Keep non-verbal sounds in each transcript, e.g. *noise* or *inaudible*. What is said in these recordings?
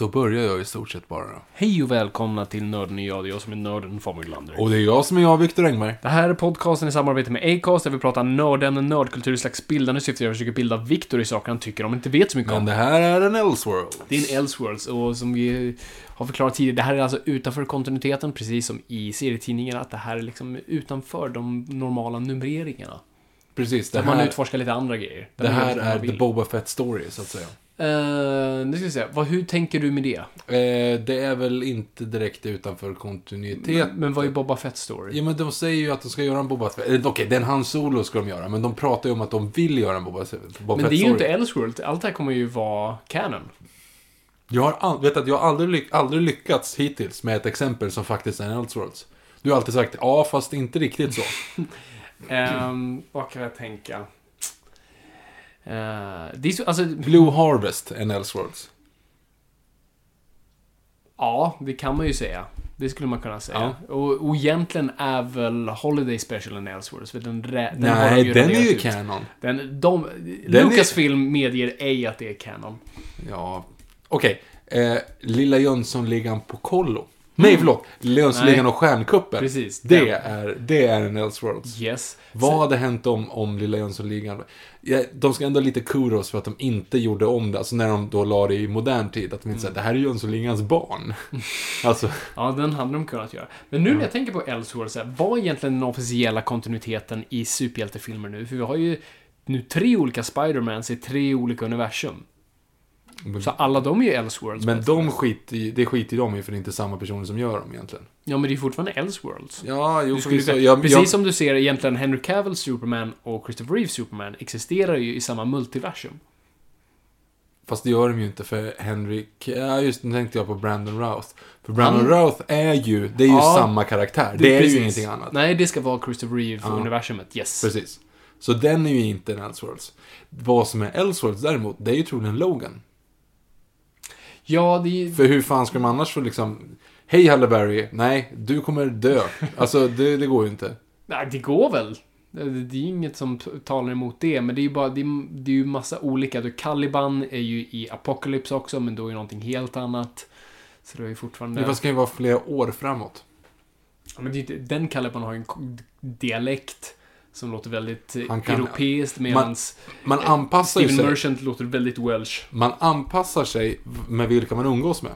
Då börjar jag i stort sett bara. då. Hej och välkomna till Nörden och jag. Det är jag som är nörden Fabian Glander. Och det är jag som är jag, Viktor Engberg. Det här är podcasten i samarbete med Acast där vi pratar nördämnen, nördkultur i slags bildande syfte. Jag försöker bilda Viktor i saker han tycker om, inte vet så mycket Men om. det här är en Elseworld. Det är en Elseworlds och som vi har förklarat tidigare, det här är alltså utanför kontinuiteten, precis som i serietidningarna, att det här är liksom utanför de normala numreringarna. Precis, det Där man här, utforskar lite andra grejer. Det man här man är. The Boba Fett Story, så att säga. Eh, nu ska vi se, vad, hur tänker du med det? Eh, det är väl inte direkt utanför kontinuitet. Men vad är Boba Fett story? Ja, men de säger ju att de ska göra en Boba Fett. eh, Okej, den Han Solo ska de göra, men de pratar ju om att de vill göra en Boba, Boba Men Fett det är ju Story. inte Elseworld, allt det här kommer ju vara canon. Jag har all, vet att jag har aldrig, lyck, aldrig lyckats hittills med ett exempel som faktiskt är en Elseworlds. Du har alltid sagt ja, fast inte riktigt så. *laughs* Ehm, vad kan jag tänka? Eh, det är så, alltså, Blue Harvest, en Elseworlds. ja, det kan man ju säga. Det skulle man kunna säga. Och, och egentligen är väl Holiday Special en Elseworlds, för den, den har de Nej, den är ju ut. canon. Den, de, Den är- Lucasfilm medger ej att det är canon. Ja, okej. Eh, Lilla Jönssonligan på kollo. Nej, förlåt. Lilla Jönssonligan Nej. och Stjärnkuppen. Precis, Det den. är, det är en Elseworlds. Yes. Vad hade hänt om, om Lilla Jönssonligan... Ja, de ska ändå ha lite kudos för att de inte gjorde om det. Alltså när de då la det i modern tid. Att de inte säger det här är Jönssonligans barn. *laughs* alltså, Ja, den hade de kunnat göra. Men nu när jag tänker på Elseworlds, vad är egentligen den officiella kontinuiteten i superhjältefilmer nu? För vi har ju nu tre olika Spidermans i tre olika universum. Så alla de är ju Elseworlds. men de skiter i, det skiter de i för det är inte samma personer som gör dem egentligen. Ja, men det är fortfarande Elseworlds. Ja, jo, Du skulle, förvisso. kunna- Jag, precis jag, som du ser egentligen Henry Cavill Superman och Christopher Reeve Superman existerar ju i samma multiversum. Fast det gör de ju inte för Henry... Ja, just nu tänkte jag på Brandon Routh. För Brandon Han- Routh är ju, det är ju Ja, samma karaktär. Det, är precis. ju ingenting annat. Nej, det ska vara Christopher Reeve-universumet. Yes. Precis. Så den är ju inte en Elseworlds. Vad som är Elseworlds däremot, det är ju troligen Logan. Ja, det. För hur fan ska man annars få liksom... Hej Halle Berry, nej, du kommer dö. Alltså, det, det går ju inte. Nej, det går väl. Det är ju inget som talar emot det, men det är ju bara, det är, det är ju massa olika. Du, Caliban är ju i Apocalypse också, men då är det någonting helt annat. Så det är ju fortfarande... Det kan ju vara flera år framåt. Ja, men det den Caliban har ju en dialekt som låter väldigt eh, Han kan- europeiskt, medans Man anpassar ju Steven sig. Merchant låter väldigt Welsh. Man anpassar sig med vilka man umgås med.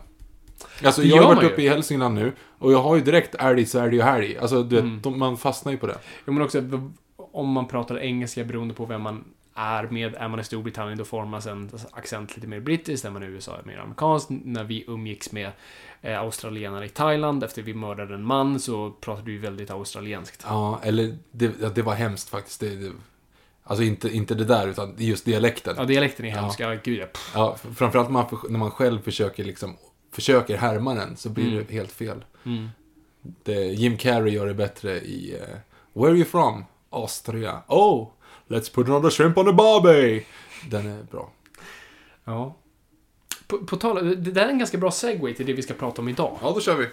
Alltså, Det jag har varit man ju. uppe i Hälsingland nu och jag har ju direkt ärlig, särdig och härlig. Alltså, du Mm. vet, de, man fastnar ju på det. Jo, men också om man pratar engelska beroende på vem man är med. Är man i Storbritannien då formas en accent lite mer brittisk. Är man i USA är mer amerikansk. När vi umgicks med eh, australienare i Thailand efter vi mördade en man så pratade vi väldigt australienskt. Ja, eller det, ja, det var hemskt faktiskt. Det, det, alltså inte, inte det där, utan just dialekten. Ja, dialekten är hemsk. Ja, gud ja. Pff. Ja, framförallt när man, när man själv försöker liksom försöker härma den så blir Mm. det helt fel. Mm. Det, Jim Carrey gör det bättre i eh, Where are you from? Austria. Oh, let's put another shrimp on the barbie. Den är bra. Ja. På, på tal det där är en ganska bra segway till det vi ska prata om idag. Ja, då kör vi.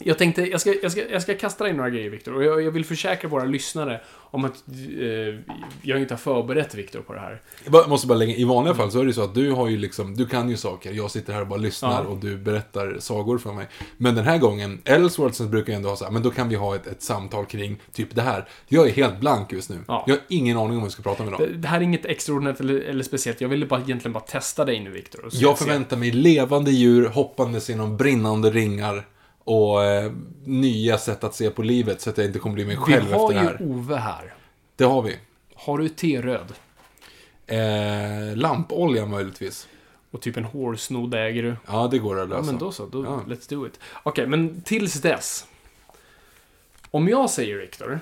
Jag tänkte, jag ska, jag ska, jag ska kasta in några grejer Viktor. Och jag, jag vill försäkra våra lyssnare om att eh, jag inte har förberett Viktor på det här. Jag måste bara lägga, i vanliga fall så är det så att du har ju liksom, du kan ju saker, jag sitter här och bara lyssnar Ja. och du berättar sagor för mig. Men den här gången, Ellsworths brukar ju ändå ha så här, men då kan vi ha ett, ett samtal kring typ det här. Jag är helt blank just nu. Ja. Jag har ingen aning om vad vi ska prata om idag. Det, det här är inget extraordinärt eller, eller speciellt. Jag ville bara egentligen bara testa dig nu Viktor. Jag förväntar mig levande djur hoppandes genom brinnande ringar och eh, nya sätt att se på livet så att jag inte kommer bli mig Vi själv har efter det här. ju Ove här. Det har vi. Har du T-röd? Eh, lampolja möjligtvis. Och typ en hårsnodd äger du? Ja, det går att lösa. Ja, men då så. Då, Ja. Let's do it. Okej, men tills dess. Om jag säger Viktor.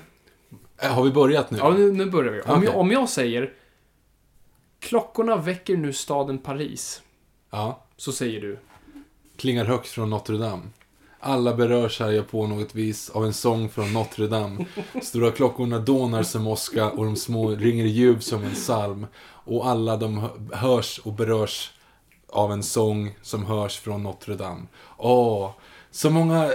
Eh, Har vi börjat nu? Ja, nu, nu börjar vi. Om, Okej. jag, om jag säger Klockorna väcker nu staden Paris. Ja. Så säger du. Klingar högt från Notre Dame. Alla berörs här jag på något vis av en sång från Notre Dame. Stora klockorna dånar som åska och de små ringer ljuv som en psalm. Och alla de hörs och berörs av en sång som hörs från Notre Dame. Åh, så många...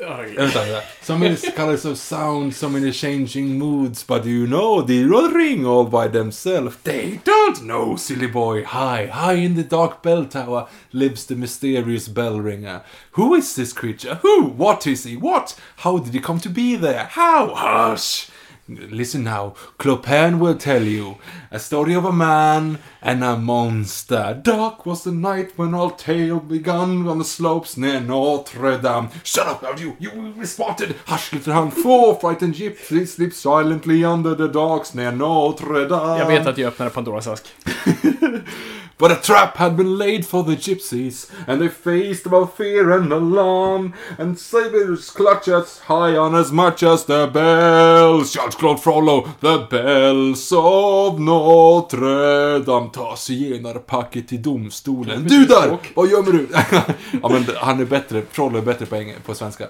Oj. Vänta, vänta. So many colors of sound, so many changing moods, but you know they don't ring all by themselves. They don't know, silly boy. High, high in the dark bell tower lives the mysterious bell ringer. Who is this creature? Who? What is he? What? How did he come to be there? How? Hush! Listen now, Clopin will tell you a story of a man and a monster. Dark was the night when all tale begun on the slopes near Notre Dame. Shut up, now you! You will be spotted! Hush, little hound! Four frightened gypsies sleep silently under the docks near Notre Dame. Jag vet att jag öppnade Pandoras ask. *laughs* But a trap had been laid for the gypsies, and they faced about fear and alarm, and sabers clutch as high on as much as the bells. Shouts Claude Frollo, the bells of Notre Dame. Ta zigenarpacket till domstolen. Du där! Vad gömmer du? *laughs* ja men han är bättre, Frollo är bättre på, eng- på svenska.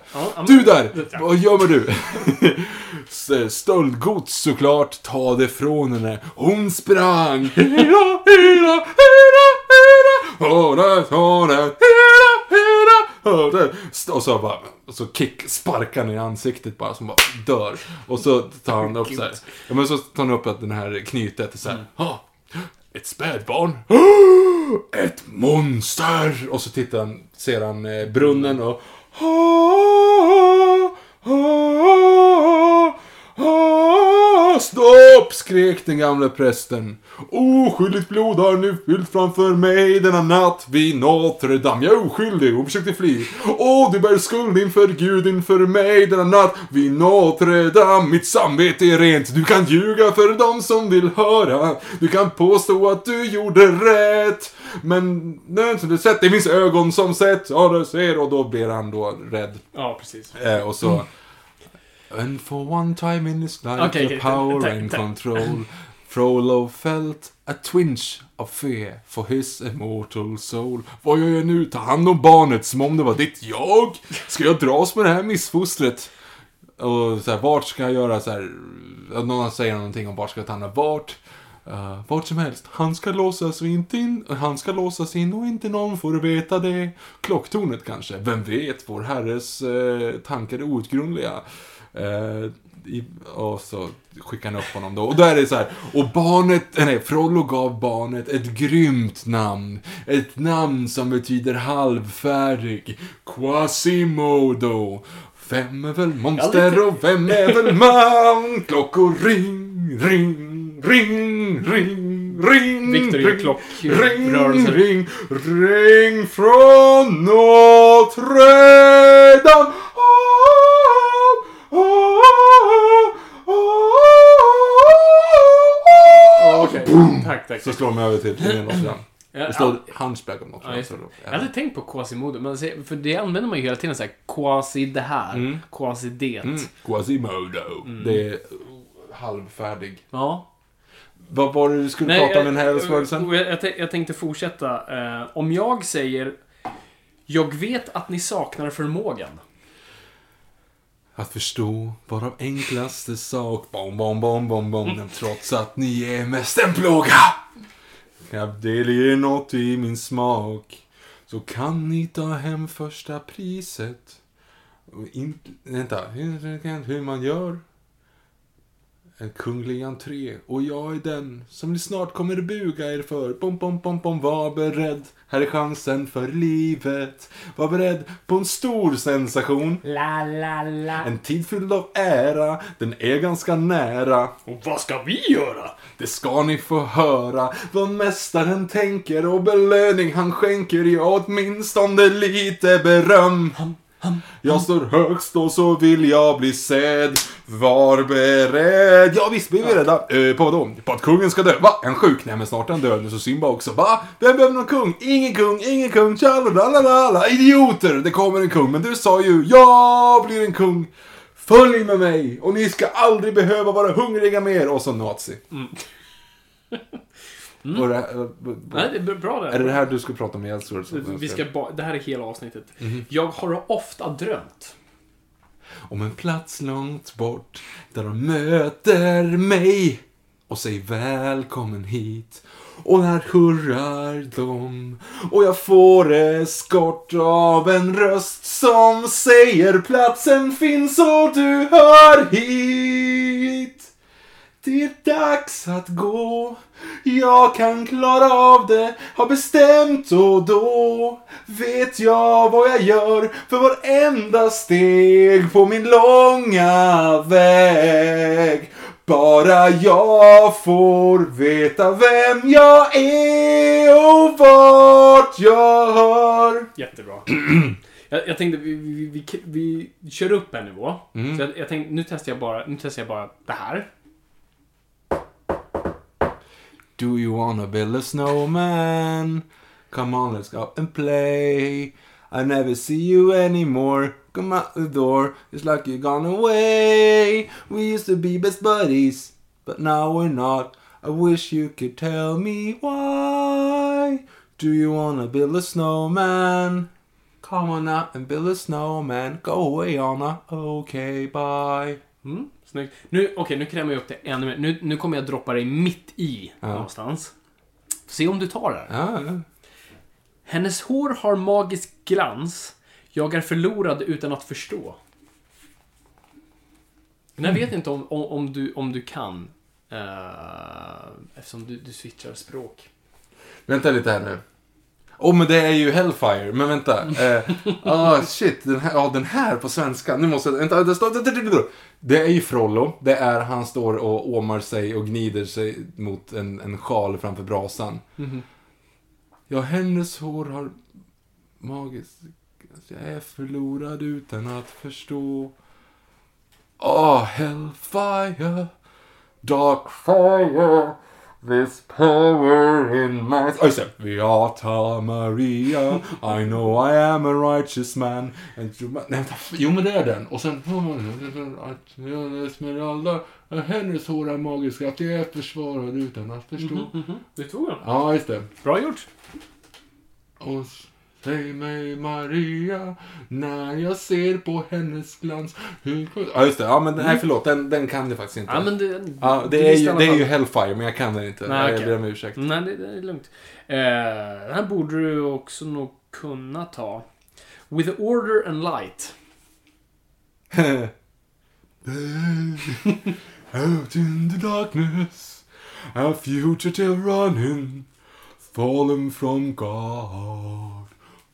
Du där! Vad gömmer du? *laughs* Stöldgods såklart, ta det från henne. Hon sprang. Hela, hela, hela, Och så bara, och så kick, sparkar ner i ansiktet bara som bara dör. Och så tar han upp så här. Ja men så tar han upp att den här knytet är så här. "Ah, ett spädbarn. Ett monster! Och så tittar han, ser han eh, brunnen och... Stopp! skrek den gamle prästen. Oskyldigt blod har nu fyllt framför mig denna natt vid Notre Dame. Jag är oskyldig och försökte fly. Åh, du bär skuld inför Gud inför mig denna natt vid Notre Dame. Mitt samvete är rent. Du kan ljuga för dem som vill höra. Du kan påstå att du gjorde rätt. Men som du sett, det finns ögon som sett. Ja, du ser. Och då blir han då rädd. Ja, precis. Eh, och så... And for one time in his life the okej, power and control Frollo felt a twinge of fear for his immortal soul Vad gör jag nu? Ta hand om barnet som om det var ditt jag? Ska jag dras med det här missfostret? Och så här, vart ska jag göra så här? Någon säger någonting om vart ska jag ta hand Vart? Uh, vart som helst. Han ska låsas inte in. Han ska låsas in och inte någon får veta det. Klocktornet kanske. Vem vet? Vår herres eh, tankar är outgrundliga. Eh, i, och så skickar han upp honom då. Och då är det så här. Och barnet, nej, Frollo gav barnet ett grymt namn. Ett namn som betyder halvfärdig. Quasimodo. Vem är väl monster och vem är väl man? Klockor ring, ring, ring, ring, ring. Victor gör ring, klockrörelser. Ring, ring, ring från Notre Dame. Okej, tack, tack. Så slår de över till. Ja, Det står ja. Hunchback of Notre Ja, så Jag hade tänkt på Quasimodo, men för det använder man ju hela tiden såhär quasi det här, quasi det. Mm. Quasimodo. Det är halvfärdig. Ja. Vad var det du skulle prata om den här rörelsen? jag, jag, jag tänkte fortsätta. Eh, om jag säger Jag vet att ni saknar förmågan. Att förstå varav enklaste sak, bom, bom, bom, bom, bom, Mm. trots att ni är mest en plåga. Kan jag delge något i min smak, så kan ni ta hem första priset. Och vänta, hur man gör en kunglig entré och jag är den som ni snart kommer buga er för. Bom, bom, bom, bom, var beredd. Här är chansen för livet. Var beredd på en stor sensation. La, la, la. En tid fylld av ära, den är ganska nära. Och vad ska vi göra? Det ska ni få höra vad mästaren tänker och belöning han skänker, ja åtminstone lite beröm. Jag står högst och så vill jag bli sedd. Var beredd. Ja visst blir vi rädda. Eh, på då? På att kungen ska dö. Va? En sjuk? Nej men snart är han död nu så Simba också. Va? Vem behöver någon kung? Ingen kung, ingen kung. Tjalalala. Idioter! Det kommer en kung. Men du sa ju jag blir en kung. Följ med mig och ni ska aldrig behöva vara hungriga mer. Och så nazi. *laughs* Och det, här- Nej, det är bra det. är det här du ska prata om i Elseworld? Vi ska ba- det här är hela avsnittet. Jag har ofta drömt. Om en plats långt bort där de möter mig och säger välkommen hit. Och här hurrar de och jag får eskort av en röst som säger platsen finns och du hör hit. Det är dags att gå. Jag kan klara av det, har bestämt och då vet jag vad jag gör för varenda steg på min långa väg. Bara jag får veta vem jag är och vart jag hör. Jättebra. *clears throat* jag, jag tänkte vi, vi, vi, vi, vi kör upp en nivå. Så jag, jag tänkte, nu testar jag bara, nu testar jag bara det här. Do you wanna build a snowman? Come on, let's go and play. I never see you anymore. Come out the door. It's like you're gone away. We used to be best buddies, but now we're not. I wish you could tell me why. Do you wanna build a snowman? Come on out and build a snowman. Go away, Anna. Okay, bye. Mm, snyggt. Nu, okej, nu krämar jag upp det ännu mer. Nu, nu kommer jag droppa dig mitt i någonstans. Se om du tar det här. Ja, ja. Hennes hår har magisk glans. Jag är förlorad utan att förstå. Men jag vet inte om, om, om, du, om du kan. eh, eftersom du, du switchar språk. Vänta lite här nu. Åh, oh, men det är ju Hellfire. Men vänta. Eh, *laughs* ah, shit. Den här, ja, den här på svenska. Nu måste jag... Vänta, det står... Det är ju Frollo. Det är han står och åmar sig och gnider sig mot en, en sjal framför brasan. Ja, hennes hår har magiskt... Jag är förlorad utan att förstå. Åh, Hellfire. Dark fire. This power in my... Oh, just det. Beata Maria, I know I am a righteous man. And. Nej. Jo, men det är den. Och sen... Esmeralda, hennes hår är magiska, att jag är försvarad utan att förstå. Du tog den. Ja, just det. Bra gjort. Och säg mig Maria, när jag ser på hennes glans. Hur... Ja, just det. Ja, men nej, förlåt. Den, den kan jag faktiskt inte. Ja, men det, Ja, det är, ju, det är ju Hellfire, men jag kan den inte. Nej. Jag ber om ursäkt. Nej, det, det är lugnt. Eh, den här borde du också nog kunna ta. With order and light. *laughs* Out in the darkness, a fugitive running, fallen from God,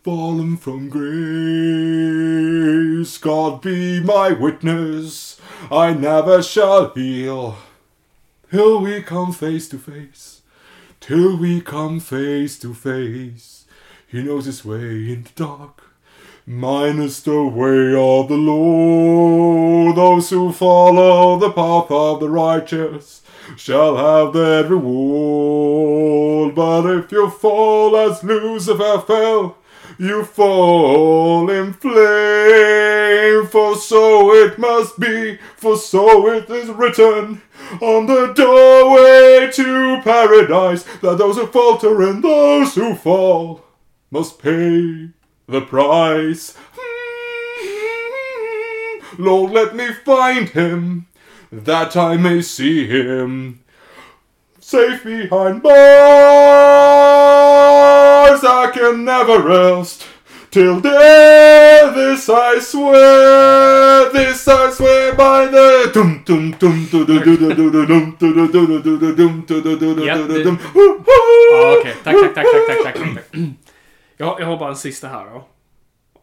fallen from grace. God be my witness, I never shall heal, till we come face to face, till we come face to face. He knows his way in the dark. Mine is the way of the Lord. Those who follow the path of the righteous shall have their reward. But if you fall as Lucifer fell, you fall in flame. For so it must be, for so it is written on the doorway to paradise that those who falter and those who fall must pay the price. Hmm. Lord, let me find him, that I may see him. Safe behind bars, I can never rest Till death this I swear, this I swear by the dum dum dum du du du du du du dum du du du du du du dum du du du du Ja, du du det- dum Ja, okej. Tack, tack, tack, tack, tack, tack, tack. Jag, jag har bara en sista här då.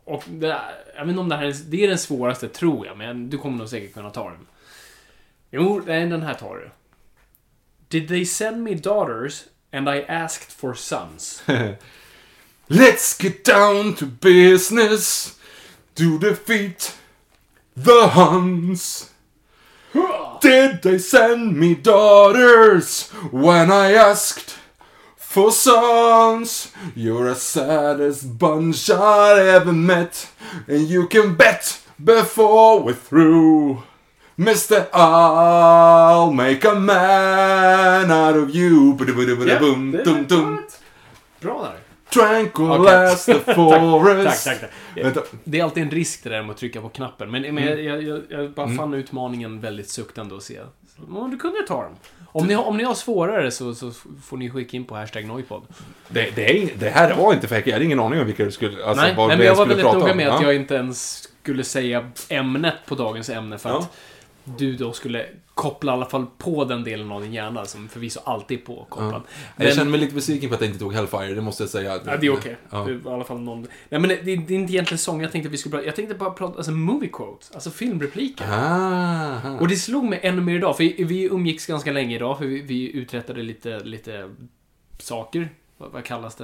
Och det, jag vet inte om det här är, det är den svåraste, tror jag, men du kommer nog säkert kunna ta den. Jo, nej, den här tar du. Did they send me daughters and I asked for sons? Let's get down to business to defeat the Huns. Did they send me daughters when I asked for sons? You're the saddest bunch I ever met, and you can bet before we're through. Mister, I'll make a man out of you. Boom, dum, dum. Bra där. Tranquilize the *laughs* forest. Tack, tack, tack. Det är alltid en risk det där med att trycka på knappen. Men, men Mm. jag, jag, jag bara fann utmaningen väldigt suktande att se. Ja, du kunde ta den. Om ni, om ni har svårare så, så får ni skicka in på hashtag Noipod. Det, det, det här var inte fake, jag hade ingen aning om vilka du skulle, alltså, Nej, nej, men jag var väldigt noga om. med att Ja. jag inte ens skulle säga ämnet på dagens ämne för Ja. att du då skulle koppla i alla fall på den delen av din hjärna som förvisso alltid är påkopplad. Jag känner mig lite besviken på att jag inte tog Hellfire, det måste jag säga. Ja, det är okej. Ja. Det är i alla fall någon... Nej, men det, det är inte egentligen sång jag tänkte att vi skulle prata... Jag tänkte bara prata, alltså movie quotes, alltså filmrepliker. Ah, Och det slog mig ännu mer idag, för vi- umgicks ganska länge idag, för vi, vi uträttade lite, lite saker. Vad, vad kallas det?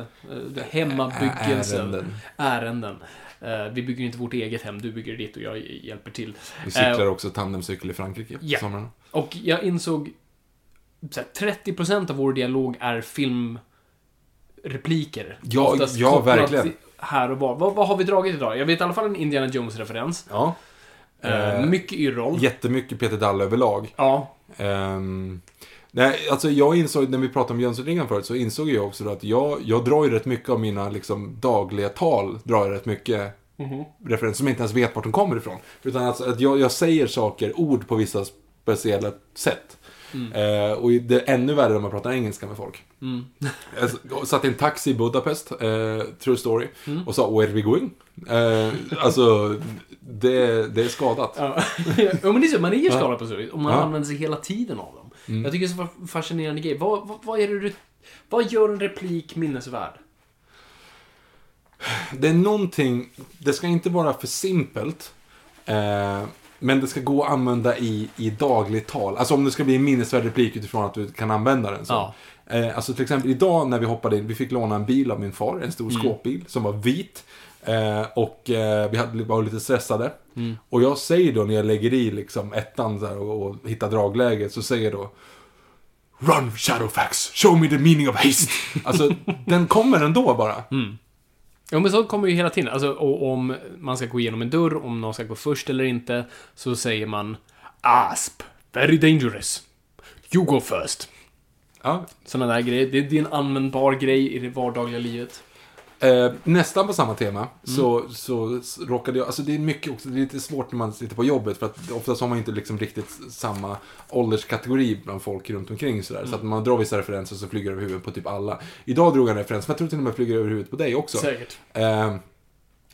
Eh, Hemmabyggelse. Ärenden. Ärenden. Eh, vi bygger inte vårt eget hem, du bygger ditt och jag hjälper till. Vi cyklar Eh, också tandemcykel i Frankrike på Ja. somrarna. och jag insåg så här, 30% av vår dialog är filmrepliker. Ja, ja, verkligen. Här och var. Vad, vad har vi dragit idag? Jag vet i alla fall en Indiana Jones-referens. Ja. Eh, mycket Yrrol. Jättemycket Peter Dalle överlag. Ja. Ehm, nej, alltså jag insåg, när vi pratade om Jönssonligan förut, så insåg jag också att jag, jag drar ju rätt mycket av mina liksom, dagliga tal, drar jag rätt mycket referenser som jag inte ens vet vart de kommer ifrån. Utan alltså att jag, jag säger saker, ord på vissa speciella sätt. Eh, och det är ännu värre om man pratar engelska med folk. Jag s- *laughs* jag satt i en taxi i Budapest, eh, true story, och sa “Where are we going?” eh, Alltså, det, det är skadat. Ja, *laughs* men det är så, man är ju skadad på vis, och man Ja. använder sig hela tiden av dem. Jag tycker det är så fascinerande grej. Vad, vad, vad är det du... Vad gör en replik minnesvärd? Det är någonting, det ska inte vara för simpelt. Eh, men det ska gå att använda i, i dagligt tal. Alltså om det ska bli en minnesvärd replik utifrån att du kan använda den. Så. Ja. Eh, alltså till exempel idag när vi hoppade in, vi fick låna en bil av min far, en stor skåpbil som var vit. Eh, och eh, vi hade, var lite stressade. Och jag säger då när jag lägger i liksom ettan här, och, och hittar dragläget, så säger jag då Run Shadowfax, show me the meaning of haste. *laughs* Alltså, den kommer ändå bara. Ja, men så kommer ju hela tiden. Alltså, och om man ska gå igenom en dörr, om någon ska gå först eller inte, så säger man Asp, very dangerous. You go first. Ja, Sådana där grejer. Det, det är en användbar grej i det vardagliga livet. Eh, nästan på samma tema så, så s- råkade jag, alltså det är mycket också, det är lite svårt när man sitter på jobbet för att oftast har man inte liksom riktigt samma ålderskategori bland folk runt omkring sådär. Så att när man drar vissa referenser så flyger det över huvudet på typ alla. Idag drog jag en referens, men jag tror till och med flyger över huvudet på dig också. Säkert. Eh,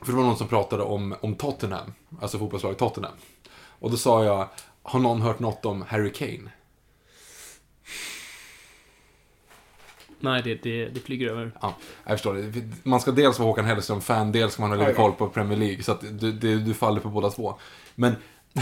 för det var någon som pratade om, om Tottenham, alltså fotbollslaget Tottenham. Och då sa jag, har någon hört något om Harry Kane? Nej, det, det, det flyger över. Ja, jag förstår det. Man ska dels vara Håkan Hellström-fan, dels ska man ha lite koll på Premier League. Så att du, du, du faller på båda två. Men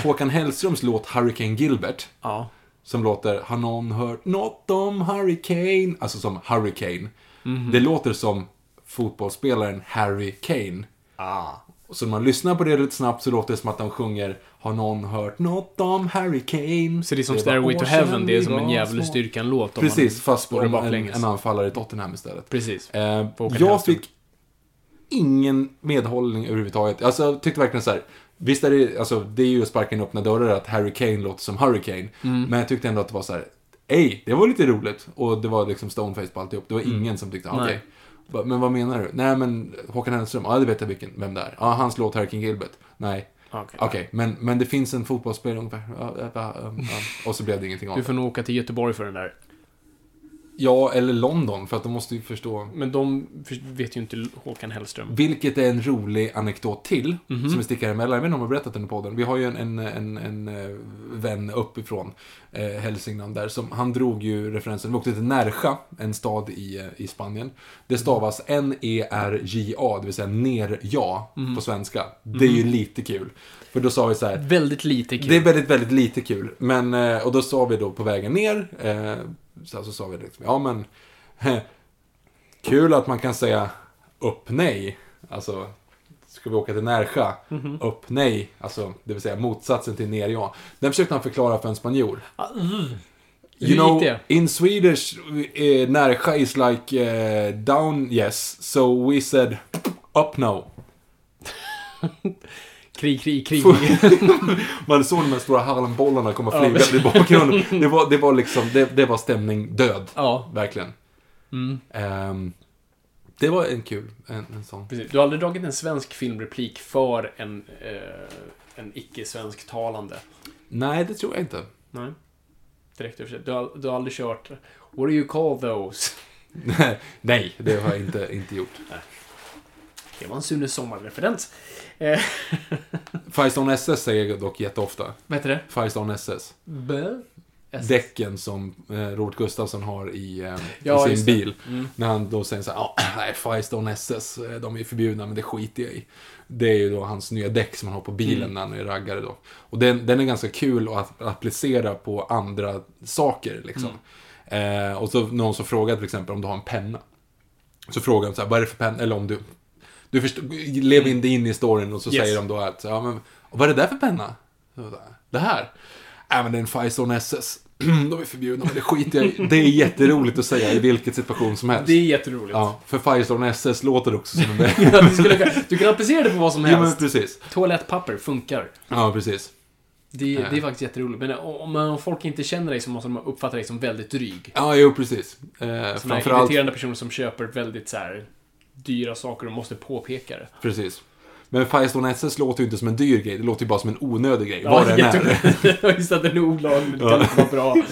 Håkan Hellströms låt Hurricane Gilbert, Ja. som låter Har någon hört något om Hurricane? Alltså som Hurricane. Mhm. Det låter som fotbollsspelaren Harry Kane. Ah. Och så när man lyssnar på det lite snabbt så låter det som att de sjunger Har någon hört något om Harry Kane? Så det är som var Stairway to Heaven, det är som en om Precis, fast om en, en anfallare i Tottenham istället. Precis. Eh, jag fick ingen medhållning överhuvudtaget. Alltså, jag tyckte verkligen så här. Visst är det, alltså, det är ju att sparka in öppna dörrar att Harry Kane låter som Hurricane. Mm. Men jag tyckte ändå att det var så här. Ej, det var lite roligt. Och det var liksom stoneface på alltihop. Det var ingen som tyckte, ah, okej. Mm. Men vad menar du? Nej, men Håkan Hellström, ja det vet jag vilken, vem det är. Ja, hans låt Hurricane Gilbert. Nej. Okej. Okej, men, men det finns en fotbollsspelare ungefär. Och så blev det ingenting av Du det. får nog åka till Göteborg för den där. Ja, eller London, för att de måste ju förstå. Men de vet ju inte Håkan Hellström. Vilket är en rolig anekdot till, Mhm. som vi sticker emellan. Jag vet inte om jag har berättat den i podden. Vi har ju en, en, en, en eh, vän uppifrån eh, Hälsingland där, som, han drog ju referensen, vi åkte till Nerja, en stad i, eh, i Spanien. Det stavas N-E-R-J-A, det vill säga ner-ja Mhm. på svenska. Det är ju lite kul. För då sa vi så här, Väldigt lite kul. det är väldigt, väldigt lite kul. Men, eh, och då sa vi då på vägen ner, eh, så, så sa vi liksom, ja men, *laughs* kul att man kan säga upp nej. Alltså, ska vi åka till Närsjö? Mhm. Upp nej, alltså, det vill säga motsatsen till ner ja. Den försökte han förklara för en spanjor. Uh. Hur You know, in Swedish, uh, Närsjö is like eh, down yes, so we said up no. *laughs* Krig, krig, krig. *laughs* Man såg de här stora Harlembollarna komma flygande i bakgrunden. *laughs* Det var, det var liksom, det, det var stämning död. ja, Verkligen. mm. Ehm, det var en kul, en, en sån. precis. Du har aldrig dragit en svensk filmreplik för en, eh, en icke-svensktalande? Nej, det tror jag inte. Nej. Direkt översatt. Du har, du har aldrig kört What do you call those? *laughs* Nej, det har jag inte, inte gjort. Det var en Sune Sommar-referens. Eh, *laughs* Firestone SS säger jag dock jätteofta. vad heter det? Firestone SS. Bö? S- Däcken som eh, Robert Gustafsson har i, eh, Ja, i sin bil. Mm. När han då säger så här, ja, nej, Firestone SS, eh, de är förbjudna, men det skiter jag i. Det är ju då hans nya däck som han har på bilen Mm. när han är raggare då. Och den, den är ganska kul att applicera på andra saker, liksom. Mm. Eh, och så någon som frågar till exempel om du har en penna. Så frågar de så här, vad är det för penna? Eller om du... Du förstår, lev in dig in i storyn och så Yes. säger de då att, ja men, vad är det där för penna? Det här? Nej men det är en Firestone SS. *clears throat* de är förbjudna, men det skiter jag i. Det är jätteroligt att säga i vilken situation som helst. Det är jätteroligt. Ja, för Firestone SS låter också som en *laughs* väg. Ja, du, skulle, du kan applicera det på vad som Ja, men helst. precis. Toalettpapper funkar. Ja, precis. Det, det är faktiskt jätteroligt. Men om, om folk inte känner dig så måste de uppfatta dig som väldigt dryg. Ja, jo, precis. Eh, är framförallt, irriterande personer som köper väldigt så här dyra saker och måste påpeka det. precis. Men Firestone SS låter ju inte som en dyr grej, det låter ju bara som en onödig grej. vad den är. *laughs* Just att den är olaglig, det Ja. kan inte vara bra.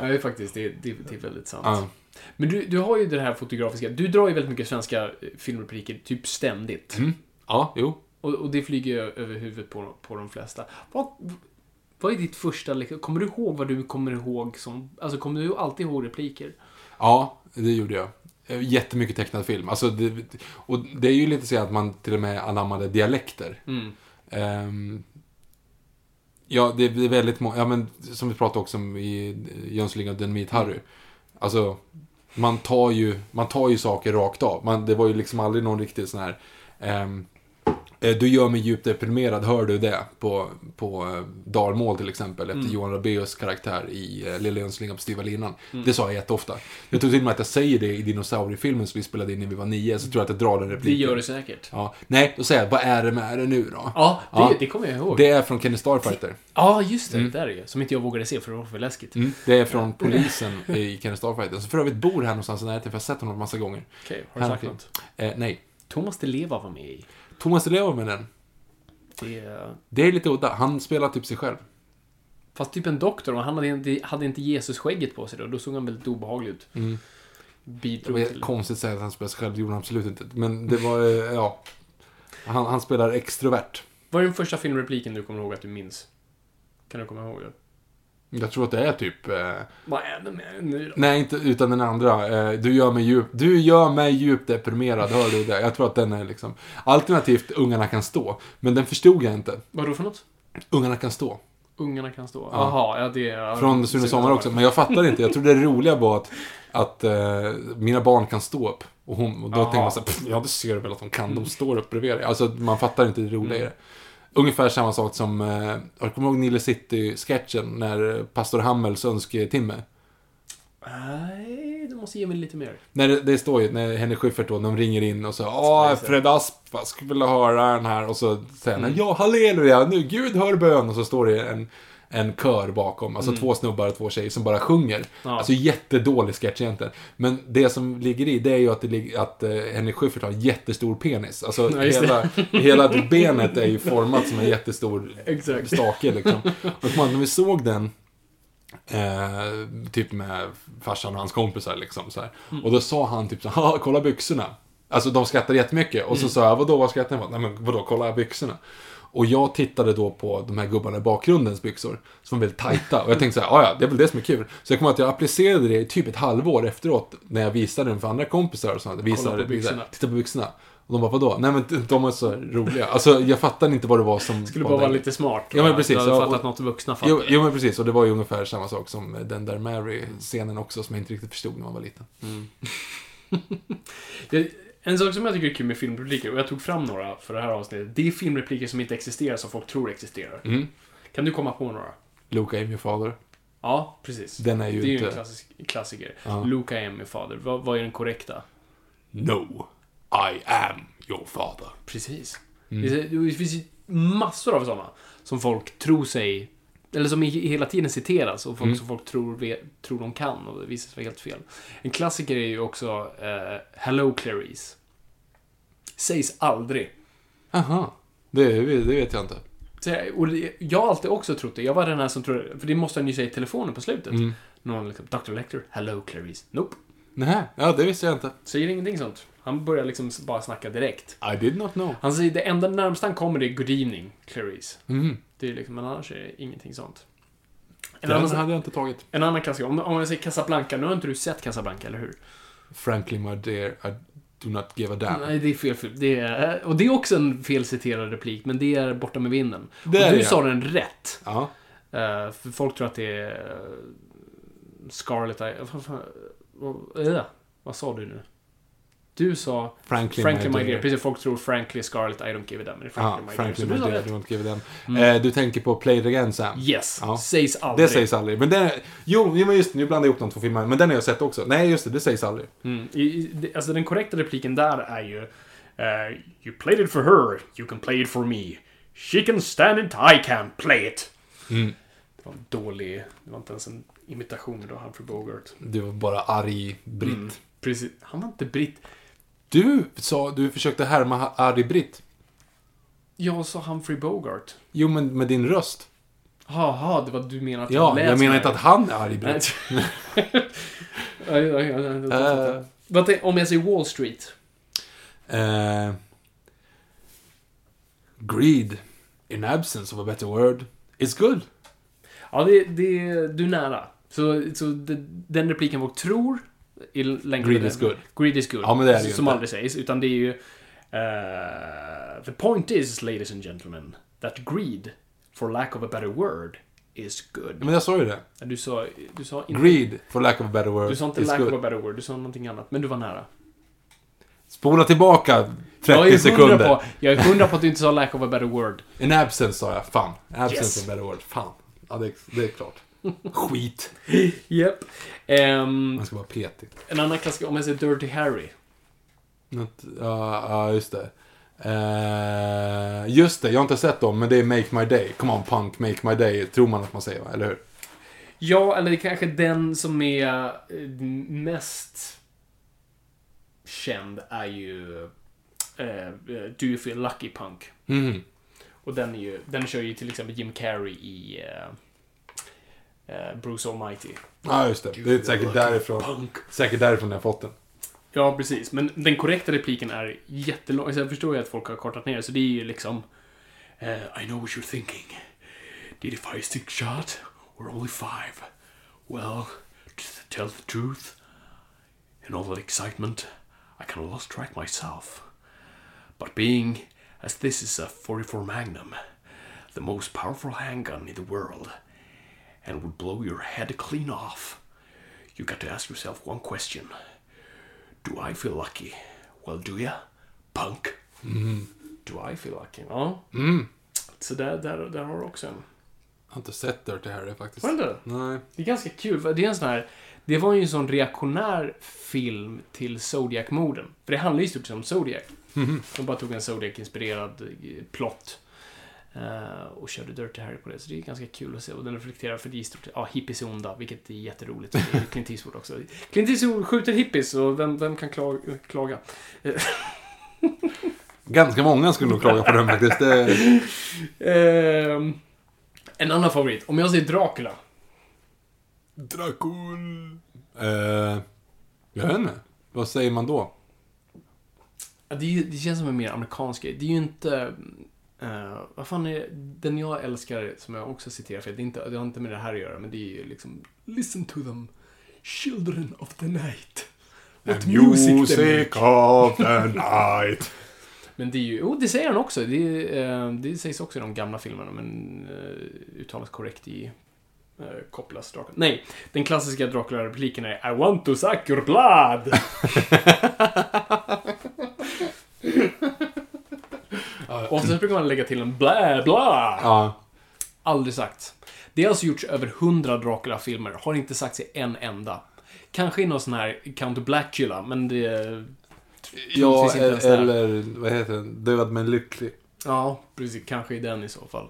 Ja, det är faktiskt, det, det, det är väldigt sant. Ja. Men du, du har ju det här fotografiska, du drar ju väldigt mycket svenska eh, filmrepliker, typ ständigt. Mm. Ja, jo. Och, och det flyger ju över huvudet på, på de flesta. Vad, vad är ditt första, kommer du ihåg vad du kommer ihåg som, alltså kommer du alltid ihåg repliker? Ja, det gjorde jag. Eh, Jättemycket tecknad film. Alltså, det, och det är ju lite så att man till och med anammade dialekter. Mm. Ehm, ja, det är väldigt många, ja men som vi pratade också om i Jönssonligan och Dynamit-Harry. Alltså, man tar ju, man tar ju saker rakt av. Man, det var ju liksom aldrig någon riktig sån här... eh, du gör mig djupt deprimerad, hör du det? På, på eh, Dalmål till exempel, efter Johan Rabaeus karaktär i eh, Lilla Jönssonligan på Styva linan. Det sa jag jätteofta. Jag tror till och med att jag säger det i dinosauriefilmen som vi spelade in när vi var nio, så tror jag att jag drar den Det repliken. gör du säkert. Ja. Nej, då säger jag, vad är det med det nu då? Ja, det, Ja. det kommer jag ihåg. Det är från Kenny Starfighter. Ja, just det. Det är det Som inte jag vågade se för det var för läskigt. Mm. Det är från polisen i Kenny Starfighter. Som för övrigt bor här någonstans i närheten, för jag har sett honom en massa gånger. Okej, har du sagt något? Eh, nej. Thomas Di Leva var med i. Thomas Di Leo med den. Det är... Det är lite udda. Han spelar typ sig själv. Fast typ en doktor, och han hade inte, hade inte Jesus-skägget på sig då. Då såg han väldigt obehaglig ut. Mm. Det Bidrog var till... konstigt säga att han spelar sig själv. Det gjorde han absolut inte. Men det var, eh, ja. Han, han spelar extrovert. Vad är den första filmrepliken du kommer ihåg att du minns? Kan du komma ihåg det? Jag tror att det är typ... Eh, Vad är det med nu då? nej, inte utan den andra. Eh, du gör mig djup, du gör mig djupt deprimerad. Hör du det? Jag tror att den är liksom... Alternativt, ungarna kan stå. Men den förstod jag inte. Vadå för något? Ungarna kan stå. Ungarna kan stå. Ja. Jaha, ja det är... Från Sune Sommar också, men jag fattar inte. Jag trodde det roliga var att, att eh, mina barn kan stå upp. Och, hon, och då Jaha. tänker man så här, "Pff, ja det ser du väl att de kan, de står upp bredvid dig. Alltså man fattar inte det roliga i det. Ungefär samma sak som, eh, du kommer ihåg Nile City-sketchen när pastor Hammels önsketimme? Nej, du måste ge mig lite mer. När det, det står ju, när Henrik Schyffert då, de ringer in och så Åh, Fred Asp, jag skulle vilja höra den här. Och så säger han, ja, halleluja, nu, Gud hör bön. Och så står det en, en kör bakom, alltså två snubbar och två tjejer som bara sjunger. Ja. Alltså jättedålig sketch egentligen. Men det som ligger i, det är ju att, det att eh, Henrik Schyffert har en jättestor penis. Alltså Ja, hela, *laughs* hela benet är ju format som en jättestor Exakt. stake liksom. *laughs* Och man, när vi såg den Eh, typ med farsan och hans kompisar liksom så här. Och då sa han typ så här, "Haha, kolla byxorna. Alltså de skrattade jättemycket. Och så sa jag, vadå, vad skrattar ni på? Nej men vadå, kolla byxorna. Och jag tittade då på de här gubbarna i bakgrundens byxor. Som var väldigt tajta. Och jag tänkte så här, "Ah, ja det är väl det som är kul. Så jag kommer att jag applicerade det i typ ett halvår efteråt. När jag visade den för andra kompisar och sånt. Visade, på byxorna. Titta på byxorna. Och de bara, vadå? Nej men de är så roliga. Alltså jag fattade inte vad det var som... Skulle var bara vara lite smart. Ja, men precis. Du hade fattat och- något vuxna fattar. Jo, jo men precis, och det var ju ungefär samma sak som den där Mary-scenen också, som jag inte riktigt förstod när man var liten. *laughs* Det, en sak som jag tycker är kul med filmrepliker, och jag tog fram några för det här avsnittet, det är filmrepliker som inte existerar, som folk tror existerar. Mm. Kan du komma på några? Luke, I'm your father. Ja, precis. Den är ju det är ju inte... en klassisk, klassiker. Ja. Luca är min fader. Vad, vad är den korrekta? No, I am your father. Precis. Mm. Det, det finns ju massor av sådana som folk tror sig eller som hela tiden citeras och folk, Mm. som folk tror, tror de kan och det visar sig vara helt fel. En klassiker är ju också eh, Hello Clarice. Sägs aldrig. Aha, det, det vet jag inte. Så och det, jag har alltid också trott det. Jag var den här som trodde, för det måste han ju säga i telefonen på slutet. Mm. Någon liksom, Dr. Lecter, Hello Clarice. Nope. Nej, ja det visste jag inte. Säger ingenting sånt. Han börjar liksom bara snacka direkt. I did not know. Han säger, det enda närmsta han kommer är Good evening, Clarice. Mm. Det är liksom, men annars är det ingenting sånt. En, Den annan, hade jag inte tagit. en annan klassiker, om, om jag säger Casablanca, nu har inte du sett Casablanca, eller hur? Frankly my dear, I do not give a damn. Nej, det är fel. Det är, och det är också en felciterad replik, men det är borta med vinden. Det och du det, sa den rätt. Ja. Eh, för folk tror att det är uh, Scarlett... I- Vad, vad, äh, vad sa du nu? Du sa Frankly, Frankly my My dear. Precis, folk tror Frankly Scarlett I don't give a damn. Men Ja, Frankly My Frankly Dear. my dear, sa do rätt. not give a damn. Eh, du tänker på Play It Again Sam? Yes. Ja. Sägs aldrig. Det sägs aldrig. Men den, jo, men just nu blandar jag ihop de två filmerna. Men den har jag sett också. Nej, just det, det sägs aldrig. Mm. I, i, alltså den korrekta repliken där är ju eh, You played it for her, you can play it for me. She can stand it, I can play it. Mm. Det var en dålig... Det var inte ens en imitation av Humphrey Bogart. Du var bara arg britt. Mm. Precis. Han var inte britt. Du sa, du försökte härma ha- arg britt. Jag sa Humphrey Bogart. Jo, men med din röst. Jaha, det var du menar att Ja, lät jag menar inte att han är Nej. britt. *laughs* Ja, ja, ja, ja, ja. Eh. Vad Om jag säger Wall Street. Eh, greed, in absence of a better word, is good. Ja, det, det, du är nära. Så, så det, den repliken folk tror i. Greed is good. Greed is good. Ja, men det är det Som inte. aldrig sägs, utan det är ju... eh, the point is, ladies and gentlemen, that greed, for lack of a better word, is good. Men jag sa ju det. Du sa, du sa inte... Greed, for lack of a better word, Du sa inte lack good. of a better word, du sa någonting annat. Men du var nära. Spola tillbaka 30 jag är sekunder. på, jag är hundra på att du inte sa lack of a better word. In absence sa jag. Fan. Absence Yes. of a better word. Fan. Ja, det, det är klart. Skit. Japp. Ehm, Man ska vara petig. en annan klassiker, om jag säger Dirty Harry. Något, ja, ja, just det. Eh, just det, jag har inte sett dem, men det är Make My Day. Come on punk, Make My Day, tror man att man säger va? Eller hur? Ja, eller det är kanske den som är eh, mest känd är ju eh, Do You Feel Lucky Punk. Mhm. Och den, är ju, den kör ju till exempel Jim Carrey i eh, Bruce Almighty. Ja, just det. Det är säkert därifrån, Punk. säkert därifrån jag har fått den. Ja, precis. Men den korrekta repliken är jättelång. Så jag förstår ju att folk har kortat ner så det är ju liksom... eh, I know what you're thinking. Did it five stick shot? Or only five? Well, to tell the truth, in all that excitement, I kind of lost track myself. But being, as this is a 44 Magnum, the most powerful handgun in the world, and would blow your head clean off, you got to ask yourself one question. Do I feel lucky? Well, do ya? Punk. Do I feel lucky? Ja. Så där, där, där har du också en. Jag har inte sett Dirty Harry faktiskt. Har inte? Nej. Det är ganska kul, för det är en sån här... Det var ju en sån reaktionär film till Zodiac-morden. För det handlar ju i stort sett om Zodiac. De bara tog en Zodiac-inspirerad eh, plott. Eh, och körde Dirty Harry på det. Så det är ganska kul att se. Och den reflekterar för det är stort. Ja, hippies är onda, vilket är jätteroligt. Det är Clint Eastwood också. Clint Eastwood skjuter hippies och vem, vem kan klaga? klaga? *laughs* Ganska många skulle nog klaga på den faktiskt. Det... Ehm, en annan favorit. Om jag säger Dracula. Dracul. Eh, jag vet inte. Vad säger man då? Det, ju- det känns som en mer amerikansk grej. Det är ju inte... eh, vad fan är Den jag älskar, som jag också citerar för, det, är inte, det har inte med det här att göra, men det är ju liksom... Listen to them, children of the night. What music they make. of the *laughs* night. Men det är ju, jo det säger han också. Det, eh, det sägs också i de gamla filmerna, men uh, uttalas korrekt i uh, Coppolas Dracula. Nej, den klassiska Dracula-repliken är I want to suck your blood! *laughs* *laughs* Oftast brukar man lägga till en blä blä. Ja. Aldrig sagt. Det har alltså gjorts över 100 Dracula-filmer, har inte sagts i en enda. Kanske i någon sån här Count Blackula, men det... Ja, eller vad heter den? Död men lycklig. Ja, precis. Kanske i den i så fall.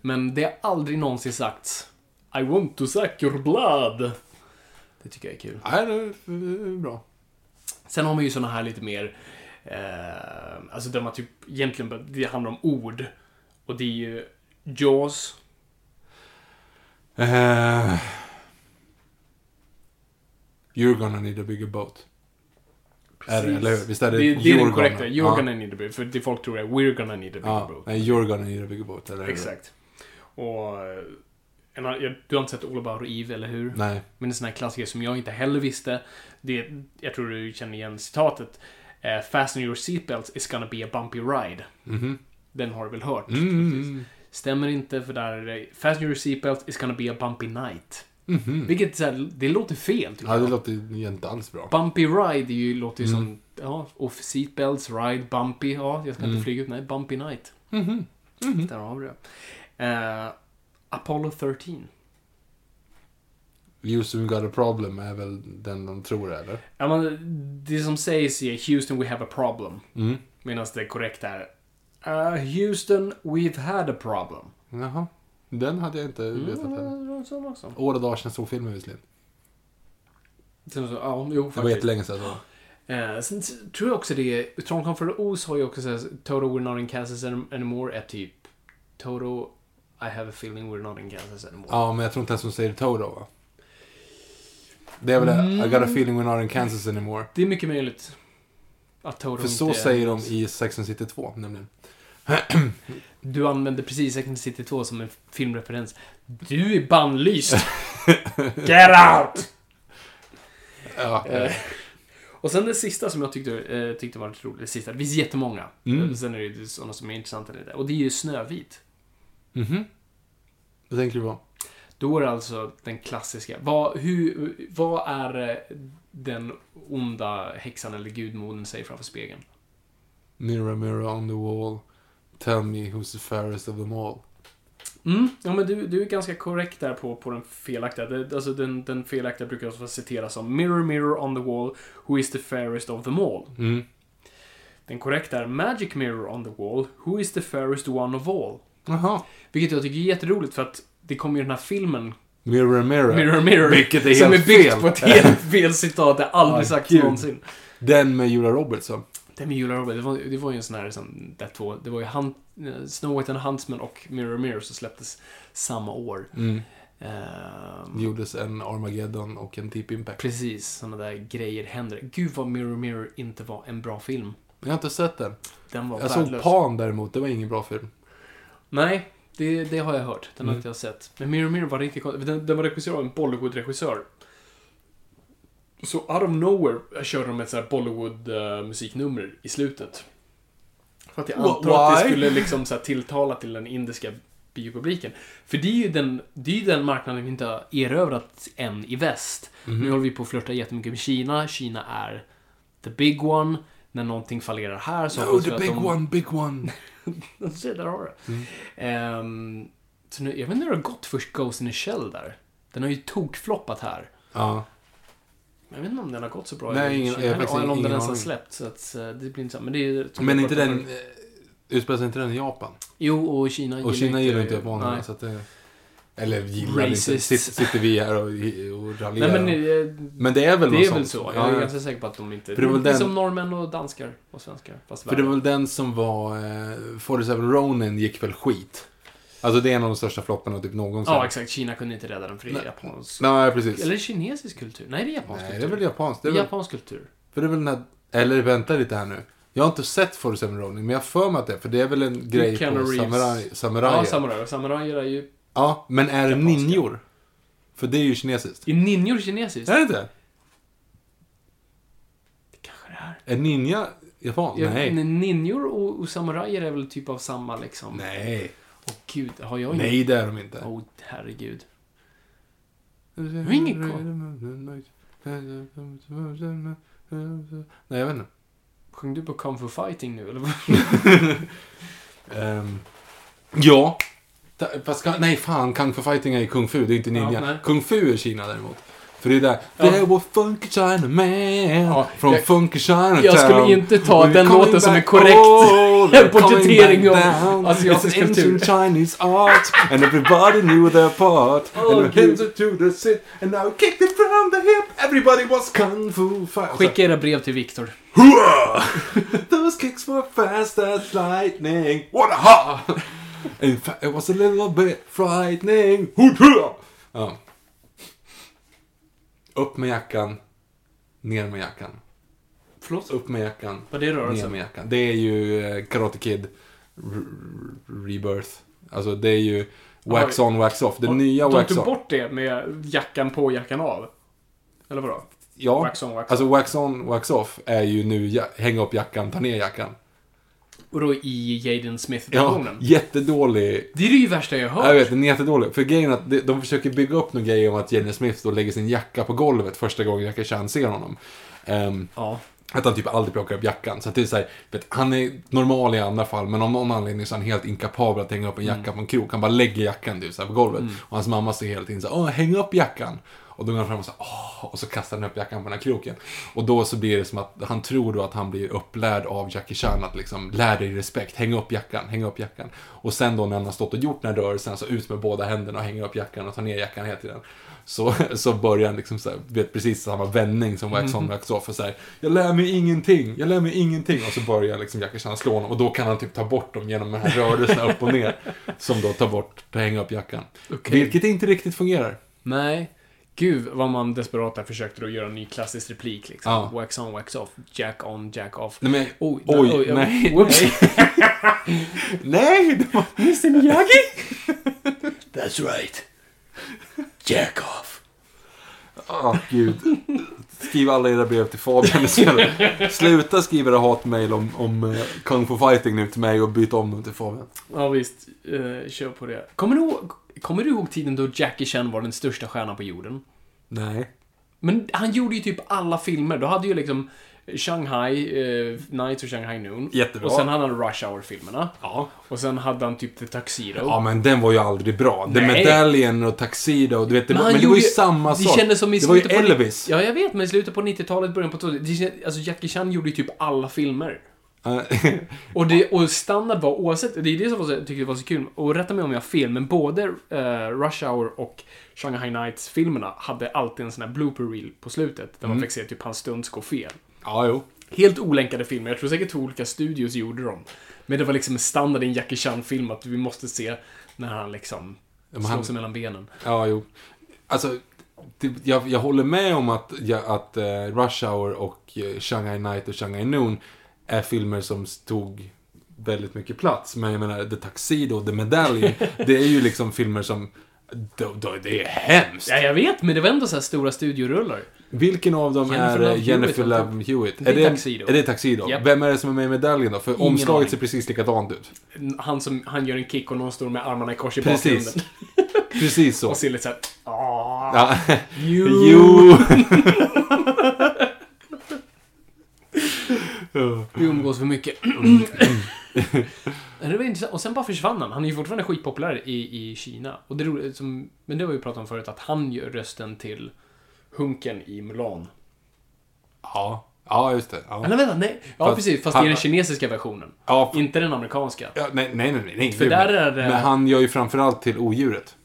Men det har aldrig någonsin sagts I want to suck your blood. Det tycker jag är kul. Nej, det är bra. Sen har man ju såna här lite mer... Eh, alltså där man typ egentligen... Det handlar om ord. Och det är ju Jaws. Eh, you're gonna need a bigger boat. Är det, eller hur? Visst är det, Det, det är you're den korrekta. gonna- You're gonna need a bigger... För det folk tror är We're gonna need a bigger Ja, boat. nej, you're gonna need a bigger boat. Eller? Exakt. Och... eh, du har inte sett All about Eve, eller hur? Nej. Men en sån här klassiker som jag inte heller visste. Det, jag tror du känner igen citatet. Eh, Fasten your seatbelts is gonna be a bumpy ride. Mhm. Den har du väl hört? Mm, mm, Stämmer inte för där är det Fasten your seatbelts is gonna be a bumpy night. mhm. Vilket så här, det låter fel tycker Ja, det jag. låter ju inte alls bra. Bumpy ride är ju, låter ju Mm. som, ja, off seatbelts, ride, bumpy, ja, jag ska Mm. inte flyga ut, nej, bumpy night. Mhm. Mhm. Där har vi det. Eh, Apollo 13. Houston got a problem är väl den de tror eller? Ja, men det som sägs är Houston, we have a problem. Mm. Medan det korrekta är "Uh, Houston, we've had a problem. Jaha. Den hade jag inte vetat heller. Mm, sån också. År och dagar sedan såg filmen visserligen. Ja, jo, Det var jättelänge sedan. Så. Eh, sen tror jag också det är, Tron Comfort Oz har ju också såhär, Toto we're not in Kansas any- anymore är typ Toto, I have a feeling we're not in Kansas anymore. Ja, men jag tror inte ens hon säger Toto va? Det är väl det. I got a feeling we're not in Kansas anymore. Det är mycket möjligt. Att Toto För så säger de i Sex and City 2 nämligen. *clears throat* Du använde precis Sex and City 2 som en filmreferens. Du är bannlyst! *laughs* Get out! Ja. Eh, och sen det sista som jag tyckte, eh, tyckte var lite roligt, det sista, det finns jättemånga. Mm. Sen är det ju sådana som är intressanta. Och det är ju Snövit. Mhm. Vad tänker du på? Då är det alltså den klassiska. Vad, hur, vad är eh, den onda häxan eller gudmodern säger framför spegeln? Mirror, mirror on the wall. Tell me who's the fairest of them all. Mm, ja men du, du är ganska korrekt där på, på den felaktiga. Det, alltså den, den felaktiga brukar också citeras som Mirror, mirror on the wall, who is the fairest of them all? Mm. Den korrekta är Magic mirror on the wall, who is the fairest one of all? Jaha. Vilket jag tycker är jätteroligt för att det kommer ju den här filmen, Mirror, mirror. Mirror, mirror, Vilket är som helt är byggt fel. på ett helt *laughs* fel citat, det har aldrig Ah, sagts gud. någonsin. Den med Julia Roberts. Det med Julia Roberts, det var, det var ju en sån här, som, där två, det var ju eh, Snow White and Huntsman och Mirror Mirror som släpptes samma år. Mm. Ehm, Det gjordes en Armageddon och en Deep Impact. Precis, såna där grejer händer. Gud vad Mirror Mirror inte var en bra film. Jag har inte sett den. Den var Jag såg värdelös. Pan däremot, det var ingen bra film. Nej, det, det har jag hört. Den har Mm. inte jag sett. Men Mirror Mirror var riktigt konstigt. Den, den var regisserad av en Bollywood-regissör. Så out of nowhere körde de ett sånt här Bollywood-musiknummer i slutet. För att jag antar att det why? skulle liksom så tilltala till den indiska biopubliken. För det är ju den, det är ju den marknaden vi inte har erövrat än i väst. Nu håller vi på att flirta jättemycket med Kina. Kina är the big one. När någonting fallerar här så No, the big de... one, big one. *laughs* *laughs* Se, där har du. Mm. Ehm, så nu, jag vet inte hur det har gått för Ghost in the Shell där. Den har ju tokfloppat här. Ja. Jag vet inte om den har gått så bra Nej, ingen- jag eller om den ens har släppt. Så att, eh, det blir intressant. Men det är som Men inte den... eh, Utspelar sig inte den i Japan? Jo, och Kina Och Kina gillar inte japanerna, Nej. så att det... Eller gillar inte. Sitter, vi här och, och raljerar. Nej, men eh, men det är väl det är väl så. Ja, Jag är ja. ganska säker på att de inte... För det är det den- som norrmän och danskar och svenskar. Fast För det var väl den som var... Eh, 47 Ronin gick väl skit. Alltså det är en av de största flopparna typ någonsin. Ja, exakt. Kina kunde inte rädda den för det är japansk. Nej, precis. Eller kinesisk kultur? Nej, det är japansk Nej, det kultur. är väl japanskt. Det Det är väl, japansk kultur. för det är väl den här, eller vänta lite här nu. Jag har inte sett Forrest Ronin, men jag har för mig att det är, för det är väl en grej på samurai, samurajer. Ja, samurajer. Samurajer är ju... Ja, men är det Japanska. ninjor? För det är ju kinesiskt. Är ninjor kinesiskt? Är det inte? Det kanske det är. Är ninja japan? Ja, Nej. Ninjor och, och samurajer är väl typ av samma liksom... Nej. Åh gud, har jag Nej, det är de inte. Åh, herregud. har ingen Nej, jag vet inte. Sjöng du på Kung Fu Fighting nu eller? *laughs* Ehm, ja. Fast, nej, fan. Kung Fu Fighting är ju Kung Fu, det är inte ninja. Ja. Kung Fu är Kina däremot. För det är där. Ja. There was funky China man Ja, from jag- funky Chinatown. jag skulle inte ta We're den låten som en back. korrekt Oh, *laughs* porträttering av asiatisk kultur. Chinese art and everybody knew their part. *laughs* Oh, and hinted to the sit and now kicked it from the hip. Everybody was kung fu fight. Skicka era brev till Viktor. *laughs* Those kicks were fast as lightning. What a ha! In fact, it was a little bit frightening. Ja. Upp med jackan. Ner med jackan. Förlåt? Upp med jackan. Vad är det Ner rörelsen? med jackan. Det är ju eh, Karate Kid Rebirth. Alltså det är ju Wax on, wax off. Det nya De wax tog on. bort det med jackan på, jackan av. Eller vadå? Ja, wax on, wax alltså wax on, wax off är ju nu ja, hänga upp jackan, ta ner jackan. Och då i Jaden Ja, Smith-versionen. jättedålig Det är det ju värsta jag har hört. Jag vet, den är jättedålig. För grejen är att de, de försöker bygga upp någon grej om att Jenny Smith då lägger sin jacka på golvet första gången Jackie Chan ser honom. Ehm, Ja. att han typ aldrig plockar upp jackan. Så att det är så här, vet, han är normal i andra fall, men av någon anledning så är han helt inkapabel att hänga upp en jacka på en krok. Han bara lägger jackan typ, så här, på golvet. Och hans mamma säger hela tiden så här, åh, häng upp jackan. Och då går han fram och så åh, och så kastar han upp jackan på den här kroken. Och då så blir det som att han tror då att han blir upplärd av Jackie Chan att liksom, lär dig respekt, häng upp jackan, häng upp jackan. Och sen då när han har stått och gjort den här rörelsen, så ut med båda händerna och hänga upp jackan och ta ner jackan hela tiden. Så, *laughs* så börjar han liksom så här, vet precis samma vändning som wax on, wax off. Och så här, jag lär mig ingenting, jag lär mig ingenting. Och så börjar liksom Jackie Chan slå honom. Och då kan han typ ta bort dem genom de här *laughs* rörelserna upp och ner. Som då tar bort, tar hänga upp jackan. Okej. Vilket inte riktigt fungerar. Nej. Gud vad man desperat där försökte då göra en ny klassisk replik liksom. Ja. Wax on, wax off. Jack on, jack off. Nej, men, Oj, oj, oj, *laughs* nej, whoops. nej. *laughs* nej, det var... Mr Miyagi? *laughs* That's right. Jack off. Åh, gud. Skriv alla era brev till Fabian istället. Sluta skriva era hatmejl om, om uh, Kung Fu Fighting nu till mig och byt om dem till Fabian. Ja visst, uh, kör på det. Kommer du, ihåg, kommer du ihåg tiden då Jackie Chan var den största stjärnan på jorden? Nej. Men han gjorde ju typ alla filmer. Då hade ju liksom Shanghai, uh, Nights och Shanghai Noon. Jättebra. Och sen hade han Rush Hour-filmerna. Ja. Och sen hade han typ The Tuxedo. Ja, men den var ju aldrig bra. The Nej. Medallion och Tuxedo, du vet, det, Men men det var ju samma det sak. kändes som i det var ju på Elvis. Ja, jag vet, men i slutet på 90-talet, början på 2000 det kändes- Alltså Jackie Chan gjorde ju typ alla filmer. Och, det, och standard var oavsett, det är det som jag tycker var så kul, och rätta mig om jag har fel, men både eh, Rush Hour och Shanghai Nights-filmerna hade alltid en sån här blooper reel på slutet, där man fick se typ hans stunts gå fel. ja, jo. Helt olänkade filmer, jag tror säkert två olika studios gjorde dem. Men det var liksom standard i en Jackie Chan-film att vi måste se när han liksom men slår han- sig mellan benen. Ja, jo. Alltså, det, jag, jag håller med om att, ja, att eh, Rush Hour och eh, Shanghai Night och Shanghai Noon är filmer som tog väldigt mycket plats. Men jag menar, The Tuxedo, The Medallion, det är ju liksom filmer som... Då, då, det är hemskt. Ja, jag vet, men det var ändå så här stora studiorullar. Vilken av dem Jennifer är Love eh, Jennifer Hewitt, Love Hewitt? Det är det, Tuxedo. Är det Tuxedo? Japp. Vem är det som är med i medaljen då? För Ingen omslaget aning. ser precis likadant ut. Han som, han gör en kick och någon står med armarna i kors i Precis. bakgrunden. Precis så. *laughs* Och ser lite såhär... "Ah, Ja. You. *laughs* jo! *laughs* Vi umgås för mycket. Men *clears throat* *laughs* det var intressant. Och sen bara försvann han. Han är ju fortfarande skitpopulär i, i Kina. Och det är roligt, som, men det har vi pratat om förut, att han gör rösten till Hunken i Mulan. Ja. Ja, just det. Ja. Eller vänta, nej. Ja, Fast precis. Fast han- är den kinesiska versionen. Ja, f- Inte den amerikanska. ja, nej, nej, nej, nej. För där men- är det- Men han gör ju framförallt till odjuret.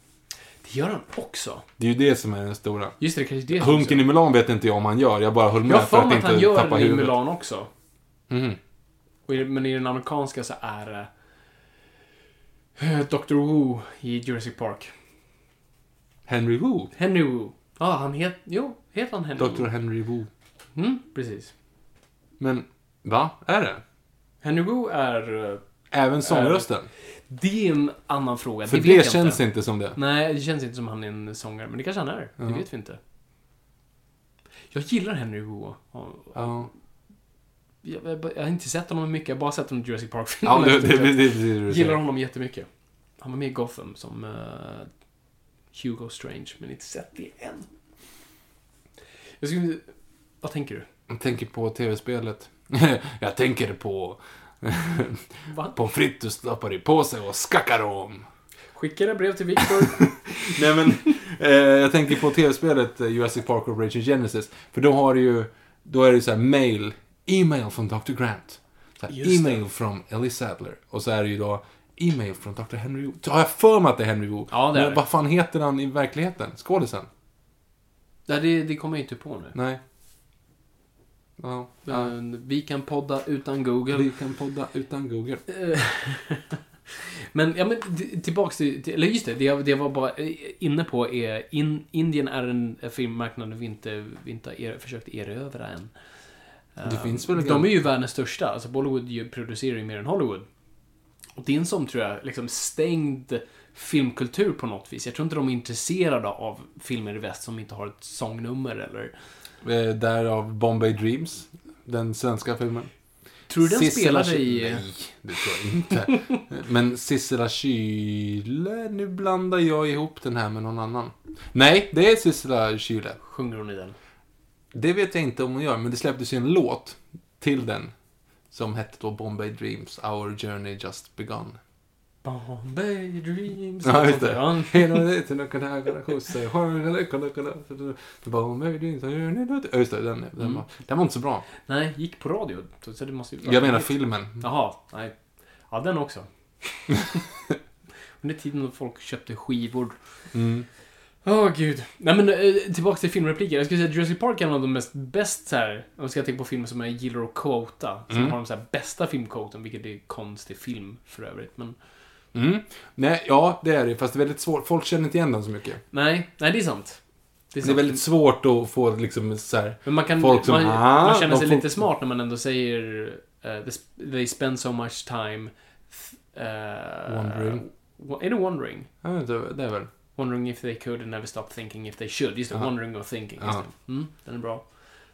Det gör han också. Det är ju det som är den stora. Just det, det kanske är det Hunken i Mulan vet inte jag om han gör. Jag bara höll med Jag har för för att mig att inte han gör tappa det i huvudet. Mulan också. Och i, men i den amerikanska så är det... Dr. Wu i Jurassic Park. Henry Wu. Henry Wu. Ja, han heter... Jo, heter han Henry Dr. Wu? Henry Wu. Mm, precis. Men, va? Är det? Henry Wu är... eh, Även sångrösten? Det är en annan fråga. För det det, känns inte. inte som det. Nej, det känns inte som han är en sångare. Men det kanske han är. Det Ja. vet vi inte. Jag gillar Henry Wu. Ja, Jag, jag, jag har inte sett honom mycket. Jag har bara sett honom i Jurassic park ja det, det, det, det, det, det, det Gillar honom jättemycket. Han var med i Gotham som eh, Hugo Strange, men inte sett det än. Jag skulle... Vad tänker du? Jag tänker på tv-spelet. *laughs* jag tänker på *laughs* pommes frites du stoppar i påse och skackar om. Skickar ett brev till Victor. *laughs* Nej men, eh, jag tänker på tv-spelet eh, Jurassic Park Operation Genesis. För då har du ju, då är det så här mail, e-mail från Dr. Grant. E-mail från Ellie Sadler. Och så är det ju då e-mail från Dr. Henry Wu. Har jag för mig att det är Henry Wu. Ja, det är Men det. vad fan heter han i verkligheten? Skådisen? Nej, det, det kommer jag inte på nu. Nej. Ja. ja. Men Vi kan podda utan Google. Vi kan podda utan Google. *laughs* Men, ja, men tillbaks till, till eller just det, det jag, det jag var bara eh, inne på är in, Indien är en filmmarknad vi inte, vi inte har er, försökt erövra än. Det Eh, finns väl De är ju världens största, alltså Bollywood producerar ju mer än Hollywood. Och det är en sån, tror jag, liksom stängd filmkultur på något vis. Jag tror inte de är intresserade av filmer i väst som inte har ett sångnummer eller... Eh, därav Bombay Dreams. Den svenska filmen. Tror du den Sissela spelade i... Nej, det tror jag inte. *laughs* Men Sissela Kyle, nu blandar jag ihop den här med någon annan. Nej, det är Sissela Kyle. Sjunger hon i den? Det vet jag inte om hon gör, men det släpptes ju en låt till den. Som hette då Bombay Dreams, Our Journey Just Begun. Bombay Dreams. Ja, just det. Hela skjutsa, Bombay Dreams, our journey just- Ja, just det, den, den, Mm. var, den var inte så bra. Nej, gick på radio. Så det måste ju... Jag menar filmen. Jaha, nej. Ja, den också. *laughs* Under tiden då folk köpte skivor. Mm. Åh, gud. Nej, men eh, tillbaka till filmrepliker. Jag skulle säga att Jurassic Park är en av de mest bäst så här, om jag ska tänka på filmer som jag gillar att quota. Som Mm. har de så här bästa filmquoten, vilket är konstig film för övrigt. Men Mm. Nej, ja, det är det. Fast det är väldigt svårt. Folk känner inte igen den så mycket. nej, nej, det är sant. Det är sant. väldigt svårt att få liksom så här. Men man kan... folk som, man, ah, man känner sig får- lite smart när man ändå säger eh, they sp- they spend so much time... Uh, Wondering. Är det wondering? Vet inte, det är väl. Wondering if they could and never stop thinking if they should. Just det, Ja. wondering or thinking. Just det. Mm, den är bra.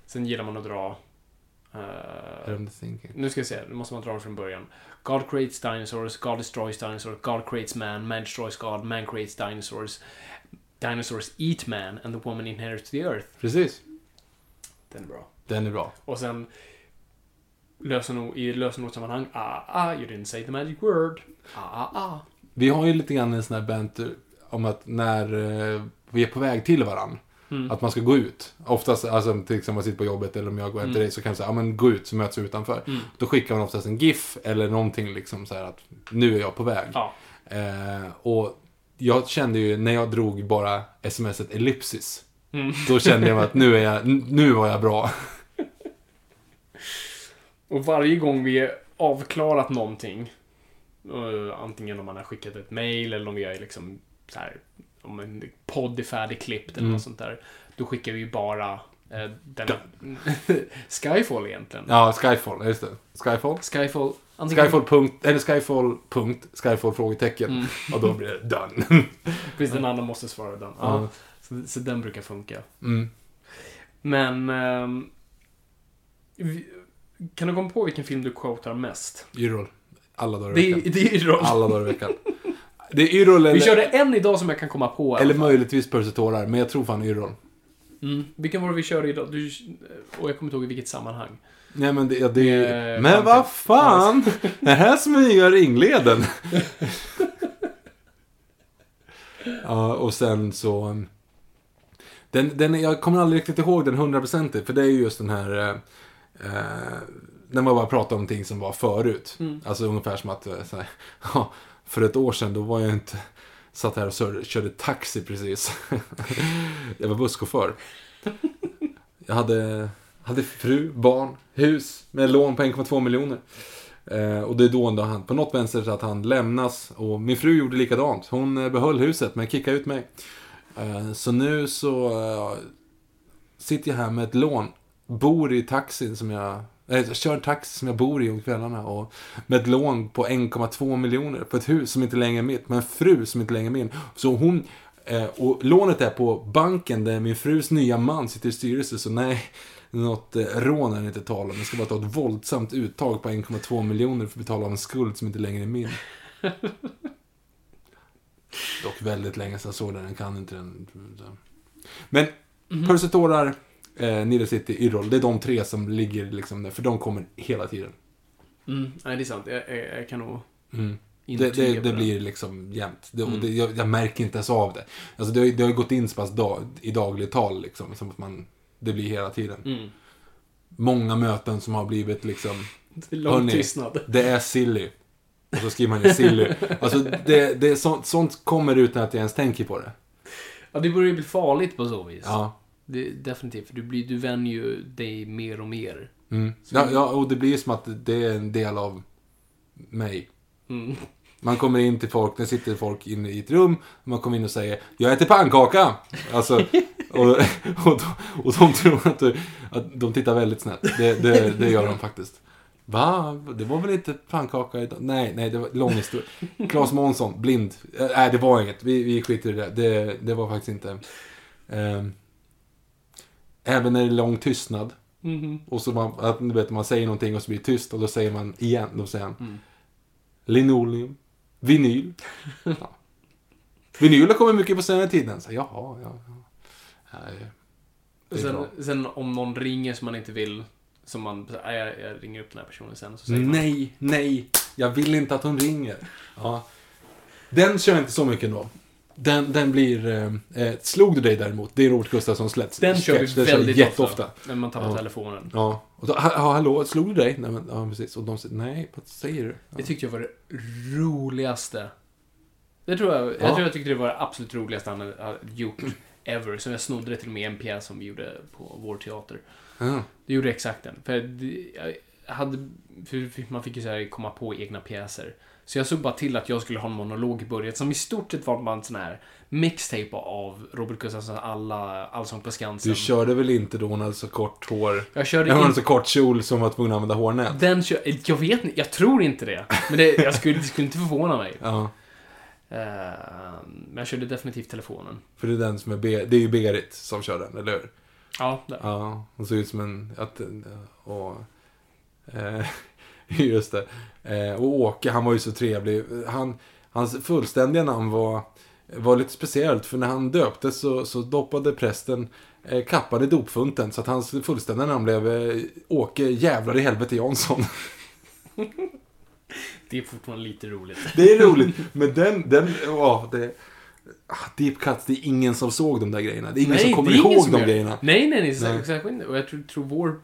Sen gillar man att dra... thinking. nu ska jag se, nu måste man dra det från början. God creates dinosaurs, God destroys dinosaurs, God creates man, man destroys God, man creates dinosaurs. Dinosaurs eat man and the woman inherits the earth. Precis. Den är bra. Den är bra. Och sen lösenord, i lösenordssammanhang, ah, ah, you didn't say the magic word. Ah, ah, ah. Vi har ju lite grann en sån här banter om att när eh, vi är på väg till varann. Mm. Att man ska gå ut. Oftast, alltså till exempel om man sitter på jobbet eller om jag går hem till Mm. dig så kan jag säga, ja men gå ut så möts vi utanför. Mm. Då skickar man oftast en GIF eller någonting liksom så här att nu är jag på väg. Ja. Eh, och jag kände ju när jag drog bara smset ellipsis. Mm. Då kände jag att nu är jag, nu var jag bra. *laughs* Och varje gång vi avklarat någonting, eh, antingen om man har skickat ett mail eller om vi har liksom så här, om en podd är färdigklippt eller Mm. något sånt där, då skickar vi bara eh, den... *laughs* Skyfall egentligen. Ja, Skyfall, just det. Skyfall. Skyfall. Antingen, Skyfall punkt, eller Skyfall punkt, Skyfall frågetecken. Mm. *laughs* Och då blir det done. *laughs* Precis, den andra måste svara den. Ja. Så, så den brukar funka. Mm. Men... vi- kan du komma på vilken film du quotar mest? Yrrol. Alla dagar i Det, veckan. är- det är ju Alla dagar i veckan. Det är Yrrol eller, Vi körde en idag som jag kan komma på. i alla eller fall. möjligtvis Percy Tårar, men jag tror fan Yrrol. Mm. Vilken var det vi körde idag? Du, och jag kommer inte ihåg i vilket sammanhang. Nej men det, ja, det Eh, Men vad fan! Det här smyger ringleden. *laughs* ja, och sen så... Den, den, jag kommer aldrig riktigt ihåg den hundraprocentigt, för det är ju just den här... Eh, eh, när man bara pratar om ting som var förut. Mm. Alltså ungefär som att, eh, så här, *laughs* ja, för ett år sedan då var jag inte... Satt här och körde, taxi precis. *laughs* jag var busschaufför. Jag hade, hade fru, barn, hus med lån på 1,2 miljoner. Eh, och det är då, han, på något vänster så att han lämnas. Och min fru gjorde likadant. Hon eh, behöll huset men kickade ut mig. Eh, så nu så eh, sitter jag här med ett lån. Bor i taxin som jag... Jag kör en taxi som jag bor i om kvällarna. Och med ett lån på 1,2 miljoner på ett hus som inte längre är mitt. Med en fru som inte längre är min. Så hon... Eh, och lånet är på banken där min frus nya man sitter i styrelse. Så nej, något eh, rån är det inte tal om. Jag ska bara ta ett våldsamt uttag på 1,2 miljoner för att betala av en skuld som inte längre är min. *laughs* Dock väldigt länge sedan jag såg den, jag kan inte den. Men. Percy tårar, eh, Nile City, Yrrol, det är de tre som ligger liksom där, för de kommer hela tiden. Mm, nej, det är sant. Jag, jag, jag kan nog Mm. Det, det, det det. blir liksom jämnt. Det, Mm. jag, jag märker inte ens av det. Alltså det, har- det har ju gått in så pass dag, i dagligt tal liksom, som att man, det blir hela tiden. Mm. Många möten som har blivit liksom, lång Hörni. tystnad. det är silly. Och så skriver man ju silly. Alltså det är sånt, sånt kommer utan att jag ens tänker på det. Ja, det börjar ju bli farligt på så vis. Ja. Det, definitivt. Du, blir, du vänjer ju dig mer och mer. Mm. Ja, ja, och det blir ju som att det är en del av mig. Mm. Man kommer in till folk, det sitter folk inne i ett rum, man kommer in och säger Jag äter pannkaka! Alltså, *laughs* och, och, de, och de tror att, du, att de tittar väldigt snett. Det, det, det gör de faktiskt. Va? Det var väl inte pannkaka idag? Nej, nej, det var lång historia. Claes Månsson, blind. Eh, Nej, det var inget. Vi, vi skiter i det. Det, det var faktiskt inte... ehm, även när det är lång tystnad. Mhm. Och så man, att, du vet, man säger någonting och så blir det tyst och då säger man igen. Då säger han Mm. linoleum, vinyl. *laughs* Ja. Vinyl har kommit mycket på senare tiden. Så, jaha, ja, ja. Nej, det Sen, sen om någon ringer som man inte vill, som man, "Nej, jag, jag ringer upp den här personen sen. Så säger man, Nej, nej. Jag vill inte att hon ringer. Ja. Den kör jag inte så mycket ändå. Den, den blir... Eh, eh, slog du dig däremot? Det är Robert Gustafssons lätt. Den kör vi jag väldigt jätteofta. ofta. När man tappar Ja. telefonen. Ja. Och då, ha, ha, hallå, slog du dig? Nej, men, ja, precis. Och de säger, nej, vad säger du? Ja. Det tyckte jag var det roligaste. Det tror jag, jag Ja. tror jag tyckte det var det absolut roligaste han hade gjort ever. Så jag snodde det till och med i en pjäs som vi gjorde på vår teater. Ja. Det gjorde exakt den. För jag hade, för man fick ju så här komma på egna pjäser. Så jag såg bara till att jag skulle ha en monolog i början som i stort sett var bara en sån här mixtape av Robert Gustafssons alla Allsång på Skansen. Du körde väl inte då hon hade så kort hår? Jag körde Hon hade så kort kjol som var tvungen att använda hårnät? Den kör... Jag vet inte, jag tror inte det. Men det, jag skulle, det skulle inte förvåna mig. Ja. Eh, men jag körde definitivt telefonen. För det är den som är, Be- det är ju Berit som kör den, eller hur? Ja, där. Ja, hon ser ut som en... Att, och, eh, *laughs* just det. Eh, och Åke, han var ju så trevlig. Han, hans fullständiga namn var, var lite speciellt. För när han döptes så, så doppade prästen eh, kappan i dopfunten. Så att hans fullständiga namn blev eh, Åke Jävlar i helvete Jansson. *laughs* Det är fortfarande lite roligt. *laughs* Det är roligt. Men den, den, ja, det... ah, Deep cuts, det är ingen som såg de där grejerna. Det är ingen som kommer ihåg de grejerna. Nej, nej, nej. Nej. Särskilt inte. Och jag tror, tror vår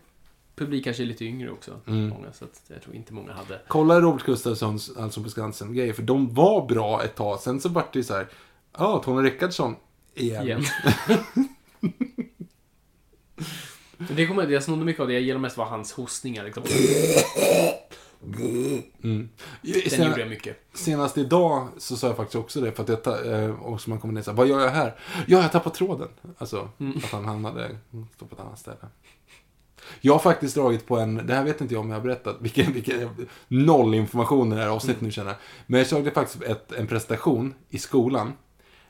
publik kanske är lite yngre också. Mm. Många, så att jag tror inte många hade. Kolla Robert Gustafssons Allsång på Skansen-grejer, för de var bra ett tag. Sen så vart det ju så här, ja, Tony Rickardsson igen. Igen. *laughs* Det kommer, jag snodde mycket av det. Jag gillar mest var hans hostningar. Liksom. Mm. Den Sen, gjorde jag mycket. senast idag så sa jag faktiskt också det, för att jag, ta- eh, och så man kommer ner så här, vad gör jag här? Ja, jag tappade tråden. Alltså, Mm. att han hamnade på ett annat ställe. Jag har faktiskt dragit på en, det här vet inte jag om jag har berättat, vilken, vilken noll information i det här avsnittet Mm. nu känner. Men jag körde faktiskt ett, en presentation i skolan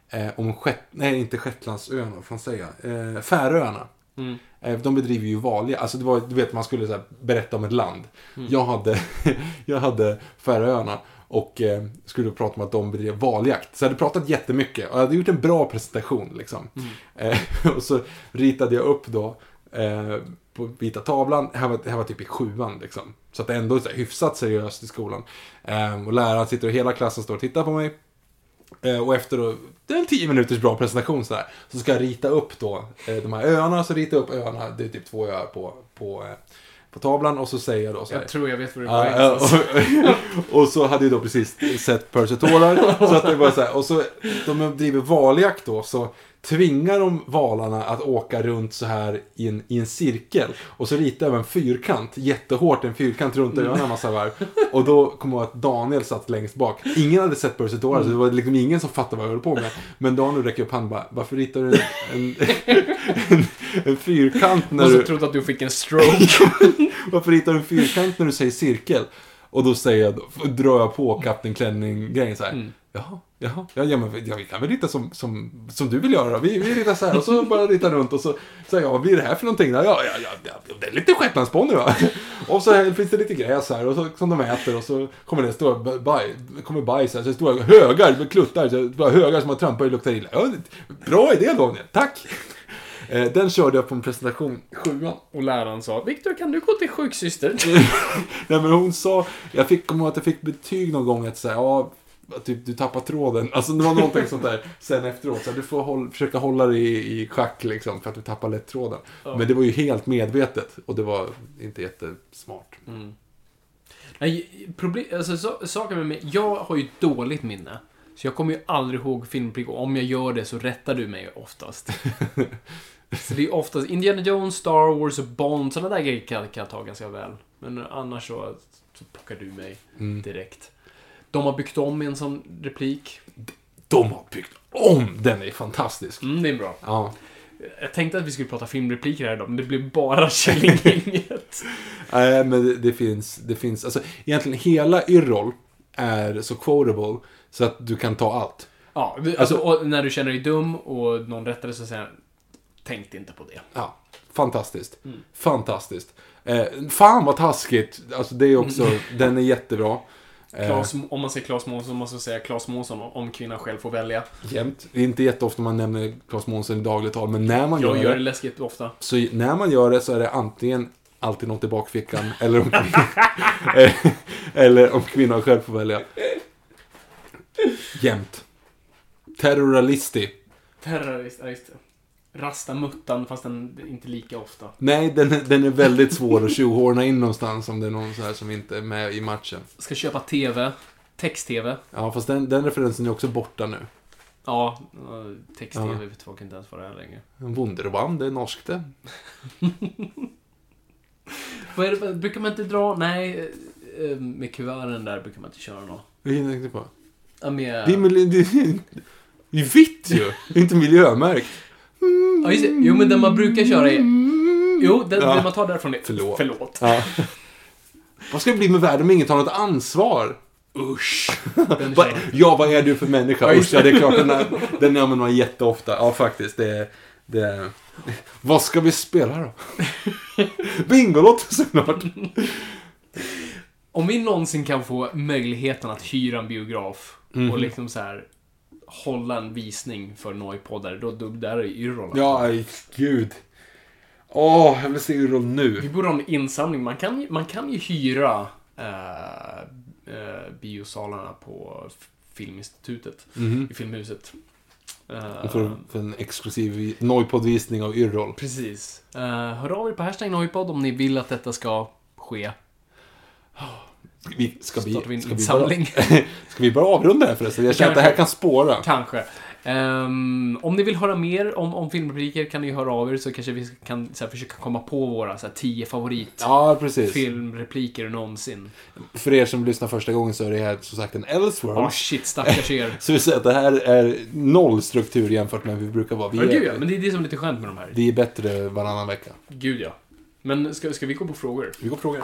eh, om Shet, nej inte Shetlandsöarna, vad fan säger jag? Eh, Färöarna. Mm. Eh, De bedriver ju valja, alltså det var, du vet man skulle så här, berätta om ett land. Mm. Jag hade, *laughs* jag hade Färöarna och eh, skulle prata om att de bedrev valjakt. Så jag hade pratat jättemycket och jag hade gjort en bra presentation liksom. Eh, *laughs* och så ritade jag upp då eh, på vita tavlan, det här var, det här var typ i sjuan liksom. Så att det ändå är så här, hyfsat seriöst i skolan. Eh, och läraren sitter och hela klassen står och tittar på mig. Eh, och efter då, det är en tio minuters bra presentation sådär. Så ska jag rita upp då eh, de här öarna, så ritar jag upp öarna, det är typ två öar på, på, eh, på tavlan. Och så säger jag då så här. Jag tror jag vet vad du ja, någonstans. och, och så hade jag då precis sett Percy tårar. Så att det var så här, och så, de driver valjakt då, så tvingar de valarna att åka runt så här i en, i en cirkel. Och så ritar jag en fyrkant, jättehårt en fyrkant runt öarna en massa varv. Och då kommer jag att Daniel satt längst bak. Ingen hade sett Percy Dora, så det var liksom ingen som fattade vad jag höll på med. Men Daniel räcker upp handen bara, varför ritar du en, en, en, en fyrkant när Och så du... trodde att du fick en stroke. *laughs* Varför ritar du en fyrkant när du säger cirkel? Och då säger jag, drar jag på Kapten Klänning-grejen så här. Mm. Jaha, jaha, ja, ja, men, ja, vi kan väl rita som, som, som du vill göra. Vi, vi ritar så här och så *laughs* bara ritar runt och så säger jag, vad blir det här för någonting? Ja, ja, ja, ja det är lite shetlandsponny *laughs* va? Och så här, finns det lite gräs här och så, som de äter och så kommer det stora baj, kommer bajs här, så stora högar med kluttar, så bara högar som man trampar och luktar illa. Ja, bra idé Daniel, tack! Eh, Den körde jag på en presentation, sjuan. Och läraren sa, Viktor kan du gå till sjuksyster? *laughs* Nej men hon sa, jag fick komma ihåg att jag fick betyg någon gång att säga, ja, typ du tappar tråden. Alltså det var någonting sånt där sen efteråt. Så du får håll, försöka hålla dig i, i schack liksom för att du tappar lätt tråden. Men det var ju helt medvetet och det var inte jättesmart. Nej, problem, alltså, så, saken med mig, jag har ju dåligt minne. Så jag kommer ju aldrig ihåg filmreplik och om jag gör det så rättar du mig oftast. *laughs* så det är oftast Indiana Jones, Star Wars och Bond, sådana där grejer kan, kan jag ta ganska väl. Men annars så, så plockar du mig direkt. De har byggt om en sån replik. De har byggt om! Den är fantastisk. Mm, det är bra. Ja. Jag tänkte att vi skulle prata filmrepliker här idag, men det blev bara *laughs* Killinggänget. *laughs* Nej, men det, det finns, det finns, alltså egentligen hela Yrrol är så quotable så att du kan ta allt. ja, alltså, och när du känner dig dum och någon rättar dig så säger tänkte inte på det. Ja, fantastiskt. Fantastiskt. Eh, fan vad taskigt. Alltså det är också, *laughs* den är jättebra. Eh, Klas, om man säger Klas Månsson måste man säga Klas Månsson om kvinnan själv får välja. jämt. Det är inte jätteofta man nämner Claes Månsson i dagligt tal, men när man Jag gör gör det det, läskigt ofta. så när man gör det så är det antingen alltid något i bakfickan, *laughs* eller om, *laughs* eller om kvinnan själv får välja. Jämt. Terroralisti. Terrorist, ja just det. Rasta muttan, fast den inte lika ofta. Nej, den, är- den är väldigt svår att tjohorna in någonstans om det är någon så här som inte är med i matchen. Ska köpa TV. Text-TV. Ja, fast den, den referensen är också borta nu. Ja, text-TV Ja. vet folk inte ens vad det är längre. Wunderbaum, det är norskt det. *laughs* Vad är det, brukar man inte dra? Nej, eh, med kuverten där brukar man inte köra något. Jag tänkte på? Ja, med... Det är, miljö, det, är, det är vitt ju! Inte miljömärkt. Ja, just det. Jo, men den man brukar köra är... Jo, den, Ja. den man tar därifrån är... Förlåt. Förlåt. Ja. Vad ska det bli med världen om ingen tar något ansvar? Usch. *laughs* Ja, vad är du för människa? Usch, ja, det är klart, den, här, den använder man jätteofta. Ja, faktiskt. Det, det, vad ska vi spela då? *laughs* Bingolotto såklart. Om vi någonsin kan få möjligheten att hyra en biograf Mhm. och liksom så här hålla en visning för Noipodare, då, då där är Yrrol. Ja, aj, gud. Åh, jag vill se Yrrol Vi nu. borde ha en insamling. Man kan, man kan ju hyra eh, eh, biosalarna på Filminstitutet i Filmhuset. Eh, För, för en exklusiv Noipod-visning av Yrrol. Precis. Uh, hör av er på hashtag Noipod om ni vill att detta ska ske. Vi, ska, vi, vi ska, vi bara, insamling? *laughs* ska vi bara avrunda här förresten? Jag känner att det här kan spåra. Kanske. Ehm, om ni vill höra mer om, om filmrepliker kan ni höra av er så kanske vi kan så här, försöka komma på våra så här, tio favorit Ja, filmrepliker någonsin. För er som lyssnar första gången så är det här som sagt en Elseworld. Åh shit, stackars er. *laughs* Så vi säger att det här är noll struktur jämfört med hur vi brukar vara. Vi, Ja, gud ja, är, men det är det som är lite skönt med de här. vi är bättre varannan vecka. Gud ja. Men ska, ska vi gå på frågor? Vi går på frågor.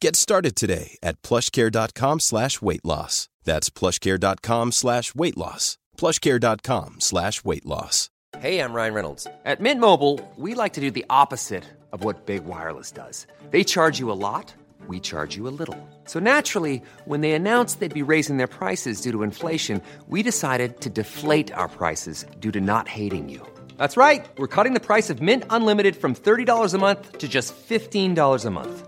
Get started today at plushcare.com slash weight loss. That's plushcare.com slash weight loss. plushcare.com slash weight loss. Hey, I'm Ryan Reynolds. At Mint Mobile, we like to do the opposite of what Big Wireless does. They charge you a lot, we charge you a little. So naturally, when they announced they'd be raising their prices due to inflation, we decided to deflate our prices due to not hating you. That's right. We're cutting the price of Mint Unlimited from $30 a month to just $15 a month.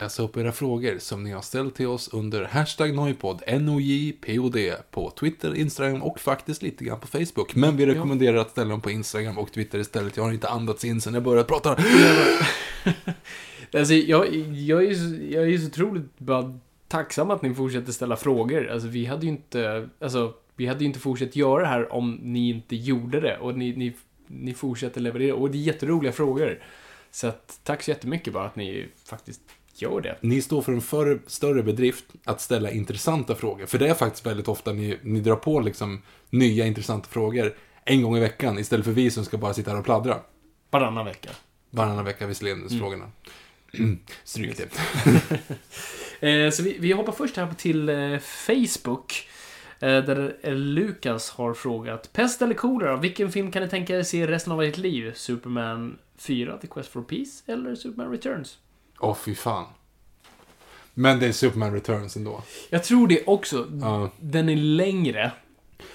Läsa upp era frågor som ni har ställt till oss under hashtag Noipod, N-O-J-P-O-D, på Twitter, Instagram och faktiskt lite grann på Facebook. Men vi rekommenderar att ställa dem på Instagram och Twitter istället. Jag har inte andats in sen jag började prata. *laughs* Alltså, jag, jag, är så, jag är så otroligt bara tacksam att ni fortsätter ställa frågor. Alltså, vi hade ju inte, alltså, vi hade ju inte fortsatt göra det här om ni inte gjorde det. Och ni, ni, ni fortsätter leverera. Och det är jätteroliga frågor. Så att, tack så jättemycket bara att ni faktiskt gör det. Ni står för en för, större bedrift att ställa intressanta frågor. För det är faktiskt väldigt ofta ni, ni drar på liksom nya intressanta frågor en gång i veckan istället för vi som ska bara sitta här och pladdra. Varannan vecka. Varannan vecka visserligen, frågorna. *clears throat* Stryk det. *laughs* Eh, så vi, vi hoppar först här till eh, Facebook. Eh, där Lukas har frågat Pest eller kolera? Vilken film kan ni tänka er se resten av ert liv? Superman 4, The Quest for Peace eller Superman Returns? Åh, fy fan. Men det är Superman Returns ändå. Jag tror det också. Ja. Den är längre.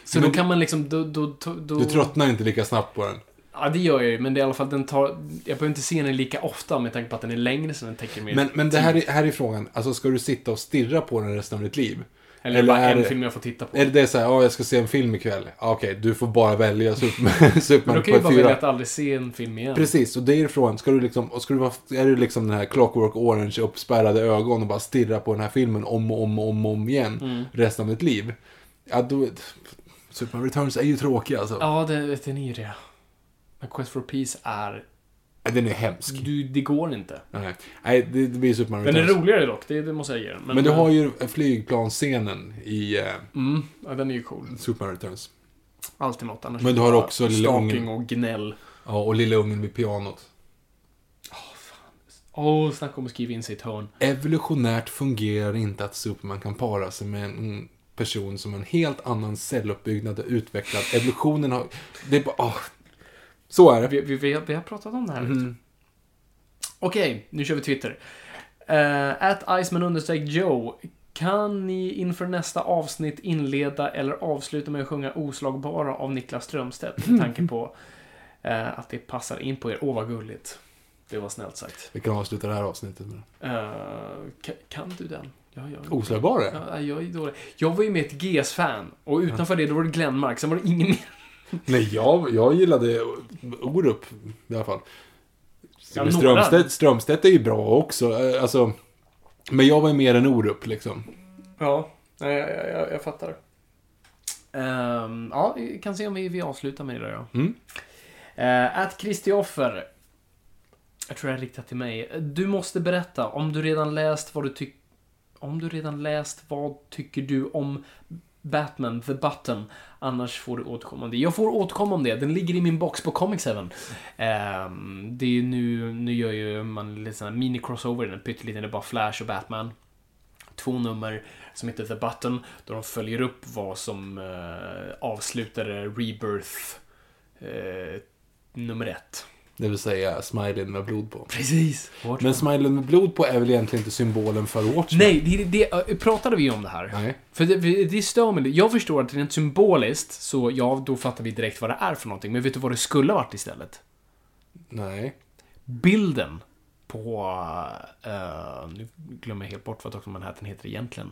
Så Men då kan man liksom... Då, då, då... Du tröttnar inte lika snabbt på den. Ja, det gör jag ju. Men det är i alla fall den tar... Jag behöver inte se den lika ofta med tanke på att den är längre så den täcker mer Men, men det här är, här är frågan. Alltså, ska du sitta och stirra på den resten av ditt liv? Eller, bara är en det- film jag får titta på. Är det det så här, ja, jag ska se en film ikväll. Ja, Okej, du får bara välja Superman, *laughs* Men Superman då kan ju bara välja att aldrig se en film igen. Precis, och det är frågan. Ska du liksom, och ska du vara, är du liksom den här Clockwork Orange uppspärrade ögon och bara stirra på den här filmen om och om och om, om igen Mm. resten av ditt liv? Ja, då... Superman Returns är ju tråkig alltså. Ja, det, den är ju det. Men Quest for Peace är... Den är hemsk. Du, det går inte. Nej, Nej det, det blir Superman Den är Returns. roligare dock, det, det måste jag ge den. Men, du har ju flygplansscenen i eh, Mm, ja, den är ju cool. Superman Returns. Alltid något annars. Men du har bara också lilla Stalking och gnäll. Ja, och lilla ungen vid pianot. Åh, snacka om att skriva in sig i ett hörn. Evolutionärt fungerar inte att Superman kan para sig med en person som har en helt annan celluppbyggnad och utvecklad. Evolutionen har... Det är bara... åh. Så är det. Vi, vi, vi, har, vi har pratat om det här. Mhm. Okej, nu kör vi Twitter. Uh, at Iceman understreck Joe. Kan ni inför nästa avsnitt inleda eller avsluta med att sjunga Oslagbara av Niklas Strömstedt? Med *laughs* tanke på eh, att det passar in på er. Åh, vad gulligt. Det var snällt sagt. Vi kan avsluta det här avsnittet med Eh, kan, du den? Ja, ja. Oslagbara? Ja, jag är dålig. Jag var ju med ett GS-fan och utanför det då var det Glenmark, sen var det ingen mer. Nej, jag, jag gillade Orup i alla fall. Ja. Strömstedt, Strömstedt är ju bra också. eh, Alltså, men jag var ju mer än Orup liksom. Ja, nej, jag, jag, jag, jag fattar. Ehm, ja, vi kan se om vi, vi avslutar med det då. Ja. Mm. Uh, att Kristoffer. Jag tror det är riktat till mig. Du måste berätta om du redan läst vad du tycker om du redan läst vad tycker du om Batman, The Button. Annars får du återkomma om det. Jag får återkomma om det. Den ligger i min box på Comic 7. Ehm, det är nu, nu gör ju man lite sån här mini-crossover. Den pytteliten. Det är bara Flash och Batman två nummer som heter The Button, då de följer upp vad som eh, avslutade Rebirth eh, nummer ett. Det vill säga Smilen med blod på. Precis. Men Smilen med blod på är väl egentligen inte symbolen för Watchmen? Nej, det, det, eh, pratade vi om det här? Nej. För det, det stör mig. Jag förstår att rent symboliskt, så ja, då fattar vi direkt vad det är för någonting. Men vet du vad det skulle ha varit istället? Nej. Bilden på... eh, nu glömmer jag helt bort vad Dr. Manhattan heter egentligen.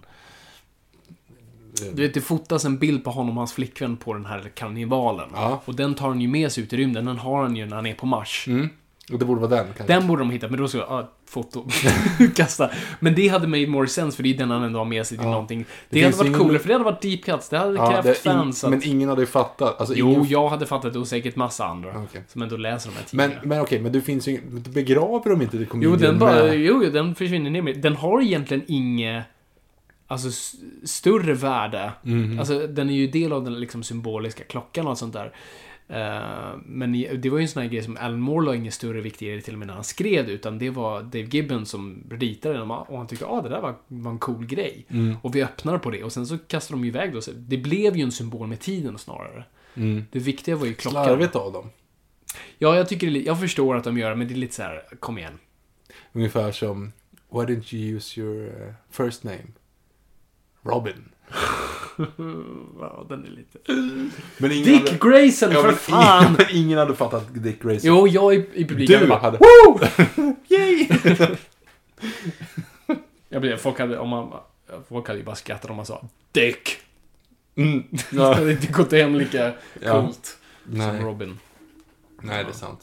Du vet, det fotas en bild på honom och hans flickvän på den här karnevalen. Ja. Och den tar han ju med sig ut i rymden. Den har han ju när han är på Mars. Mm. Och det borde vara den kanske. Den borde de hitta, men då ska jag, ah, foto, *laughs* kasta. Men det hade made more sense, för det är den han ändå har med sig till Ja. någonting. Det, Det hade varit ingen- coolare, för det hade varit deep cuts. Det hade Ja, krävt det fans. ing- att... Men ingen hade ju fattat. Alltså, Jo, ingen... jag hade fattat det och säkert massa andra. Okej. Som ändå läser de här Men, tidningarna. men okej, men du finns ju begraver de inte det Jo, den bara, med? jo, jo, den försvinner ner med. Den har egentligen inget, alltså, större värde. Mhm. Alltså, den är ju del av den liksom symboliska klockan och sånt där. Eh, men det var ju en sån här grej som Alan Moore la ingen större vikt i det till och med när han skrev det, utan det var Dave Gibbons som ritade den och han tyckte att ah, det där var, var en cool grej. Mm. Och vi öppnar på det och sen så kastar de iväg. Så Det blev ju en symbol med tiden snarare. Det viktiga var ju klockan. Mm. Slarvigt av dem. Ja, jag tycker det jag förstår att de gör det, men det är lite så här, kom igen. Ungefär som Why didn't you use your uh, first name? Robin. *laughs* Ja, den är lite... Men ingen Dick hade... Grayson, Ja, för men fan! *laughs* Ingen, ingen hade fattat Dick Grayson. Jo, jag i, i publiken Du bara, hade. Woo! *laughs* Yay! jag blev, folk hade, om man, folk hade ju bara skrattat om man sa Dick. Mm. Det hade inte gått hem lika Ja. coolt Nej. som Robin. Nej, det är sant.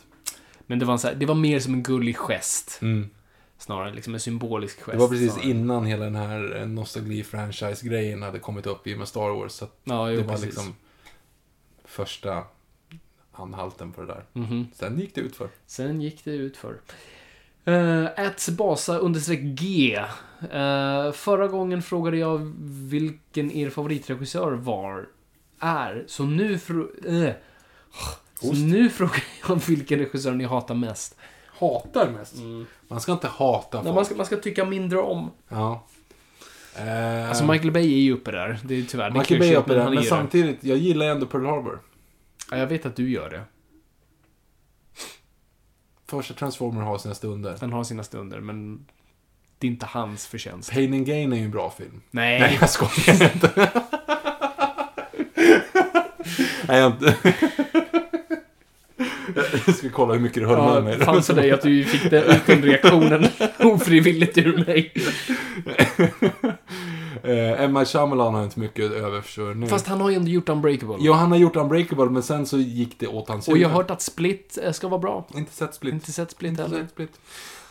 Men det var, en så här, det var mer som en gullig gest. Mm. Snarare liksom en symbolisk gest. Det var precis snarare. innan hela den här eh, nostalgi-franchise-grejen hade kommit upp i och med Star Wars. Så Ja, jo, det var precis. liksom första anhalten på det där. Mhm. Sen gick det ut för. Sen gick det ut för. Uh, at basa understreck G. Eh, förra gången frågade jag vilken er favoritregissör var. Är. Så nu fro- eh. Så nu frågar jag vilken regissör ni hatar mest. Hatar mest. Man ska inte hata folk. Nej, man, ska, man ska tycka mindre om. Ja. Eh, Alltså Michael Bay är ju uppe där. Det är tyvärr. det är Michael Bay är uppe där, men ju samtidigt, jag gillar ändå Pearl Harbor. Ja, jag vet att du gör det. Första Transformer har sina stunder. Den har sina stunder, men det är inte hans förtjänst. Pain and Gain är ju en bra film. Nej. Nej, jag skojar inte. *laughs* Nej, jag inte. Jag ska kolla hur mycket du höll med Ja, mig. fan för dig att du fick det, ut den reaktionen *laughs* ofrivilligt ur mig. Eh, Emma Shyamalan har inte mycket över för nu. Fast han har ju ändå gjort Unbreakable. Ja, han har gjort Unbreakable, men sen så gick det åt hans Och jag har hört att Split eh, ska vara bra. Inte sett Split. Inte sett Split Inte heller. sett Split.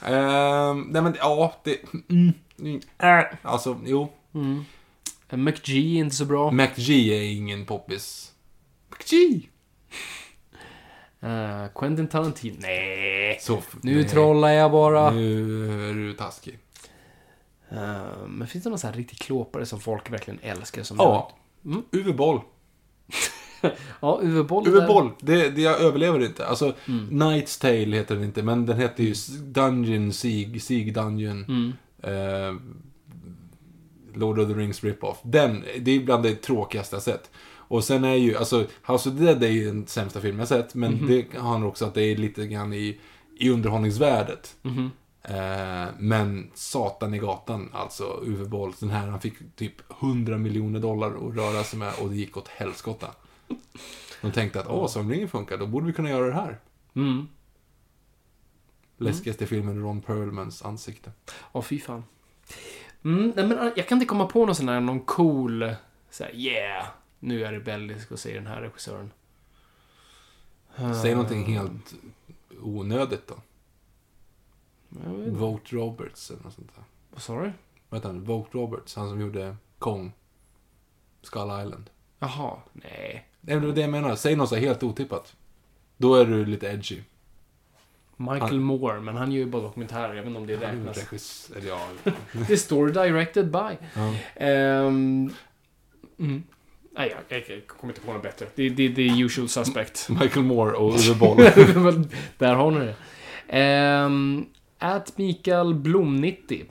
Ehm, nej men, ja, det... Mm, mm, äh, alltså, jo. Mm. Eh, McG är inte så bra. MacG är ingen poppis. MacG! Uh, Quentin Tarantino. Nej. Så, Nu nej. trollar jag bara. Nu är du taskig. Eh, men finns det någon sån här riktig klåpare som folk verkligen älskar? Som Ja. Mm. Uwe Boll. *laughs* Ja, Uwe Boll. Uwe där. Boll, det, det jag överlever inte. Alltså, Mm. Knight's Tale heter den inte, men den heter ju Dungeon, Sieg, Sieg Dungeon. Mm. Eh, Lord of the Rings rip-off. Den, det är bland det tråkigaste jag sett. Och sen är ju, alltså, House of the Dead är ju den sämsta film jag sett, men Mhm. det handlar också att det är lite grann i, i underhållningsvärdet. Mhm. Eh, men Satan i gatan, alltså Uwe Boll, den här, han fick typ 100 miljoner dollar att röra sig med och det gick åt helskotta. De tänkte att, åh, Sagan funkar, då borde vi kunna göra det här. Mm. Läskigaste filmen, Ron Perlmans ansikte. Åh, fy fan. Mm, nej, men jag kan inte komma på någon sån här, någon cool, så här, yeah, nu är jag rebellisk och säger den här regissören. Säg någonting helt onödigt då. Vote Roberts eller något sånt där. Vad sa du? Vad heter han? Vote Roberts, han som gjorde Kong. Skull Island. Jaha, nej. Det är det jag menar. Säg något så helt otippat. Då är du lite edgy. Michael Han- Moore, men han gör ju bara dokumentärer. Jag vet inte om det Han är räknas. regis- eller ja. *laughs* Det står directed by. ja. Ehm, mm. Nej, jag, jag, jag kommer inte på något bättre. Det, det, det är usual suspect. *laughs* Michael Moore och Uwe Boll. *laughs* Där har ni det. Um, at Mikael Blom 90.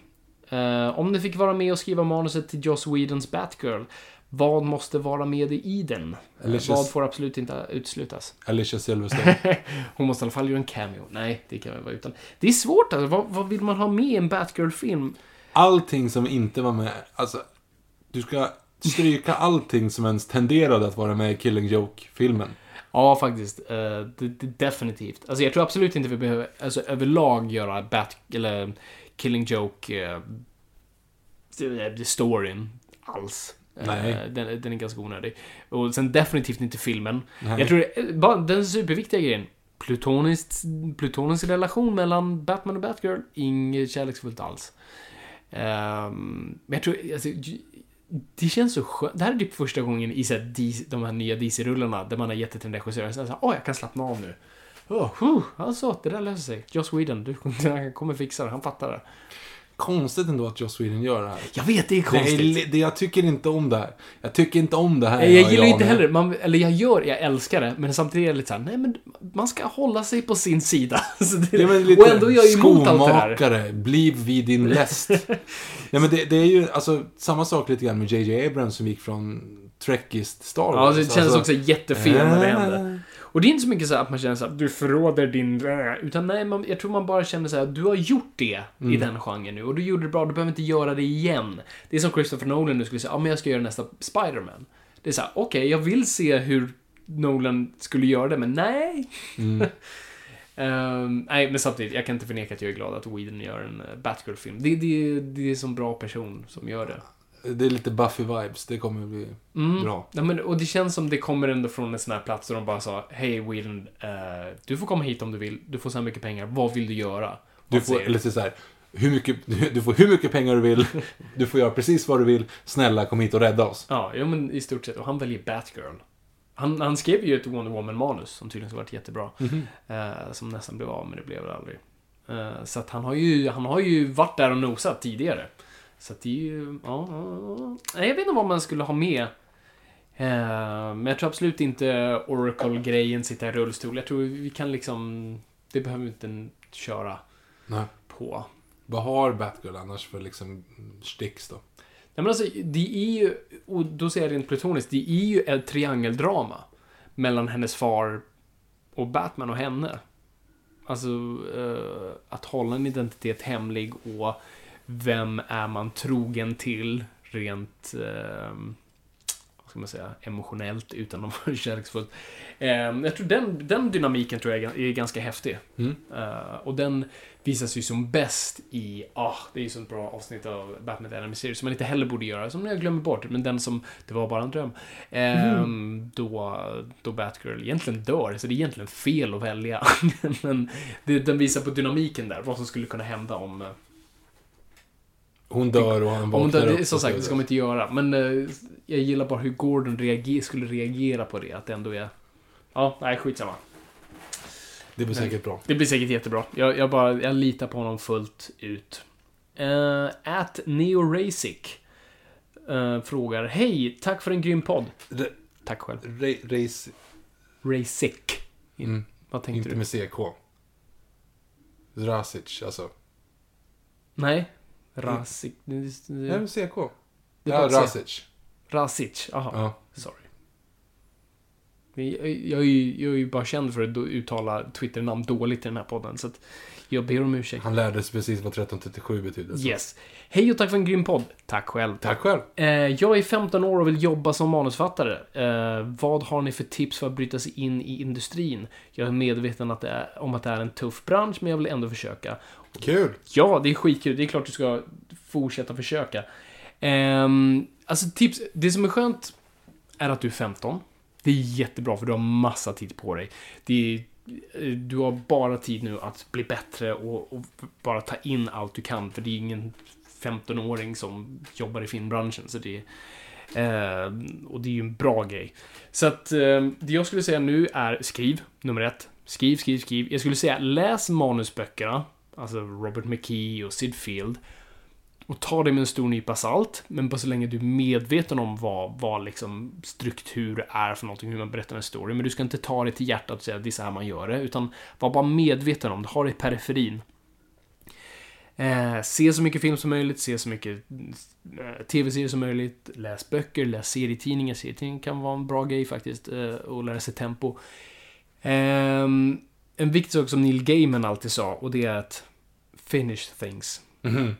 Eh, om ni fick vara med och skriva manuset till Joss Whedons Batgirl, vad måste vara med i den? Eh, Alicia- Vad får absolut inte uteslutas? Alicia Silverstone. *laughs* Hon måste i alla fall göra en cameo. Nej, det kan vi vara utan. Det är svårt alltså. Vad, vad vill man ha med i en Batgirl-film? Allting som inte var med, alltså. Du ska stryka allting som ens tenderade att vara med i Killing Joke-filmen. Ja, faktiskt. Det, det, definitivt. Alltså, jag tror absolut inte vi behöver, alltså överlag göra Bat, eller Killing Joke, uh, storyn alls. Eh, Nej. den, den är ganska onödig. Och sen definitivt inte filmen. Nej. Jag tror det, bara den superviktiga grejen. plutonisk, plutonisk relation mellan Batman och Batgirl. Inget kärleksfullt alls. Ehm, men jag tror, alltså, det känns så skönt. Det här är typ första gången i så här, DC, de här nya DC-rullarna där man har gett det till en regissör. Så här, åh, jag kan slappna av nu. Oh, huh, alltså, det där löser sig. Joss Whedon, du *laughs* han kommer fixa det. Han fattar det. Konstigt ändå att Joss Whedon gör det här. Jag vet, det är Det är, konstigt. det, jag tycker inte om det här. Jag tycker inte om det här. Jag har gillar inte med. heller, man, eller jag gör, jag älskar det, men samtidigt är det lite såhär, nej men man ska hålla sig på sin sida. *laughs* Det, Ja, men lite och ändå är jag emot allt det här. skomakare, bliv vid din läst. *laughs* ja, men det, det är ju alltså samma sak lite grann med JJ Abrams som gick från Trekist Star Wars. Ja, det känns Alltså, också jättefel när det äh. hände. Och det är inte så mycket så att man känner så att du förråder din... Utan nej, man, jag tror man bara känner så här att du har gjort det Mm. i den genren nu och du gjorde det bra, du behöver inte göra det igen. Det är som Christopher Nolan nu skulle säga, ja men jag ska göra nästa Spider-Man. Det är så här, okej, jag vill se hur Nolan skulle göra det, men nej. Mm. *laughs* Ehm, nej, men samtidigt, jag kan inte förneka att jag är glad att Whedon gör en uh, Batgirl-film. Det, det, det är en sån bra person som gör det. Det är lite Buffy-vibes. Det kommer bli Mm. bra. Ja, men, och det känns som det kommer ändå från en sån här plats där de bara sa Hej Whedon, eh, du får komma hit om du vill. Du får så här mycket pengar. Vad vill du göra? Du får lite så här, hur mycket, *laughs* du får hur mycket pengar du vill. *laughs* Du får göra precis vad du vill. Snälla, kom hit och rädda oss. Ja, ja, men i stort sett. Och han väljer Batgirl. Han, han skrev ju ett Wonder Woman-manus som tydligen har varit jättebra. Mhm. Eh, som nästan blev av, men det blev det aldrig. Eh, så att han har, ju, han har ju varit där och nosat tidigare. Så att det är ju... Ja, ja, jag vet inte vad man skulle ha med. Eh, men jag tror absolut inte Oracle-grejen, sitta i rullstol. Jag tror vi kan liksom... Det behöver vi inte köra Nej. på. Vad har Batgirl annars för liksom sticks då? Nej men alltså, det är ju, och då säger jag rent plutoniskt, det är ju ett triangeldrama. Mellan hennes far och Batman och henne. Alltså, eh, att hålla en identitet hemlig och vem är man trogen till rent, eh, vad ska man säga, emotionellt utan att *laughs* vara kärleksfullt. Eh, jag tror den, den dynamiken tror jag är, ganska häftig. Mm. Eh, och den visas ju som bäst i, ah, det är ju sånt bra avsnitt av Batman The Animated Series som man inte heller borde göra, som jag glömmer bort, men den som, det var bara en dröm. Ehm, då, då Batgirl egentligen dör, så det är egentligen fel att välja. *laughs* men det, den visar på dynamiken där, vad som skulle kunna hända om... Hon dör och han vaknar det, upp. det, som sagt, det ska man inte göra. Men eh, jag gillar bara hur Gordon reager, skulle reagera på det, att det ändå är... Ja, nej, skitsamma. Det blir säkert bra. Det blir säkert jättebra. Jag, jag bara, jag litar på honom fullt ut. Uh, at Neo Rasic eh, frågar Hej, tack för en grym podd. Re- Tack själv. Ra- race... Rasic. Mm, Vad tänkte inte du? med CK. Rasic, alltså. Nej. Rasic. Nej, med CK. det är Ja. Rasic. Rasic. Jaha. Ja. Sorry. Men Jag, jag, är ju, jag är ju bara känd för att uttala Twitter-namn dåligt i den här podden, så att jag ber om ursäkt. Han lärde sig precis vad 1337 betyder. så. Yes. Hej och tack för en grym podd. Tack själv. Tack själv. Eh, jag är 15 år och vill jobba som manusfattare. Eh, vad har ni för tips för att bryta sig in i industrin? Jag är medveten att det är, om att det är en tuff bransch, men jag vill ändå försöka. Kul. Ja, det är skitkul. Det är klart du ska fortsätta försöka. Um, alltså tips, det som är skönt är att du är 15. Det är jättebra för du har massa tid på dig. Det är, eh, du har bara tid nu att bli bättre och, och bara ta in allt du kan. För det är ingen 15-åring som jobbar i filmbranschen. Så det är, eh, och det är ju en bra grej. Så att eh, det jag skulle säga nu är skriv, nummer ett. Skriv, skriv, skriv. Jag skulle säga läs manusböckerna. Alltså Robert McKee och Sid Field. Och ta det med en stor nypa salt, men bara så länge du är medveten om vad, vad liksom struktur är för någonting, hur man berättar en story. Men du ska inte ta det till hjärtat och säga att det är så här man gör det, utan var bara medveten om det, ha det i periferin. Eh, se så mycket film som möjligt, se så mycket eh, tv-serier som möjligt, läs böcker, läs serietidningar. Serietidningar kan vara en bra grej faktiskt, eh, och lära sig tempo. Ehm, en viktig sak som Neil Gaiman alltid sa, och det är att finish things. Mhm.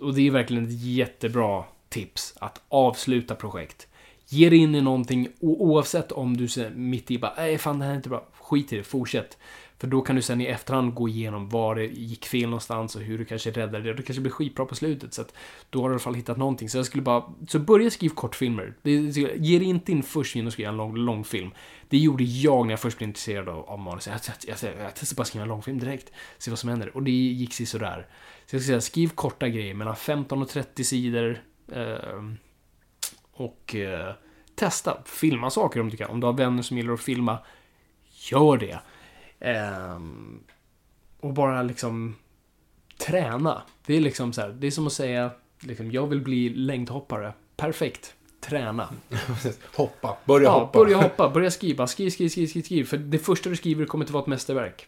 Och det är verkligen ett jättebra tips att avsluta projekt. Ge dig in i någonting, o- oavsett om du säger mitt i bara, nej fan det här är inte bra, skit i det, fortsätt. För då kan du sen i efterhand gå igenom var det gick fel någonstans och hur du kanske räddade det. Det kanske blir skitbra på slutet. Så att då har du i alla fall hittat någonting. Så jag skulle bara... Så börja skriva kortfilmer. Det, ge dig inte in först in att skriva en lång, långfilm. Det gjorde jag när jag först blev intresserad av, av manus. Jag, jag, jag, jag testade bara skriva en långfilm direkt. Se vad som händer. Och det gick sig sådär. Så jag skulle säga, skriv korta grejer mellan 15 och 30 sidor. Eh, och eh, testa. Filma saker om du kan. Om du har vänner som gillar att filma, gör det. Ehm, och bara liksom träna. Det är liksom så här, det är som att säga, liksom, jag vill bli längdhoppare. Perfekt. Träna. *laughs* Hoppa. Börja ja, hoppa. börja hoppa, *laughs* börja skriva. Skriv, skriv, skriv, skriv, skriv. För det första du skriver kommer inte vara ett mästerverk.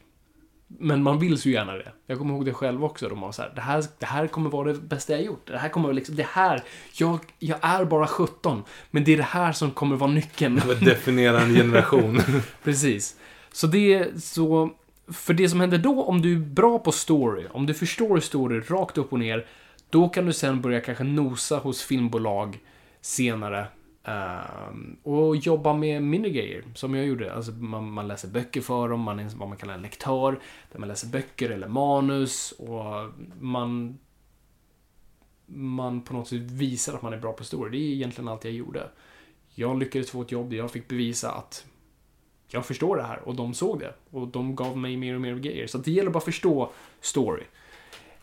Men man vill så gärna det. Jag kommer ihåg det själv också. De var så här, det här, det här kommer vara det bästa jag gjort. Det här kommer liksom, det här, jag, jag är bara 17. Men det är det här som kommer vara nyckeln. *laughs* Definiera en generation. Precis. Så det, är så, för det som händer då, om du är bra på story, om du förstår story rakt upp och ner, då kan du sen börja kanske nosa hos filmbolag senare. ehm, och jobba med mindre grejer, som jag gjorde. Alltså man, man läser böcker för dem, man är vad man kallar en lektör, där man läser böcker eller manus och man man på något sätt visar att man är bra på story. Det är egentligen allt jag gjorde. Jag lyckades få ett jobb där jag fick bevisa att jag förstår det här och de såg det. Och de gav mig mer och mer grejer. Så det gäller bara att förstå story.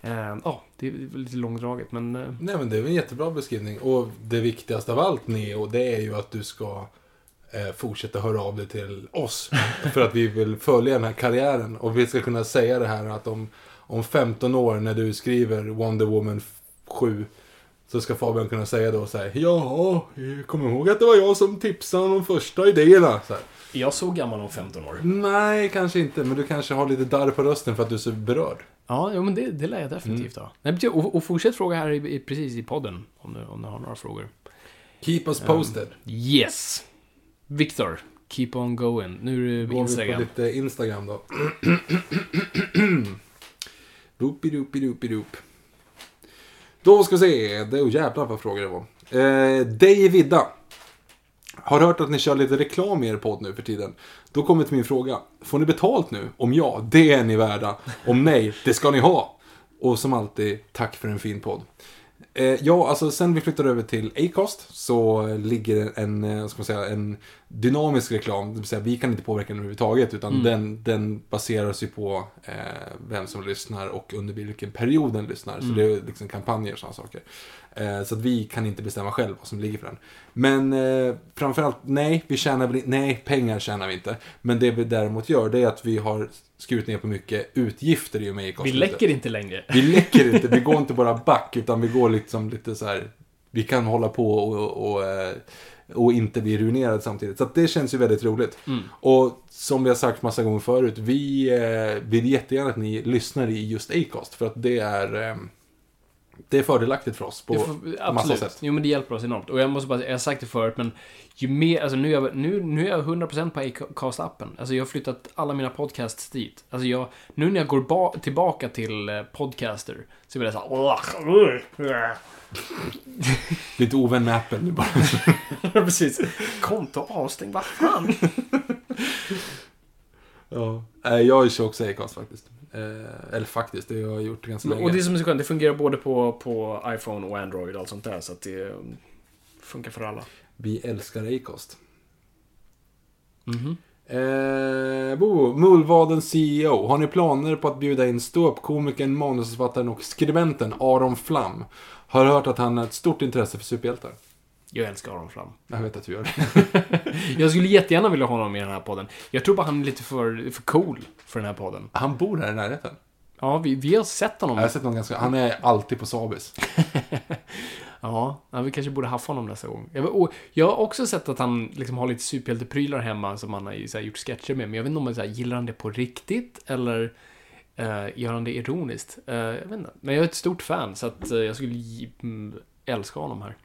Eh, Ja, det är lite långdraget men... eh, Nej men det är en jättebra beskrivning. Och det viktigaste av allt Neo, det är ju att du ska eh, fortsätta höra av dig till oss. *laughs* för att vi vill följa den här karriären. Och vi ska kunna säga det här att om, om 15 år när du skriver Wonder Woman 7 så ska Fabian kunna säga då så här, ja, kom ihåg att det var jag som tipsade om de första idéerna. Så här. Jag såg gammal om 15 år. Nej, kanske inte, men du kanske har lite darr på rösten för att du är så berörd. Ja, jo, men det, det lär jag definitivt ha. Nej, men och, och fortsätt fråga här i, i, precis i podden. Om du, om du har några frågor. Keep us posted. Yes! Viktor, keep on going. Nu är det Går vi på Instagram. lite Instagram då. *clears throat* Doopy-doopy-doopy-doop. Då ska vi se. Det, oh, jävlar vad frågor det var. Eh, Dej Vidda. Har hört att ni kör lite reklam i er podd nu för tiden. Då kommer till min fråga. Får ni betalt nu? Om ja, det är ni värda. Om nej, det ska ni ha. Och som alltid, tack för en fin podd. Eh, ja, alltså sen vi flyttade över till Acast så ligger det en, eh, ska man säga, en dynamisk reklam. Det vill säga, vi kan inte påverka den överhuvudtaget. Utan den, den baseras ju på eh, vem som lyssnar och under vilken period den lyssnar. Så det är liksom kampanjer och sådana saker. Eh, så att vi kan inte bestämma själv vad som ligger för den. Men eh, framförallt, nej, vi tjänar väl, nej, pengar tjänar vi inte. Men det vi däremot gör, det är att vi har skurit ner på mycket utgifter i och med Acast. Vi läcker inte längre. Vi läcker inte, vi går inte *laughs* bara back, utan vi går liksom lite så här. Vi kan hålla på och, och, eh, och inte bli ruinerade samtidigt. Så det känns ju väldigt roligt. Och som vi har sagt massa gånger förut, vi eh, vill jättegärna att ni lyssnar i just Acast. För att det är, eh, det är fördelaktigt för oss på får- massa Absolut. sätt. Jo, men det hjälper oss enormt. Och jag måste bara, jag har sagt det förut, men ju mer, alltså nu är jag, nu, nu är jag 100% på Acast-appen. Alltså jag har flyttat alla mina podcasts dit. Alltså jag, nu när jag går ba, tillbaka till eh, Podcaster, så blir det såhär... *laughs* Lite ovän med Apple nu bara. *laughs* Precis. Konto avstängt, vad fan? *laughs* ja. Eh, Jag kör också Acast faktiskt. Eh, eller faktiskt, det har jag gjort ganska länge. Och det som är så skönt, det fungerar både på, på iPhone och Android och allt sånt där. Så att det um, funkar för alla. Vi älskar Acast. Mhm. Eh, Bo, CEO. Har ni planer på att bjuda in ståuppkomikern, manusförfattaren och skribenten Aron Flam? Har hört att han har ett stort intresse för superhjältar. Jag älskar Aron Flam. Jag vet att du gör det. *laughs* Jag skulle jättegärna vilja ha honom i den här podden. Jag tror bara han är lite för, för cool för den här podden. Han bor här i närheten. Ja, vi, vi har sett honom. Jag har sett honom ganska... Han är alltid på Sabis. *laughs* Ja, vi kanske borde haffa honom nästa gång. Jag, och jag har också sett att han liksom har lite superhjälteprylar hemma som han har gjort sketcher med. Men jag vet inte om han så här, gillar han det på riktigt eller eh, gör han det ironiskt? Eh, jag vet inte. Men jag är ett stort fan så att eh, jag skulle mm, älska honom här.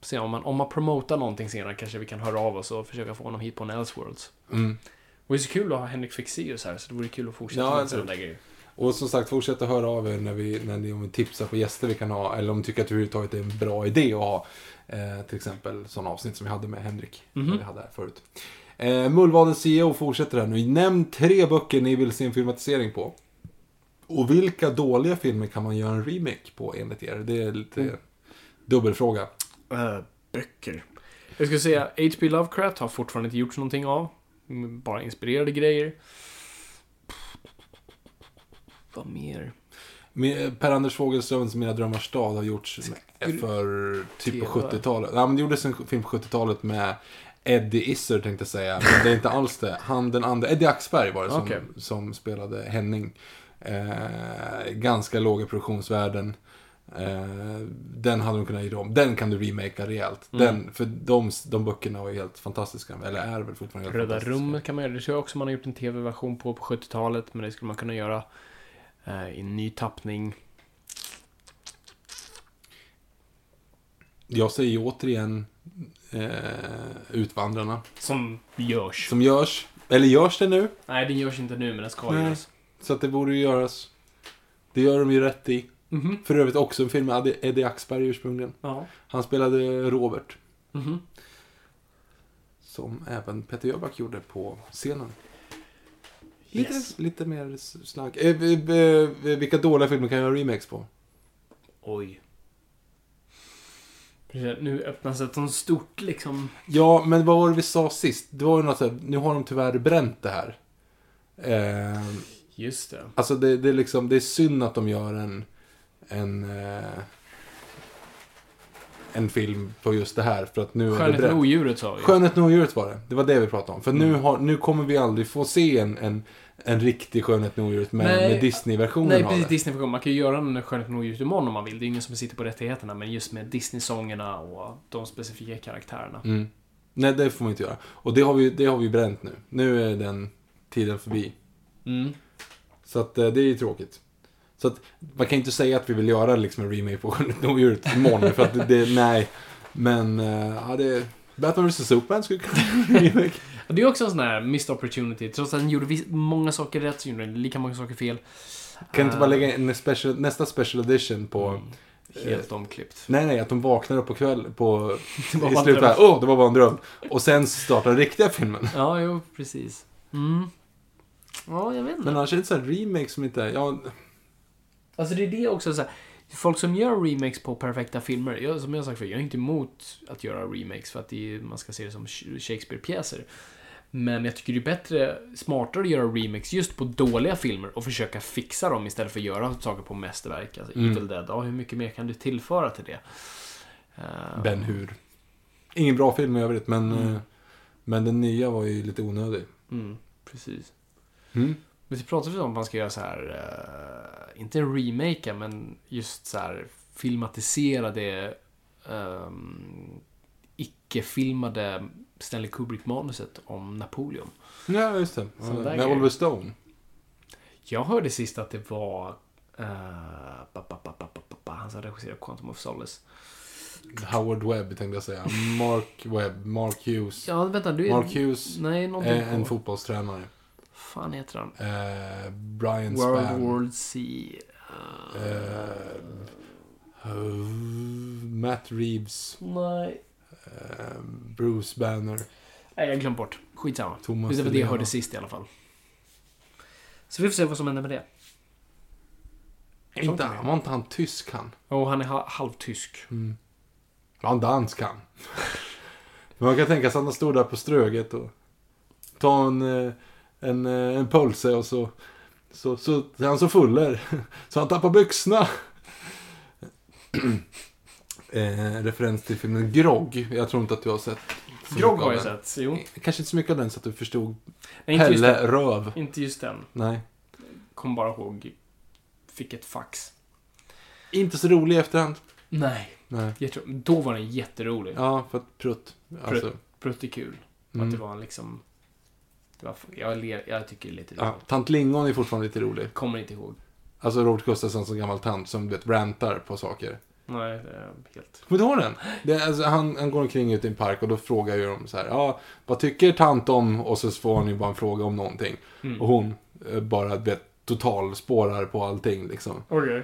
Se om man, om man promotar någonting senare kanske vi kan höra av oss och försöka få honom hit på en Elseworlds. Mm. Och det är så kul att ha Henrik Fexeus här så det vore kul att fortsätta Ja, med sådana där grejer. Och som sagt, fortsätt att höra av er när, vi, när ni om ni tipsar på gäster vi kan ha. Eller om ni tycker att det överhuvudtaget är en bra idé att ha. Eh, till exempel sådana avsnitt som vi hade med Henrik. Mhm. Som vi hade här förut. Eh, Mullvadens CEO fortsätter här nu. Nämn tre böcker ni vill se en filmatisering på. Och vilka dåliga filmer kan man göra en remake på enligt er? Det är lite Mm. dubbelfråga. Eh, böcker. Jag skulle säga H.P. Lovecraft har fortfarande inte gjort någonting av. Mm, Bara inspirerade grejer. Vad mer? Per-Anders Fogelströms Mina drömmars stad har gjorts för typ på TV. 70-talet. Ja, men det gjordes en film på 70-talet med Eddie Isser tänkte jag säga. Men det är inte alls det. Han den andra, Eddie Axberg var det som, Okej. som spelade Henning. Eh, ganska låga produktionsvärden. Eh, den hade de kunnat göra om. Den kan du remakea rejält. Mm. Den, för de, de böckerna var ju helt fantastiska. Eller är väl fortfarande helt Röda rummet kan man göra. Det tror jag också man har gjort en tv-version på på 70-talet. Men det skulle man kunna göra i en ny tappning. Jag säger återigen eh, Utvandrarna. Som görs. Som görs. Eller görs det nu? Nej, den görs inte nu, men den ska Nej. göras. Så att det borde ju göras. Det gör de ju rätt i. Mhm. För övrigt också en film med Eddie- Axberg ursprungligen. Ja. Han spelade Robert. Mhm. Som även Peter Jöback gjorde på scenen. Lite, Yes. lite mer slank. Eh, eh, eh, vilka dåliga filmer kan jag göra remakes på? Oj. Nu öppnas ett sånt stort liksom... Ja, men vad var det vi sa sist? Det var ju något här, nu har de tyvärr bränt det här. Eh, Just det. Alltså det, det, är liksom, det är synd att de gör en, en, eh, en film på just det här. För att nu Skönheten och odjuret sa vi. Skönheten och odjuret var det. Det var det vi pratade om. För nu, Mm. har, nu kommer vi aldrig få se en, en, en riktig Skönheten och odjuret med, Nej. med Disney-versionen Nej, precis. det. Disney Man kan ju göra en Skönheten och odjuret imorgon om man vill. Det är ingen som sitter på rättigheterna. Men just med Disney-sångerna och de specifika karaktärerna. Mm. Nej, det får man inte göra. Och det har vi, det har vi bränt nu. Nu är den tiden förbi. Mm. Så att eh, det är ju tråkigt. Så att man kan inte säga att vi vill göra liksom en remake på Skönheten och odjuret imorgon. för att det, det, nej. Men, eh, ja det... Batman vs Superman skulle kunna vara en remake. Och det är också en sån här missed opportunity. Trots att den gjorde många saker rätt så gjorde den lika många saker fel. Kan inte bara lägga en special, nästa special edition på... Mm. Helt omklippt. Nej, nej, att de vaknar upp på kväll på... *laughs* I slutet här, åh, det var bara en dröm. Och sen startar den riktiga filmen. Ja, jo, precis. Mm. Ja, jag vet inte. Men annars är det så här remake som inte är... Ja, Alltså det är det också så här, Folk som gör remakes på perfekta filmer, jag, som jag sagt förut, jag är inte emot att göra remakes för att är, man ska se det som Shakespeare-pjäser. Men jag tycker det är bättre, smartare att göra remakes just på dåliga filmer och försöka fixa dem istället för att göra saker på mästerverk. Alltså Mm. Evil Dead, ja, hur mycket mer kan du tillföra till det? Eh, Ben Hur. Ingen bra film i övrigt, men... Mm. eh, Men den nya var ju lite onödig. Mm, precis. Mm. Men vi pratade om att man ska göra så här, eh, inte en remake, men just så här filmatiserade, um, icke-filmade Stanley Kubrick-manuset om Napoleon. Ja, just det. Där Med grej. Oliver Stone. Jag hörde sist att det var uh, ba, ba, ba, ba, han som regisserade Quantum of Solace. Howard Webb tänkte jag säga. Mark Webb. Mark Hughes. Ja, vänta, du är... Mark Hughes. Nej, Eh, en fotbollstränare. fan heter han? Eh, Brian World Spann. War C. eh, Eh, eh, Matt Reeves. nej. Eh, Bruce Banner. Nej, jag har glömt bort. Skitsamma. Thomas det var det jag hörde sist i alla fall. Så vi får se vad som händer med det. Inte, han var inte han tysk han? Och han är ha- halvtysk. Var han dansk han? *laughs* Man kan tänka sig att han stod där på Ströget och ta en, eh, en, eh, en pölse och så, så, så, så är han så fuller *laughs* så han tappar byxorna. *clears throat* eh, referens till filmen Grogg. Jag tror inte att du har sett. Grogg har jag sett. Jo. Kanske inte så mycket av den så att du förstod Nej, inte just, Pelle den. Röv. inte just den. Nej. Kom bara ihåg. Fick ett fax. Inte så rolig i efterhand. Nej. Nej. Jag tror, då var den jätterolig. Ja, för att prutt. Alltså, Prutt är kul. Mm. Att det var liksom... Det var, jag, ler, jag tycker det är lite ja, roligt. Tant Lingon är fortfarande lite rolig. Kommer inte ihåg. Alltså Robert Gustafsson som gammal tant som du vet, rantar på saker. Nej, det är helt... Kommer du ihåg den? Det är, alltså, han, han går omkring ute i en park och då frågar ju de så här, ja, vad tycker tant om? Och så får han ju bara en fråga om någonting. Mm. Och hon eh, bara, vet, totalspårar på allting liksom. Okej.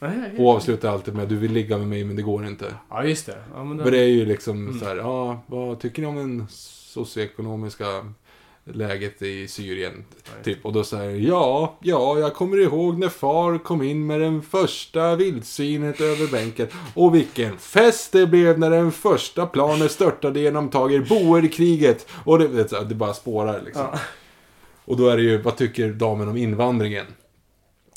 Okay. Och avslutar alltid med, du vill ligga med mig men det går inte. Ja, just det. Ja, men den... Det är ju liksom Mm. så här, ja, vad tycker ni om en socioekonomiska läget i Syrien. Typ. Och då säger ja, ja, jag kommer ihåg när far kom in med den första vildsvinet över bänken. Och vilken fest det blev när den första planen störtade genom Tager Boer-kriget. Och det, det bara spårar liksom. Och då är det ju, vad tycker damen om invandringen?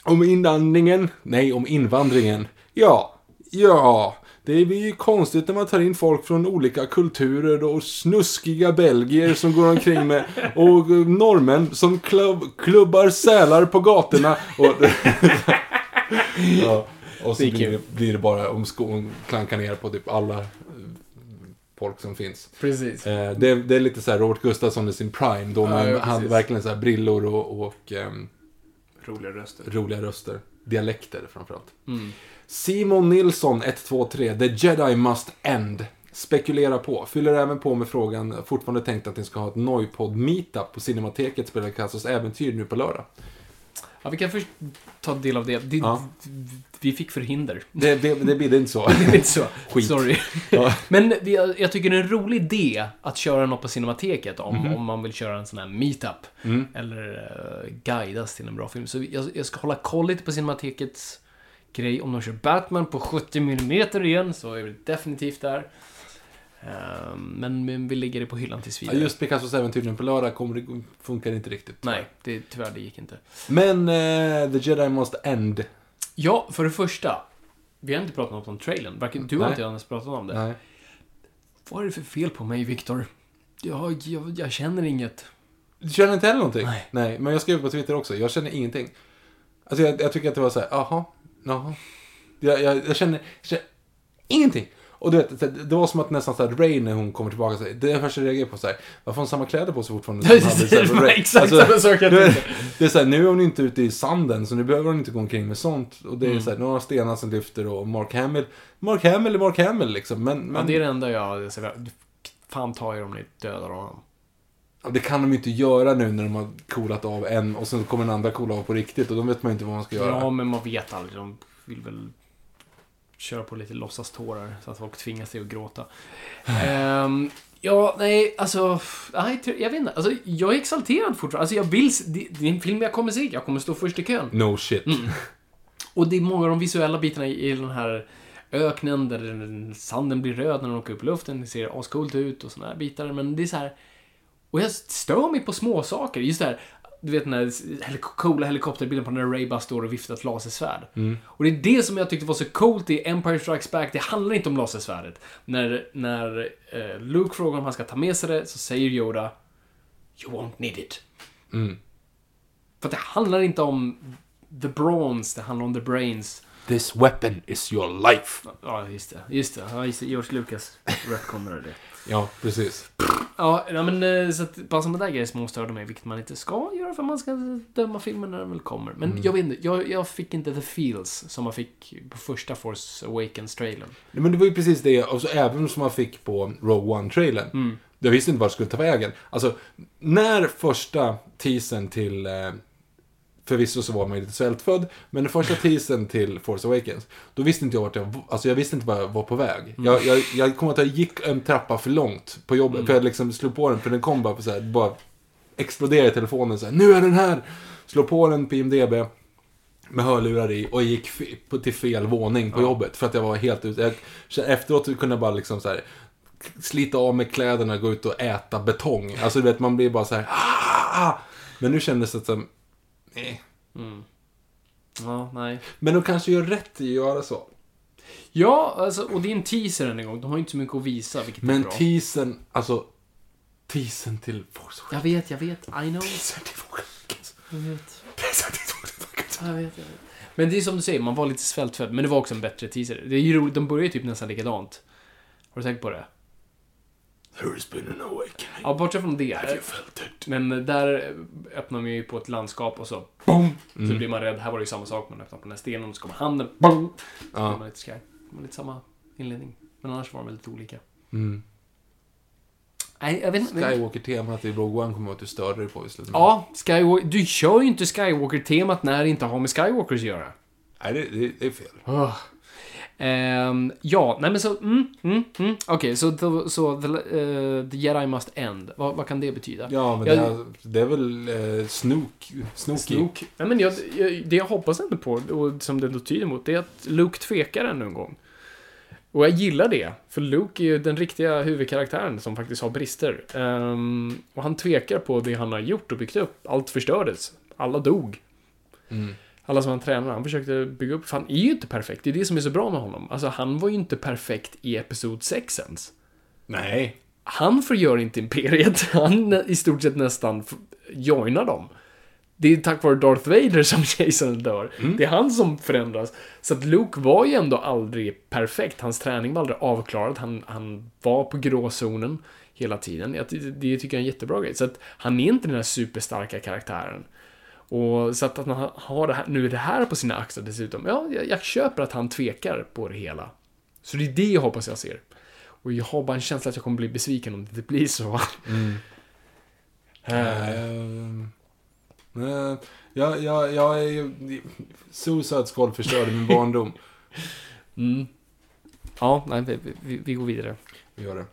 Om invandringen? Nej, om invandringen. Ja, ja. Det blir ju konstigt när man tar in folk från olika kulturer och snuskiga belgier som går omkring med och norrmän som klubb, klubbar sälar på gatorna. Och, *laughs* ja, och så blir blir det bara om skon klankar ner på typ alla eh, folk som finns. Precis. Eh, det, det är lite så här Robert Gustafsson i sin prime. Då Ja, man ja, hade precis. verkligen så här brillor och, och ehm, Roliga röster. roliga röster. Dialekter framförallt. Mm. Simon Nilsson 123. The Jedi Must End. Spekulera på. Fyller även på med frågan, fortfarande tänkt att ni ska ha ett Noipod meetup på Cinemateket spelar Kassos äventyr nu på lördag. Ja, vi kan först ta del av det. det Ja. Vi fick förhinder. Det, det, det blir det inte så. *laughs* Det inte så. *laughs* Skit. Sorry. Ja. Men jag tycker det är en rolig idé att köra något på Cinemateket om, Mhm. om man vill köra en sån här meetup. Mm. Eller uh, guidas till en bra film. Så jag, jag ska hålla koll lite på Cinematekets grej. Om de kör Batman på 70 mm igen så är vi definitivt där. Ehm, men, men vi lägger det på hyllan tills Ja, vidare. Just Picassos äventyr nu på lördag kommer det, funkar inte riktigt. Nej, det, tyvärr det gick inte. Men eh, The Jedi Must End. Ja, för det första. Vi har inte pratat något om trailern. Varken du Nej. har inte ens pratat om det. Nej. Vad är det för fel på mig, Viktor? Jag, jag, jag känner inget. Du känner inte heller någonting? Nej. men jag skrev på Twitter också. Jag känner ingenting. Alltså jag, jag tycker att det var så här, jaha, jaha. Jag, jag, jag känner, jag känner ingenting. Och du vet, det var som att nästan så här, Ray när hon kommer tillbaka, så här, det jag först reagerade på så här, varför har hon samma kläder på sig fortfarande? som hade här, *laughs* exakt Alltså, samma sak jag det, tänkte. det är så här, nu är hon inte ute i sanden, så nu behöver hon inte gå omkring med sånt. Och det är Mm. så här, några stenar som lyfter och Mark Hamill, Mark Hamill är Mark Hamill liksom. Men, men Ja, det är det enda jag... Fan ta er om ni dödar honom. Det kan de ju inte göra nu när de har coolat av en och sen kommer den andra coola av på riktigt och då vet man ju inte vad man ska göra. Ja, men man vet aldrig. De vill väl köra på lite låtsastårar så att folk tvingas till att gråta. *sighs* Ehm, ja, nej, alltså... Nej, jag vet inte. Alltså, jag är exalterad fortfarande. Alltså, jag vill... Det, det är en film jag kommer se. Jag kommer stå först i kön. No shit. Mm. Och det är många av de visuella bitarna i i den här öknen där den- sanden blir röd när den åker upp i luften. Det ser ascoolt ut och såna här bitar. Men det är så här... Och jag stör mig på små saker. Just det här, du vet den här helik- coola helikopterbilden på när Ray bara står och viftar ett lasersvärd. Och det är det som jag tyckte var så coolt i Empire Strikes Back. Det handlar inte om lasersvärdet. När, när eh, Luke frågar om han ska ta med sig det så säger Yoda You won't need it. Mm. För det handlar inte om the brawns, det handlar om the brains. This weapon is your life. Ja, just det. Just det. Ja, just det. George Lucas retconade det. Ja, precis. Ja, men eh, så att bara sådana där grejer som störde mig, vilket man inte ska göra för man ska döma filmen när den väl kommer. Men jag vet inte, jag, jag fick inte the feels som man fick på första Force Awakens-trailern. Nej, Men det var ju precis det, och så även som man fick på Rogue One-trailern. Mm. Jag visste inte vart det skulle ta vägen. Alltså, när första teasern till... Förvisso så var man ju lite svältfödd, men den första teasern till Force Awakens, då visste inte jag vart jag... Alltså jag visste inte vart jag var på väg. Mm. Jag, jag, jag kom att jag gick en trappa för långt på jobbet, för jag liksom slog på den, för den kom bara på så här, bara exploderade i telefonen så här, nu är den här! Slå på den på IMDB med hörlurar i och gick till fel våning på jobbet för att jag var helt ute. Jag, efteråt kunde jag bara liksom så här slita av mig kläderna gå ut och äta betong. Alltså du vet, man blir bara så här. "Ah!" Men nu kändes det som, nej. Ja, nej. Men de kanske gör rätt i att göra så. Ja, alltså, och det är en teaser än en gång. De har ju inte så mycket att visa, vilket är Men bra. teasern, alltså teasern till Force Jag vet, jag vet. I know. Teasern till Force Awakens. Jag vet. Teasern till. Jag vet, jag vet. Men det är som du säger, man var lite svältfödd. Men det var också en bättre teaser. Det är ju roligt, de börjar ju typ nästan likadant. Har du tänkt på det? There's been an awakening. Ja, bortsett från det. Have you felt it? Men där öppnar man ju på ett landskap och så BOOM! Mm. Så blir man rädd. Här var det ju samma sak. Man öppnar på den här stenen och så kommer handen BOOM! Så Ja. man lite skraj. Var lite samma inledning. Men annars var de väldigt olika. Mm. Nej, jag vet inte. Skywalker-temat i Rogue One kommer jag att du störde dig på i slutet. Ja, Skywalker. Du kör ju inte Skywalker-temat när det inte har med Skywalkers att göra. Nej, det, det, det är fel. Ugh. Ehm, ja, nej men så, mm, mm, mm. Okej, så, så, så the, eh, the Jedi Must End. Vad, vad kan det betyda? Ja, men Jag- det, är, det är väl eh, Snook, Snooky. Snook. Nej, men jag, jag, det jag hoppas ändå på, och som det då tyder mot, det är att Luke tvekar ännu en gång. Och jag gillar det, för Luke är ju den riktiga huvudkaraktären som faktiskt har brister. Ehm, och han tvekar på det han har gjort och byggt upp. Allt förstördes. Alla dog. Alla som han tränade, han försökte bygga upp, för han är ju inte perfekt. Det är det som är så bra med honom. Alltså, han var ju inte perfekt i Episod 6 ens. Nej. Han förgör inte Imperiet. *laughs* Han i stort sett nästan joinar dem. Det är tack vare Darth Vader som *laughs* Jason dör. Det är han som förändras. Så att Luke var ju ändå aldrig perfekt. Hans träning var aldrig avklarad. Han, han var på gråzonen hela tiden. Ty- det tycker jag är en jättebra grej. Så att han är inte den här superstarka karaktären. Och så att, att han har det här, nu det här på sina axlar dessutom. Ja, jag, jag köper att han tvekar på det hela. Så det är det jag hoppas jag ser. Och jag har bara en känsla att jag kommer bli besviken om det inte blir så. *laughs* Eh, Ehm, nej, jag, jag, jag är ju... Suicide Squad förstörde min *laughs* barndom. mm. Ja, nej, vi, vi, vi går vidare. Vi gör det.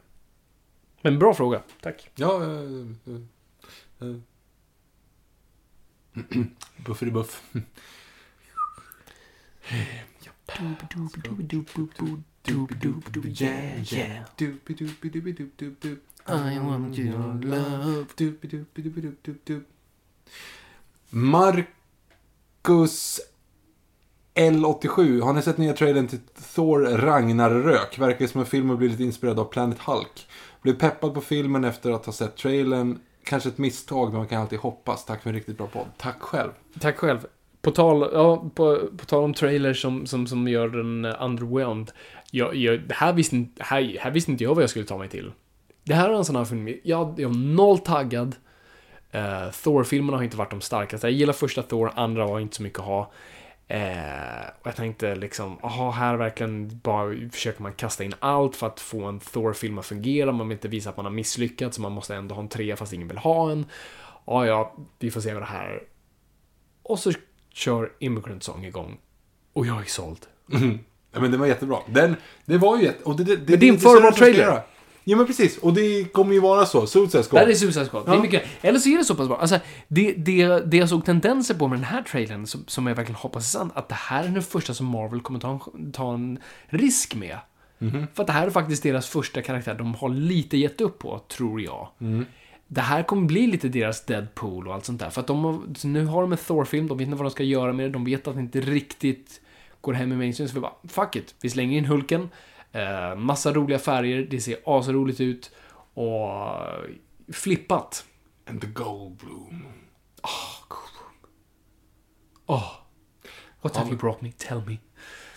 Men bra fråga. Tack. Ja, eh, Bufferibuff. Yeah, yeah. I want your love. Marcus L87. Har ni sett nya trailern till Thor Ragnarök? Verkar som en film och blir lite inspirerad av Planet Hulk. Blev peppad på filmen efter att ha sett trailern. Kanske ett misstag, men man kan alltid hoppas. Tack för en riktigt bra podd. Tack själv. Tack själv. På tal, ja, på, på tal om trailers som, som, som gör den underwhelmed. Jag, jag, det här, visste, inte- här, här visste inte jag vad jag skulle ta mig till. Det här är en sån här film, jag, jag är noll taggad. Uh, Thor-filmerna har inte varit de starkaste. Jag gillar första Thor, andra var inte så mycket att ha. Eh, och jag tänkte liksom, aha, här verkligen bara försöker man kasta in allt för att få en Thor-film att fungera. Man vill inte visa att man har misslyckats, så man måste ändå ha en trea fast ingen vill ha en. Ja, ja, vi får se vad det här och så kör Immigrant Song igång. Och jag är såld. *laughs* Ja, men det var jättebra. Den, det var ju jätte... Och det, det, det, Men det är en förbar de ska trailer. Ja, men precis. Och det kommer ju vara så. Suicide Det Squad. här är Suicide Squad. Det är Ja. mycket. Eller så är det så pass bra. Alltså, det, det, det jag såg tendenser på med den här trailern, som, som jag verkligen hoppas är sant, att det här är den första som Marvel kommer ta en, ta en risk med. För att det här är faktiskt deras första karaktär de har lite gett upp på, tror jag. Det här kommer bli lite deras Deadpool och allt sånt där. För att de har, nu har de en Thor-film, de vet inte vad de ska göra med det, de vet att det inte riktigt går hem i mainstream. Så vi bara, fuck it. Vi slänger in Hulken, eh, massa roliga färger, det ser asroligt ut och flippat. And the Goldblum. Oh. What have you brought me? Tell me.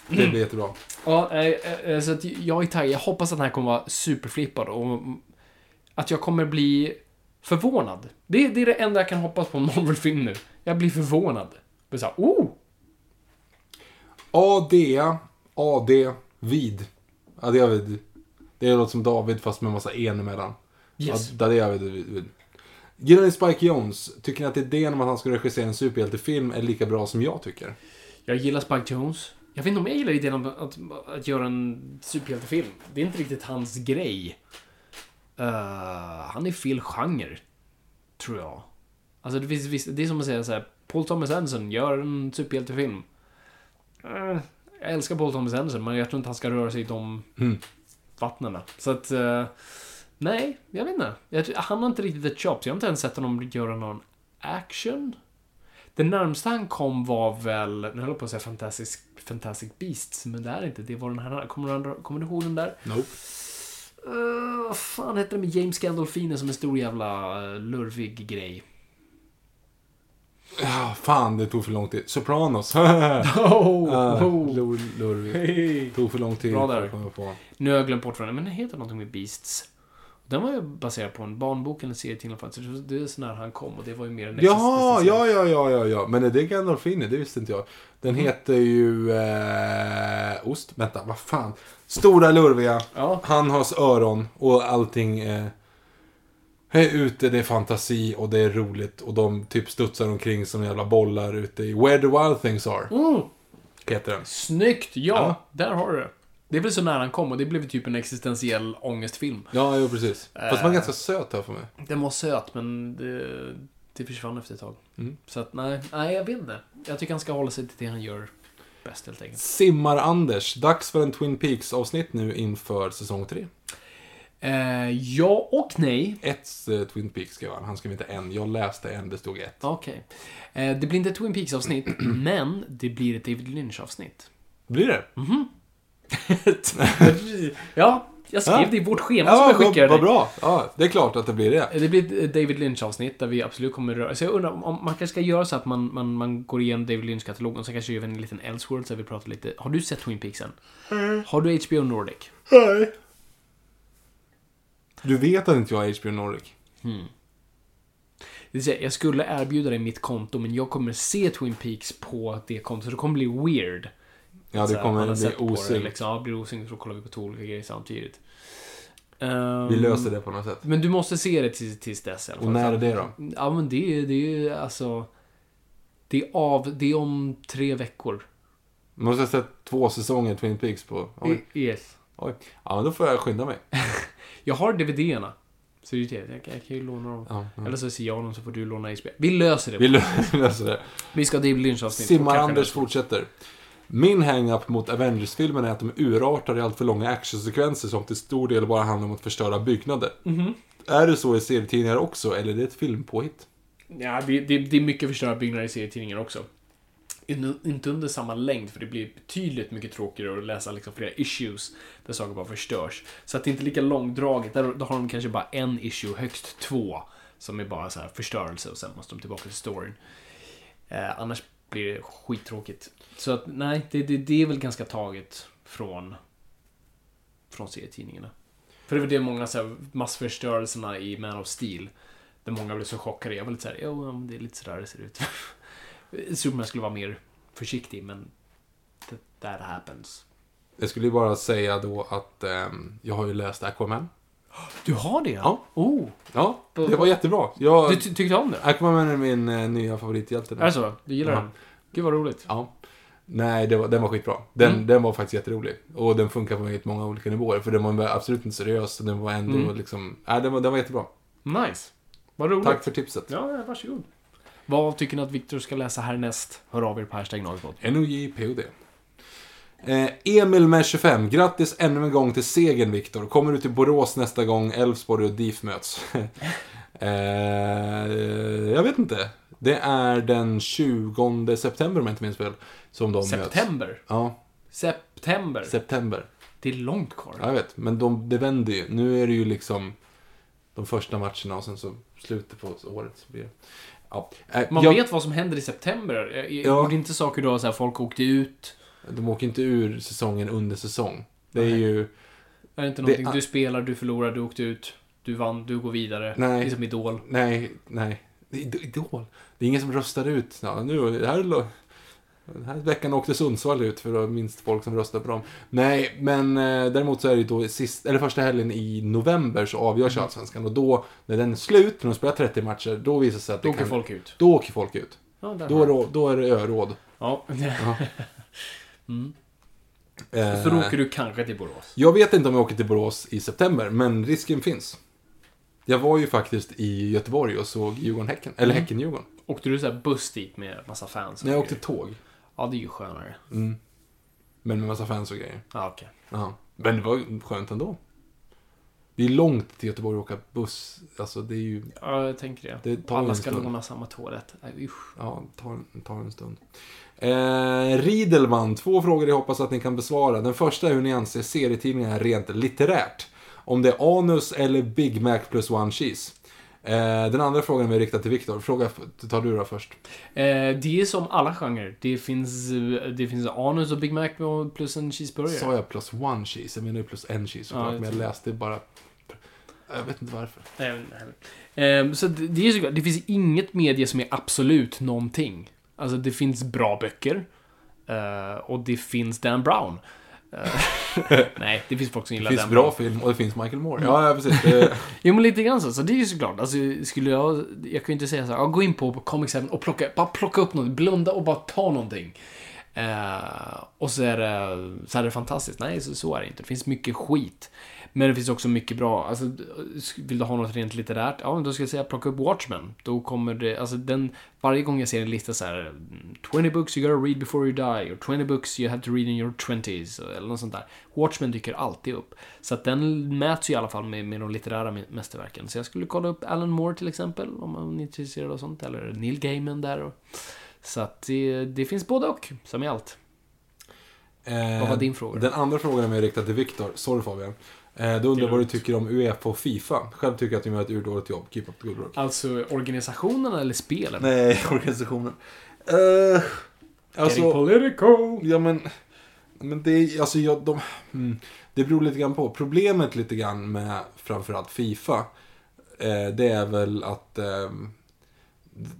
Det blir jättebra. Ja, eh, eh, så att jag är taggad. Jag hoppas att den här kommer vara superflippad och att jag kommer bli förvånad. Det, det är det enda jag kan hoppas på en Marvel-film nu. Jag blir förvånad. Det är så här, oh! AD, AD, vid. Ja, det är vid. Det låter som David fast med massa en emellan. Yes. Ja, det vid, vid. Gillar ni Spike Jones? Tycker ni att idén om att han ska regissera en superhjältefilm är lika bra som jag tycker? Jag gillar Spike Jones. Jag vet inte om jag gillar idén om att, att göra en superhjältefilm. Det är inte riktigt hans grej. Uh, han är fel genre. Tror jag. Alltså det, finns, det är som att säga så här. Paul Thomas Anderson gör en superhjältefilm. Eh, jag älskar Paul Thomas Anderson, men jag tror inte han ska röra sig i de Mm. vattnen. Så att... eh, nej, jag vet inte. Jag, han har inte riktigt ett så jag har inte ens sett honom göra någon action. Det närmsta han kom var väl, nu höll jag på att säga Fantastic, Fantastic Beasts, men det är inte. Det var den här, kommer du, kommer du ihåg den där? Nope. Uh, vad fan hette det med James Gandolfini som en stor jävla uh, lurvig grej? Ja, fan, det tog för lång tid. Sopranos. *laughs* Oh, oh. Lur, lurvigt. Hey. Tog för lång tid. Bra där. på. Nu har jag glömt bort vad den men den heter någonting med Beasts. Den var ju baserad på en barnbok eller serietidning faktiskt. Det är så när han kom och det var ju mer en Ja, existentiell- ja, ja, ja, ja, ja. Men är det Gandolfini? Det visste inte jag. Den Mm. heter ju... Eh, ost? Vänta, vad fan. Stora lurviga. Ja. Han har öron och allting eh, är ute. Det är fantasi och det är roligt. Och de typ studsar omkring som jävla bollar ute i Where the Wild Things Are. Mm, Heter den. snyggt! Ja, Ja. där har du det. Det är väl så nära han kom och det blev typ en existentiell ångestfilm. Ja, jo, precis. Fast den var ganska söt här för mig. Den var söt, men det, det försvann efter ett tag. Mm. Så att, nej, nej, jag vet inte. Jag tycker han ska hålla sig till det han gör bäst helt enkelt. Simmar-Anders, dags för en Twin Peaks-avsnitt nu inför säsong 3. Eh, ja och nej. Ett eh, Twin Peaks skrev han, han skrev inte en. Jag läste en, det stod ett. Okej. Eh, det blir inte ett Twin Peaks-avsnitt, *clears throat* men det blir ett David Lynch-avsnitt. Blir det? *laughs* ja, jag skrev Ja. det i vårt schema Ja, som jag skickade vad bra. Ja, det är klart att det blir det. Det blir ett David Lynch-avsnitt där vi absolut kommer röra Så jag undrar om man kanske ska göra så att man, man, man går igenom David Lynch-katalogen och så kanske gör vi en liten Elseworld så vi pratar lite. Har du sett Twin Peaks än? Har du HBO Nordic? Du vet att inte jag har HBO Nordic? Det vill säga, jag skulle erbjuda dig mitt konto men jag kommer se Twin Peaks på det kontot så det kommer bli weird. Ja, det kommer bli osynkt. Liksom. Ja, blir osynkt så kollar vi på två olika grejer samtidigt. Ehm, Vi löser det på något sätt. Men du måste se det tills, tills dess i alla fall. Och när är det då? Ja, men det är det är ju alltså... Det är av... Det är om tre veckor. Man måste ha sett två säsonger Twin Peaks på... Oj, Yes. oj. Ja, då får jag skynda mig. *laughs* Jag har DVD-erna. Så det är det. Jag jag kan ju låna dem. Ja, ja. Eller så ser jag dem så får du låna HBO. Vi löser det. Vi *laughs* Vi, lö- löser det. vi ska ha David Lynch-avsnitt. Simmar-Anders fortsätter. Min hang-up mot Avengers-filmerna är att de urartar i allt för långa actionsekvenser som till stor del bara handlar om att förstöra byggnader. Mhm. Är det så i serietidningar också, eller är det ett filmpåhitt? Ja, det, det, det är mycket förstörda byggnader i serietidningar också. In- Inte under samma längd, för det blir betydligt mycket tråkigare att läsa liksom flera issues där saker bara förstörs. Så att det inte är lika långdraget. Där, då har de kanske bara en issue, högst två, som är bara så här förstörelse och sen måste de tillbaka till storyn. Eh, annars blir det skittråkigt. Så att nej, det, det, det är väl ganska taget från, från serietidningarna. För det var det många så här, massförstörelserna i Man of Steel. Där många blev så chockade. Jag var lite såhär, jo, det är lite sådär det ser ut. *laughs* Superman skulle vara mer försiktig, men that, happens. Jag skulle ju bara säga då att ehm, jag har ju läst Aquaman. Du har det? Ja. Oh, Ja, det var jättebra. Jag, du ty- tyckte om det? Aquaman är min eh, nya favorithjälte. Är det så? Du gillar den? Gud vad roligt. Ja. Nej, det var, den var skitbra. Den, Mm. den var faktiskt jätterolig. Och den funkar på på många olika nivåer. För den var absolut inte seriös. Den var ändå Mm. liksom... Nej, den var, den var jättebra. Nice. Vad roligt. Tack för tipset. Ja, ja, varsågod. Vad tycker ni att Viktor ska läsa härnäst? Hör av er på hashtag Nagelpodd. NOJPOD. Eh, Emil med 25. Grattis ännu en gång till segern, Viktor. Kommer du till Borås nästa gång Elfsborg och DIF möts? *laughs* eh, jag vet inte. Det är den 20 september, om jag inte minns fel, som de möts. September. Ja, September. september. det är långt kvar. Ja, jag vet. Men de, det vänder ju. Nu är det ju liksom de första matcherna och sen så slutet på året. Så blir det. Ja. Eh, Man jag- vet vad som händer i september. Jag- jag- Ja. Gjorde inte saker då så här, folk åkte ut? De åker inte ur säsongen under säsong. Det är Nej. ju... Är det inte någonting, du spelar, du förlorar, du åkte ut, du vann, du går vidare. Nej. Det är som Idol. Nej, nej. Det är Id- Idol. Det är ingen som röstar ut. Ja, nu, det här, är lo- den här veckan åkte Sundsvall ut för det var minst folk som röstade på dem. Nej, men eh, däremot så är det ju då sist, eller första helgen i november så avgörs Mm. Allsvenskan. Och då, när den är slut, när de spelar 30 matcher, då visar det sig att Då åker kan, folk ut. Då åker folk ut. Ja, Då, är det- då är det öråd. Ja. *laughs* Eh, Så då åker du kanske till Borås. Jag vet inte om jag åker till Borås i september, men risken finns. Jag var ju faktiskt i Göteborg och såg Djurgården-Häcken. Eller Mm. Häcken-Djurgården. Åkte du så här buss dit med massa fans? När jag åkte tåg. Ja, det är ju skönare. Mm. Men med massa fans och grejer. Ja, okej. Ja. Men det var skönt ändå. Det är långt till Göteborg att åka buss. Alltså det är ju... Ja, jag tänker det. Det tar Alla en ska stund. låna samma toalett. Nej, usch. Ja, tar, tar en stund. Eh, Riedelman, två frågor jag hoppas att ni kan besvara. Den första är hur ni anser serietidningar rent litterärt. Om det är anus eller Big Mac plus one cheese. Eh, den andra frågan är riktad till Viktor. Fråga tar du då först. Eh, det är som alla genrer. Det finns, eh, det finns anus och Big Mac plus en cheeseburgare. Sa jag plus one cheese? Jag menar ju plus en cheese såklart, Ja, men jag läste bara... Jag vet inte varför. Eh, så det, det är såklart, det finns inget media som är absolut någonting. Alltså det finns bra böcker. eh, och det finns Dan Brown. *laughs* Nej, det finns folk som Det gillar finns Dan bra Brown. film och det finns Michael Moore. Ja, ja precis. Det, *laughs* Jo, men lite grann så. Så det är ju såklart. Alltså, skulle jag... Jag kan ju inte säga så här, gå in på Comic 7 och plocka, bara plocka upp något, blunda och bara ta någonting. Eh, och så är, det, så är det fantastiskt. Nej, så, så är det inte. Det finns mycket skit. Men det finns också mycket bra. Alltså, vill du ha något rent litterärt? Ja, då ska jag säga plocka upp Watchmen. Då kommer det, alltså den, varje gång jag ser en lista så här 20 books you gotta read before you die, or 20 books you have to read in your 20s, eller något sånt där. Watchmen dyker alltid upp. Så att den mäts ju i alla fall med, med de litterära mästerverken. Så jag skulle kolla upp Alan Moore till exempel, om man är intresserad av sånt, eller Neil Gaiman där. Och, så att det, det finns både och, som i allt. Vad var din fråga? Den andra frågan är riktad till Viktor. Sorry Fabian. Eh, då undrar jag vad du tycker om Uefa och Fifa. Själv tycker jag att de gör ett urdåligt jobb. Keep up the good work. Alltså organisationerna eller spelen? Nej, *laughs* organisationen. Uh, Getting political! Ja men, men det är, alltså jag, de, mm, det beror lite grann på. Problemet lite grann med framförallt Fifa, eh, det är väl att eh,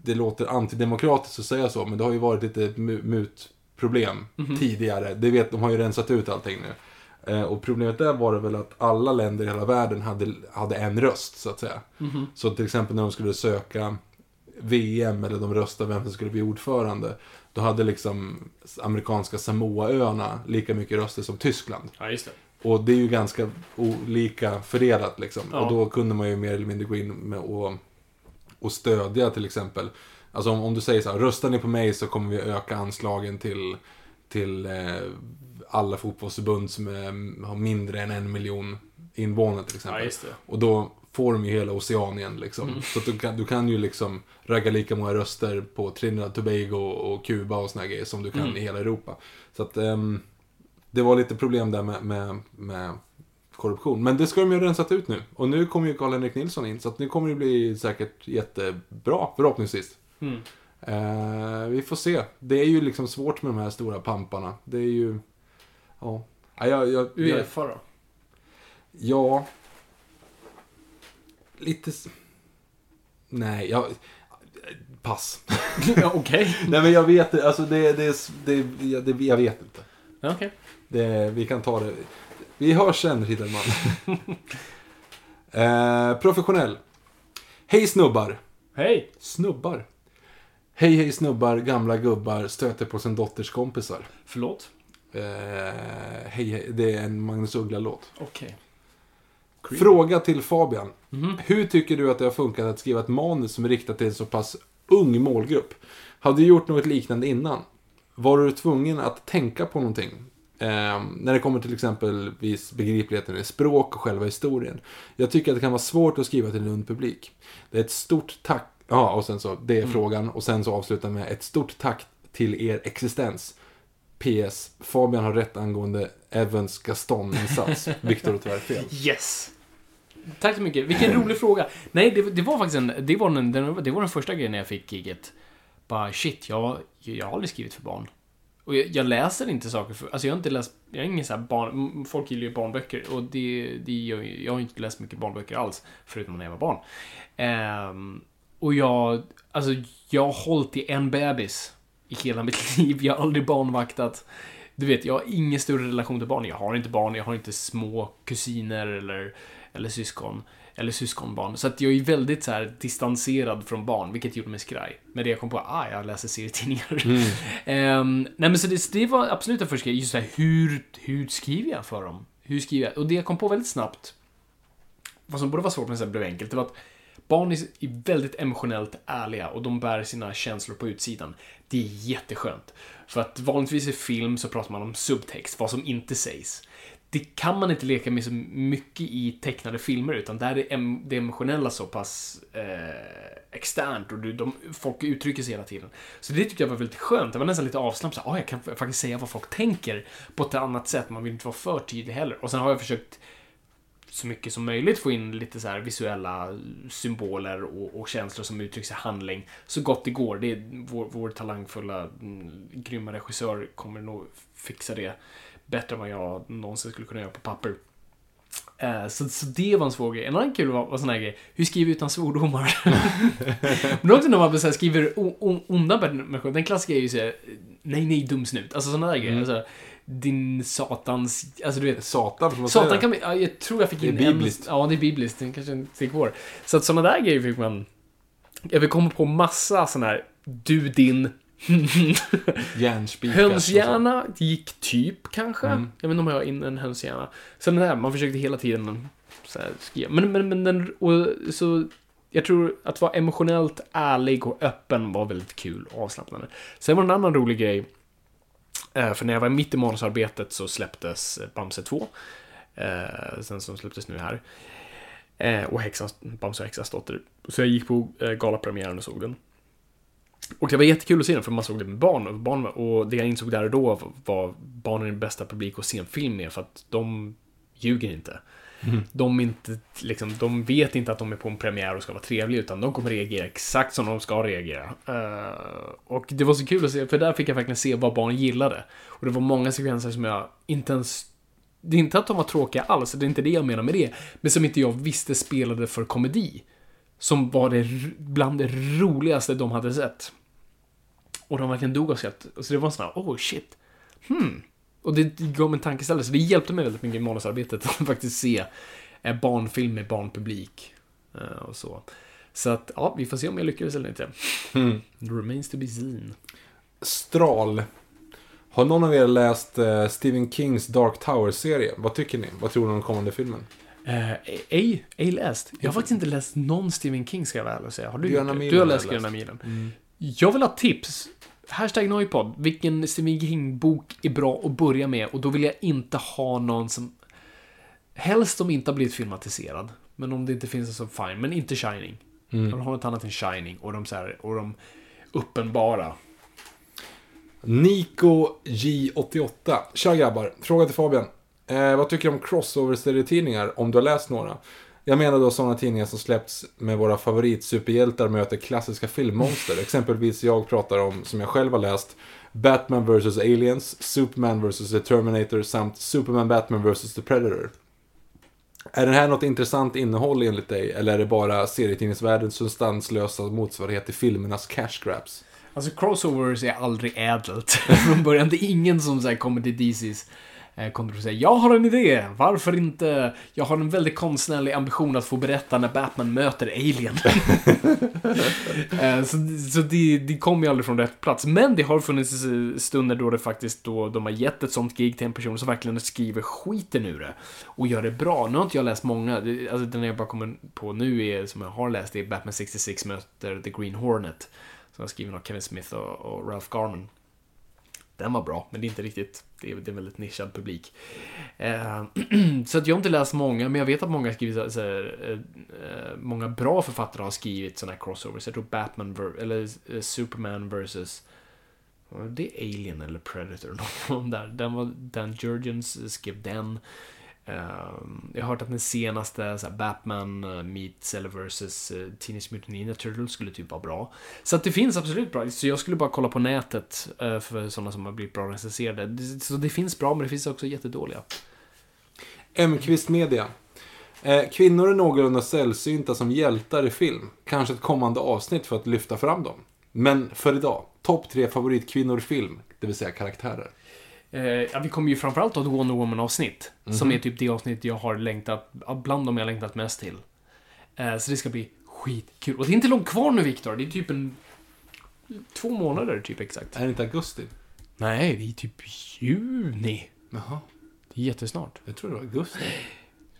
det låter antidemokratiskt att säga så, men det har ju varit lite mu- mutproblem tidigare. Det vet, de har ju rensat ut allting nu. Eh, och problemet där var det väl att alla länder i hela världen hade, hade en röst, så att säga. Så till exempel när de skulle söka VM, eller de röstade vem som skulle bli ordförande, då hade liksom amerikanska Samoaöarna lika mycket röster som Tyskland. Ja, just det. Och det är ju ganska olika fördelat liksom. Ja. Och då kunde man ju mer eller mindre gå in med och, och stödja till exempel. Alltså om, om du säger så här, röstar ni på mig så kommer vi öka anslagen till, till eh, alla fotbollsförbund som är, har mindre än en miljon invånare till exempel. Ja. Och då får de ju hela Oceanien liksom. Så att du, kan, du kan ju liksom ragga lika många röster på Trinidad, Tobago och Kuba och såna här grejer som du kan i hela Europa. Så att ehm, det var lite problem där med, med, med korruption. Men det ska de ju ha rensat ut nu. Och nu kommer ju Karl-Henrik Nilsson in. Så att nu kommer det bli säkert jättebra, förhoppningsvis. Mm. Eh, vi får se. Det är ju liksom svårt med de här stora pamparna. Det är ju... Ja. Ja, jag, jag, Uefa då? ja. Lite... Nej, jag... Pass. ja, okej. *laughs* Nej men jag vet det, alltså det, det, det, det, jag vet inte. Okej. Det, vi kan ta det. Vi hörs sen, Ridderman. *laughs* eh, professionell. Hej snubbar. Hej! Snubbar. Hej hej snubbar, gamla gubbar, stöter på sin dotters kompisar. Förlåt? Eh, hej hej, det är en Magnus Uggla-låt. Okej. Fråga till Fabian. Hur tycker du att det har funkat att skriva ett manus som är riktat till en så pass ung målgrupp? Hade du gjort något liknande innan? Var du tvungen att tänka på någonting? Eh, när det kommer till exempelvis begripligheten i språk och själva historien. Jag tycker att det kan vara svårt att skriva till en ung publik. Det är ett stort tack. Ja, och sen så, det är frågan. Och sen så avslutar med ett stort tack till er existens. PS. Fabian har rätt angående Evans Gaston-insats. *laughs* Viktor har tyvärr fel. Yes! Tack så mycket. Vilken rolig fråga. Nej, det, det var faktiskt en, det var den, den, det var den första grejen när jag fick giget. Bara shit, jag, jag har aldrig skrivit för barn. Och jag, jag läser inte saker för, alltså jag har inte läst, jag är ingen så här barn, folk gillar ju barnböcker och det, det jag har inte läst mycket barnböcker alls, förutom när jag var barn. Ehm, och jag, alltså jag har hållit i en bebis i hela mitt *laughs* liv, jag har aldrig barnvaktat. Du vet, jag har ingen större relation till barn. Jag har inte barn, jag har inte små kusiner eller, eller syskon. Eller syskonbarn. Så att jag är väldigt så här distanserad från barn, vilket gjorde mig skraj. Men det jag kom på, ah, jag läser serietidningar. *laughs* Ehm, nej men så det, det var absolut en första grej, just så här, hur, hur skriver jag för dem? Hur skriver jag? Och det jag kom på väldigt snabbt, vad som borde vara svårt men sen blev enkelt, det var att barn är väldigt emotionellt ärliga och de bär sina känslor på utsidan. Det är jätteskönt. För att vanligtvis i film så pratar man om subtext, vad som inte sägs. Det kan man inte leka med så mycket i tecknade filmer, utan där är det emotionella så pass eh, externt och du- de, folk uttrycker sig hela tiden. Så det tyckte jag var väldigt skönt. Det var nästan lite avslappnat. Ah, jag kan faktiskt säga vad folk tänker på ett annat sätt. Man vill inte vara för tydlig heller. Och sen har jag försökt så mycket som möjligt få in lite så visuella symboler och, och känslor som uttrycks i handling så gott det går. Det är vår, vår talangfulla, mm, grymma regissör kommer nog fixa det bättre än vad jag någonsin skulle kunna göra på papper. Eh, Så, så det var en svår grej. En annan kul var, var sån här grej. Hur skriver vi utan svordomar? *laughs* Men också när man så här skriver o, o, onda människor. Den klassiska är ju såhär, nej, nej, dum snut. Alltså såna där grejer. Alltså, din satans, alltså du vet. Satan, får man Satan kan vi, ja, jag tror jag fick Det är in bibliskt. En, ja, det är bibliskt. Det kanske inte det. Så att sådana där grejer fick man... Jag vill komma på massa sådana här, du din, *laughs* Järnspikar. Hönshjärna gick typ kanske. Mm. Jag vet inte om jag har in en hönshjärna. Sen det här, man försökte hela tiden så här, skriva. Men, men, men den, och, så jag tror att vara emotionellt ärlig och öppen var väldigt kul och avslappnande. Sen var det en annan rolig grej. Eh, För när jag var mitt i manusarbetet så släpptes Bamse 2. Eh, sen som släpptes nu här. Eh, och häxans, Bamse och häxans dotter. Så jag gick på eh, galapremiären och såg den. Och det var jättekul att se den för man såg det med barn. Och, barn och det jag insåg där och då var barnen är den bästa publik att se en film med för att de ljuger inte. De, inte, liksom, de vet inte att de är på en premiär och ska vara trevliga utan de kommer reagera exakt som de ska reagera. Uh, och det var så kul att se för där fick jag verkligen se vad barn gillade. Och det var många sekvenser som jag inte ens det är inte att de var tråkiga alls, det är inte det jag menar med det. Men som inte jag visste spelade för komedi. Som var det bland det roligaste de hade sett. Och de verkligen dog av skratt. Så det var en sån här, oh shit. Hmm. Och det gav mig en tankeställare, så det hjälpte mig väldigt mycket i manusarbetet *laughs* att faktiskt se eh, barnfilm med barnpublik. Eh, Och så. Så att, ja, vi får se om jag lyckades eller inte. It remains to be seen. Stral. Har någon av er läst eh, Stephen Kings Dark Tower-serie? Vad tycker ni? Vad tror ni om den kommande filmen? Eh, ej, ej läst. Jag har faktiskt inte läst någon Stephen King ska jag väl ärligt säga. Har du Gröna gjort det? milen Du har läst Gröna milen. Jag vill ha tips. Hashtag Noipod. Vilken Stephen King-bok är bra att börja med? Och då vill jag inte ha någon som... Helst som inte har blivit filmatiserad. Men om det inte finns så fine. Men inte Shining. Jag vill ha något annat än Shining. Och de, så här, och de uppenbara. Nico J88. Tja grabbar, fråga till Fabian. Eh, vad tycker du om crossover-serietidningar, om du har läst några? Jag menar då sådana tidningar som släppts med våra favoritsuperhjältar möter klassiska filmmonster. *laughs* Exempelvis jag pratar om, som jag själv har läst, Batman vs. Aliens, Superman vs. The Terminator samt Superman Batman vs. The Predator. Är det här något intressant innehåll enligt dig, eller är det bara serietidningsvärldens substanslösa motsvarighet till filmernas cash grabs? Alltså crossovers är aldrig ädelt *laughs* från början. Det är ingen som så här, kommer till DC's Eh, kommer du säga Jag har en idé, varför inte? Jag har en väldigt konstnärlig ambition att få berätta när Batman möter Alien. *laughs* Eh, så så det, det kommer ju aldrig från rätt plats. Men det har funnits eh, stunder då det faktiskt då de har gett ett sånt gig till en person som verkligen skriver skiten ur det. Och gör det bra. Nu har inte jag läst många. Alltså den jag bara kommer på nu är, som jag har läst, det är Batman 66 möter The Green Hornet. Som är skriven av Kevin Smith och, och Ralph Garman. Den var bra, men det är inte riktigt, det är, det är en väldigt nischad publik. Eh, *clears throat* så att jag har inte läst många, men jag vet att många skrivit så här, eh, eh, många bra författare har skrivit sådana här crossovers. Jag tror Batman, eller eh, Superman vs... Det är Alien eller Predator? *laughs* Någon av de där. Den var Dan Jurgens skrev den. Ehm, jag har hört att den senaste så här, Batman eh, meets eller versus eh, Teenage Mutant Ninja Turtles skulle typ vara bra. Så att det finns absolut bra. Så jag skulle bara kolla på nätet eh, för sådana som har blivit bra recenserade. Så det finns bra, men det finns också jättedåliga. M-kvist Media. Kvinnor är någorlunda sällsynta som hjältar i film. Kanske ett kommande avsnitt för att lyfta fram dem. Men för idag, topp tre favoritkvinnor i film, det vill säga karaktärer. Eh, ja, vi kommer ju framförallt ha ett Wonder Woman-avsnitt. Som är typ det avsnitt jag har längtat, bland dem jag längtat mest till. Eh, så det ska bli skitkul. Och det är inte långt kvar nu, Viktor. Det är typ en... Två månader, typ exakt. Är det inte augusti? Nej, det är typ juni. Jaha, Det är jättesnart. jag tror det var augusti.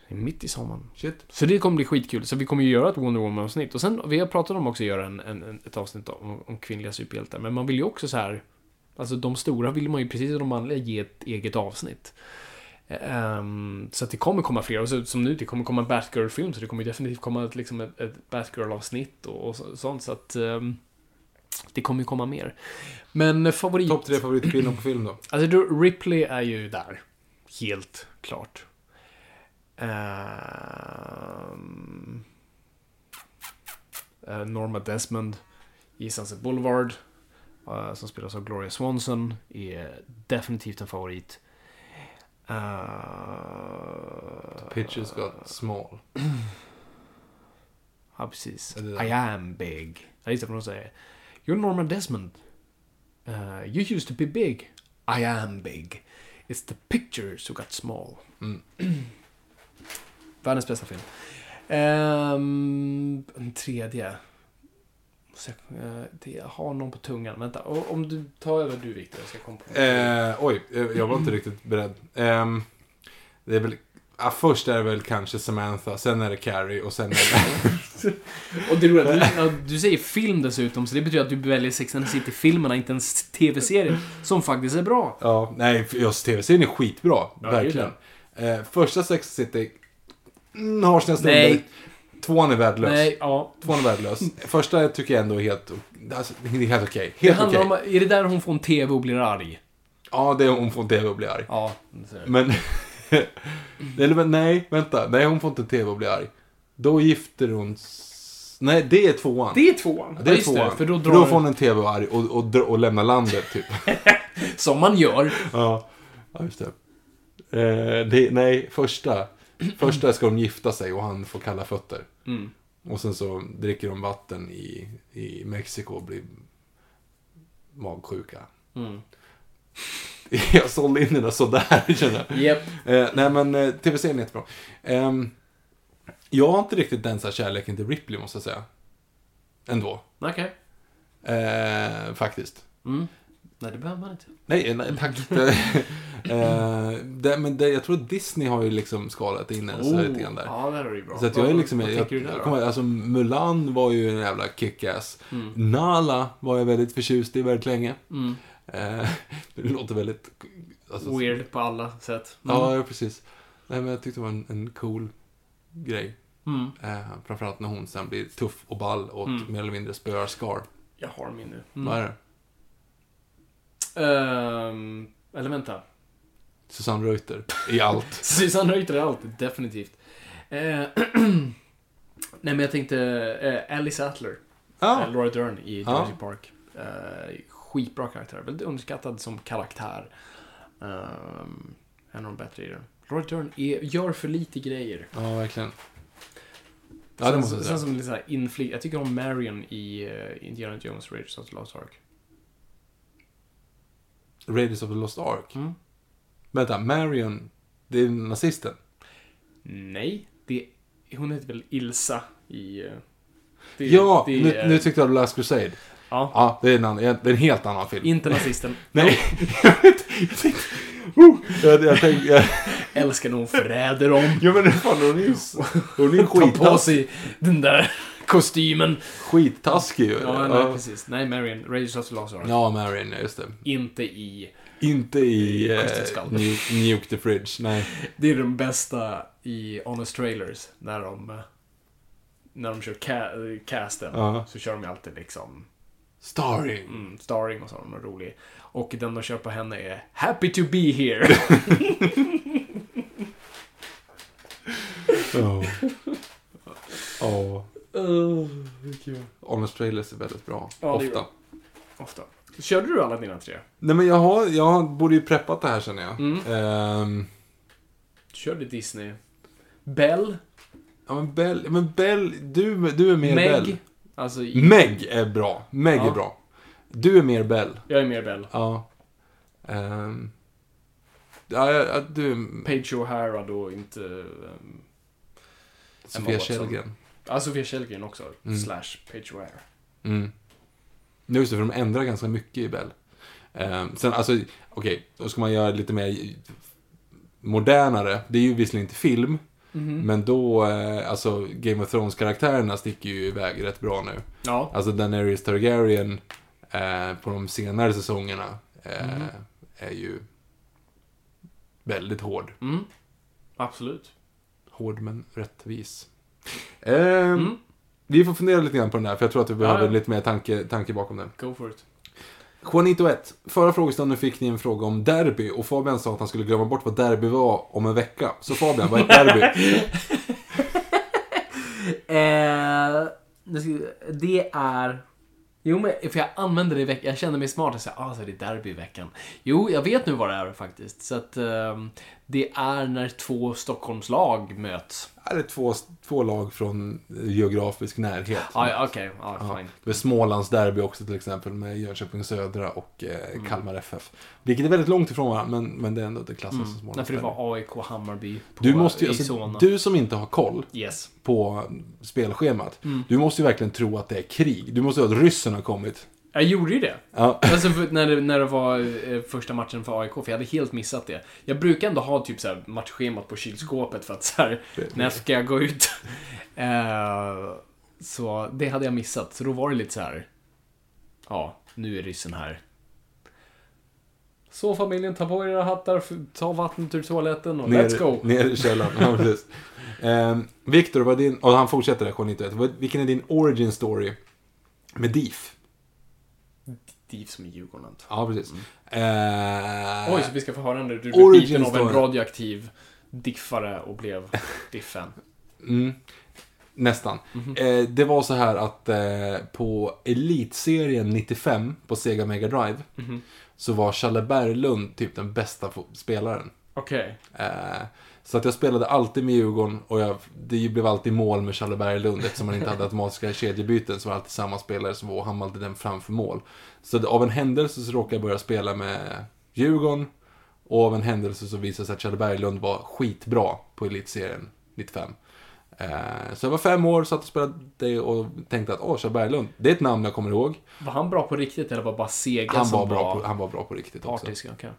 Det är mitt i sommaren. Shit. Så det kommer bli skitkul. Så vi kommer ju göra ett Wonder Woman-avsnitt. Och sen, vi har pratat om också att göra en, en, ett avsnitt om, om kvinnliga superhjältar. Men man vill ju också så här... Alltså de stora vill man ju precis som de manliga ge ett eget avsnitt. Ehm, så att det kommer komma fler. Och så, som nu, det kommer komma en Batgirl-film. Så det kommer definitivt komma ett, liksom ett, ett Batgirl-avsnitt och, och så, sånt. Så att... ehm, det kommer ju komma mer. Men favorit... Topp tre favoritkvinnor på film då? Alltså då, Ripley är ju där. Helt klart. Eh, Norma Desmond i Sunset Boulevard. Eh, som spelas av Gloria Swanson. Är definitivt en favorit. Uh, Pitches got small. *clears throat* Ja, precis. I am big. Ja, just det, vad de säger. You're Norma Desmond. Uh, you used to be big. I am big. It's the pictures who got small. Mm. *clears throat* Världens bästa film. Ehm, en tredje. Så jag, eh, det, jag har någon på tungan. Vänta, om du tar över du Viktor, jag ska komma på Eh, oj, eh, jag var inte riktigt beredd. Ehm, det är väl... Ja, först är det väl kanske Samantha, sen är det Carrie och sen är det... *laughs* Och det roliga, du, ja, du säger film dessutom, så det betyder att du väljer Sex and the City-filmerna, inte en tv-serie, som faktiskt är bra. ja, nej, just tv-serien är skitbra. är verkligen. Eh, första Sex and the City mm, har sina stunder. Nej. Tvåan är värdelös. Nej, ja. Tvåan är värdelös. Första tycker jag ändå är helt, alltså, det är helt okej. Det Helt okej. om, är det där hon får en tv och blir arg? Ja, det är hon får tv och blir arg. Ja. Men... *laughs* Eller nej, vänta. Nej, hon får inte tv och bli arg. Då gifter hon... Nej, det är tvåan. Det är tvåan. Det är just tvåan. Det, för då För drar då får hon en tv och arg och, och, och lämnar landet, typ. *laughs* Som man gör. ja. ja, just det. Eh, det. Nej, första. *clears throat* Första ska de gifta sig och han får kalla fötter. Mm. Och sen så dricker de vatten i, i Mexiko och blir magsjuka. Mm. *laughs* Jag sålde in den där sådär, *laughs* känner jag. Japp. Eh, nej men eh, tv-serien är jättebra. Ehm, jag har inte riktigt den så här kärleken till Ripley måste jag säga. Ändå. Okej. Eh, faktiskt. Mm. Nej, det behöver man inte. Nej, nej tack. *laughs* eh, det, men det, jag tror att Disney har ju liksom skalat in en här lite grann där. Ja, där är det ju bra. Så att jag är liksom, Vad jag, tänker jag, där jag då? kommer, alltså Mulan var ju en jävla kickass. Mm. Nala var jag väldigt förtjust i väldigt länge. Mm. Eh, *laughs* det låter väldigt... Alltså, Weird på alla sätt. Mm. Ja, ja, precis. Nej, men jag tyckte det var en, en cool grej. Mm. Eh, framförallt när hon sen blir tuff och ball och Mm. mer eller mindre spöar Scar. Jag har min nu. Vad Mm. är det? Ehm, eller vänta. Susanne Reuter i allt. *laughs* Susanne Reuter är allt, definitivt. Eh, *clears throat* Nej, men jag tänkte eh, Alice Sattler. Ja, Eh, Laura Dern i. Jurassic Park. Eh, skitbra karaktär. Väldigt underskattad som karaktär. Um, en av de bättre i den. Laura Dern är, gör för lite grejer. ja verkligen. Ja, det sen, måste jag sen säga. som lite såhär inflik... Jag tycker om Marion i uh, Indiana Jones Raiders of the Lost Ark. Raiders of the Lost Ark. Mm. Vänta, Marion, det är nazisten? Nej, det, hon heter väl Ilsa i... eh, det- ja, det nu, nu tyckte jag The Last Crusade. Ja, Ja, det är en, annan, det är en helt annan film. inte nazisten. *laughs* Nej. *laughs* Oh, jag, jag tänkte... Jag, Älskar när hon förräder om. ja, men fan, hon är ju... Hon är ju *laughs* Ta på sig den där kostymen. skittaskig ju. Ja, nej, precis. Nej, Marion. Raiders of the Lost Ark. Ja, Marion, just det. Inte i... Inte i eh, nuke, nuke the Fridge, nej. Det är den bästa i Honest Trailers. När de... eh, När de kör ca- casten. Ja. Så kör de ju alltid liksom... Starring. Mm, starring och så. Är rolig. Och den de kör på henne är Happy to be here. *laughs* Ja. Ja. Honest Trailers är väldigt bra. Ja, Ofta. bra. Ofta. Körde du alla dina tre? Nej men jag har, jag borde ju preppat det här känner jag. Mm. Ehm, Du körde Disney. Bell. ja men Bell, men Bell, du, du är mer Bell. Meg. Alltså, i, Meg är bra. Meg Ja. är bra. Du är mer Bell. jag är mer Bell. Ja. Ehm, ja, ja, du Page O'Hara då, inte... Um, Sofia. Källgren. Ja, Sofia Källgren också. Mm. Slash Page O'Hara. Mm. Just det, för de ändrar ganska mycket i Bell. Ehm, sen, alltså, okej, då ska man göra lite mer modernare. Det är ju visserligen inte film, men då, eh, alltså, Game of Thrones-karaktärerna sticker ju iväg rätt bra nu. Ja. Alltså, Daenerys Targaryen eh, på de senare säsongerna eh, är ju väldigt hård. Mm. Absolut. Hård men rättvis. Ehm, Vi får fundera lite grann på den här, för jag tror att vi behöver Mm. ja. lite mer tanke, tanke bakom den. Go for it. Juanito 1. Förra frågestunden fick ni en fråga om derby och Fabian sa att han skulle glömma bort vad derby var om en vecka. Så Fabian, vad är ett derby? *laughs* Eh, det är... Jo, men för jag använde det i veckan. Jag kände mig smart och sa ah, så är det derby i veckan. Jo, jag vet nu vad det är faktiskt. Så att ehm, det är när två Stockholmslag möts. är det två, två lag från geografisk närhet. Ja, ja, okej. Ja, Ja. fine. Det är Smålands derby också till exempel med Jönköping Södra och eh, Mm. Kalmar FF. Vilket är väldigt långt ifrån varandra, men, men det är ändå det klassas som Nej, Smålands för det var AIK Hammarby på, Du, måste, ju- alltså, du som inte har koll Yes. på spelschemat, Mm. du måste ju verkligen tro att det är krig. Du måste ju att ryssen har kommit. Jag gjorde ju det. Ja. Alltså när, det, när det var eh, första matchen för AIK, för jag hade helt missat det. Jag brukar ändå ha typ så här matchschemat på kylskåpet för att så här, när ska jag gå ut? *laughs* Eh, så det hade jag missat, så då var det lite så här. Ja, nu är ryssen här. Så familjen, ta på era hattar, ta vattnet ur toaletten och let's go. Ner i källaren. Ja, precis. Ehm, Viktor, vad är din... Och han fortsätter där, 791. Vad- Vilken är din origin story med DIF? DIF som i Djurgården. antar Ja, precis. jag. Ehm, Oj, så vi ska få höra när du blev biten av en radioaktiv diffare och blev *laughs* diffen. Mm, nästan. Mhm. Eh, det var så här att eh, på Elitserien 95 på Sega Mega Drive Mhm. så var Challe Berglund typ den bästa spelaren. Okej. Eh, så att jag spelade alltid med Djurgården och jag, det blev alltid mål med Challe Berglund eftersom man inte hade automatiska kedjebyten så var det alltid samma spelare som var och han alltid den framför mål. Så det- av en händelse så råkade jag börja spela med Djurgården och av en händelse så visade det sig att Challe Berglund var skitbra på Elitserien 95. Eh, så jag var fem år, satt och spelade det och tänkte att åh, Challe Berglund, det är ett namn jag kommer ihåg. Var han bra på riktigt eller var bara Sega Han som var, bra på, han var bra på riktigt också. Okej.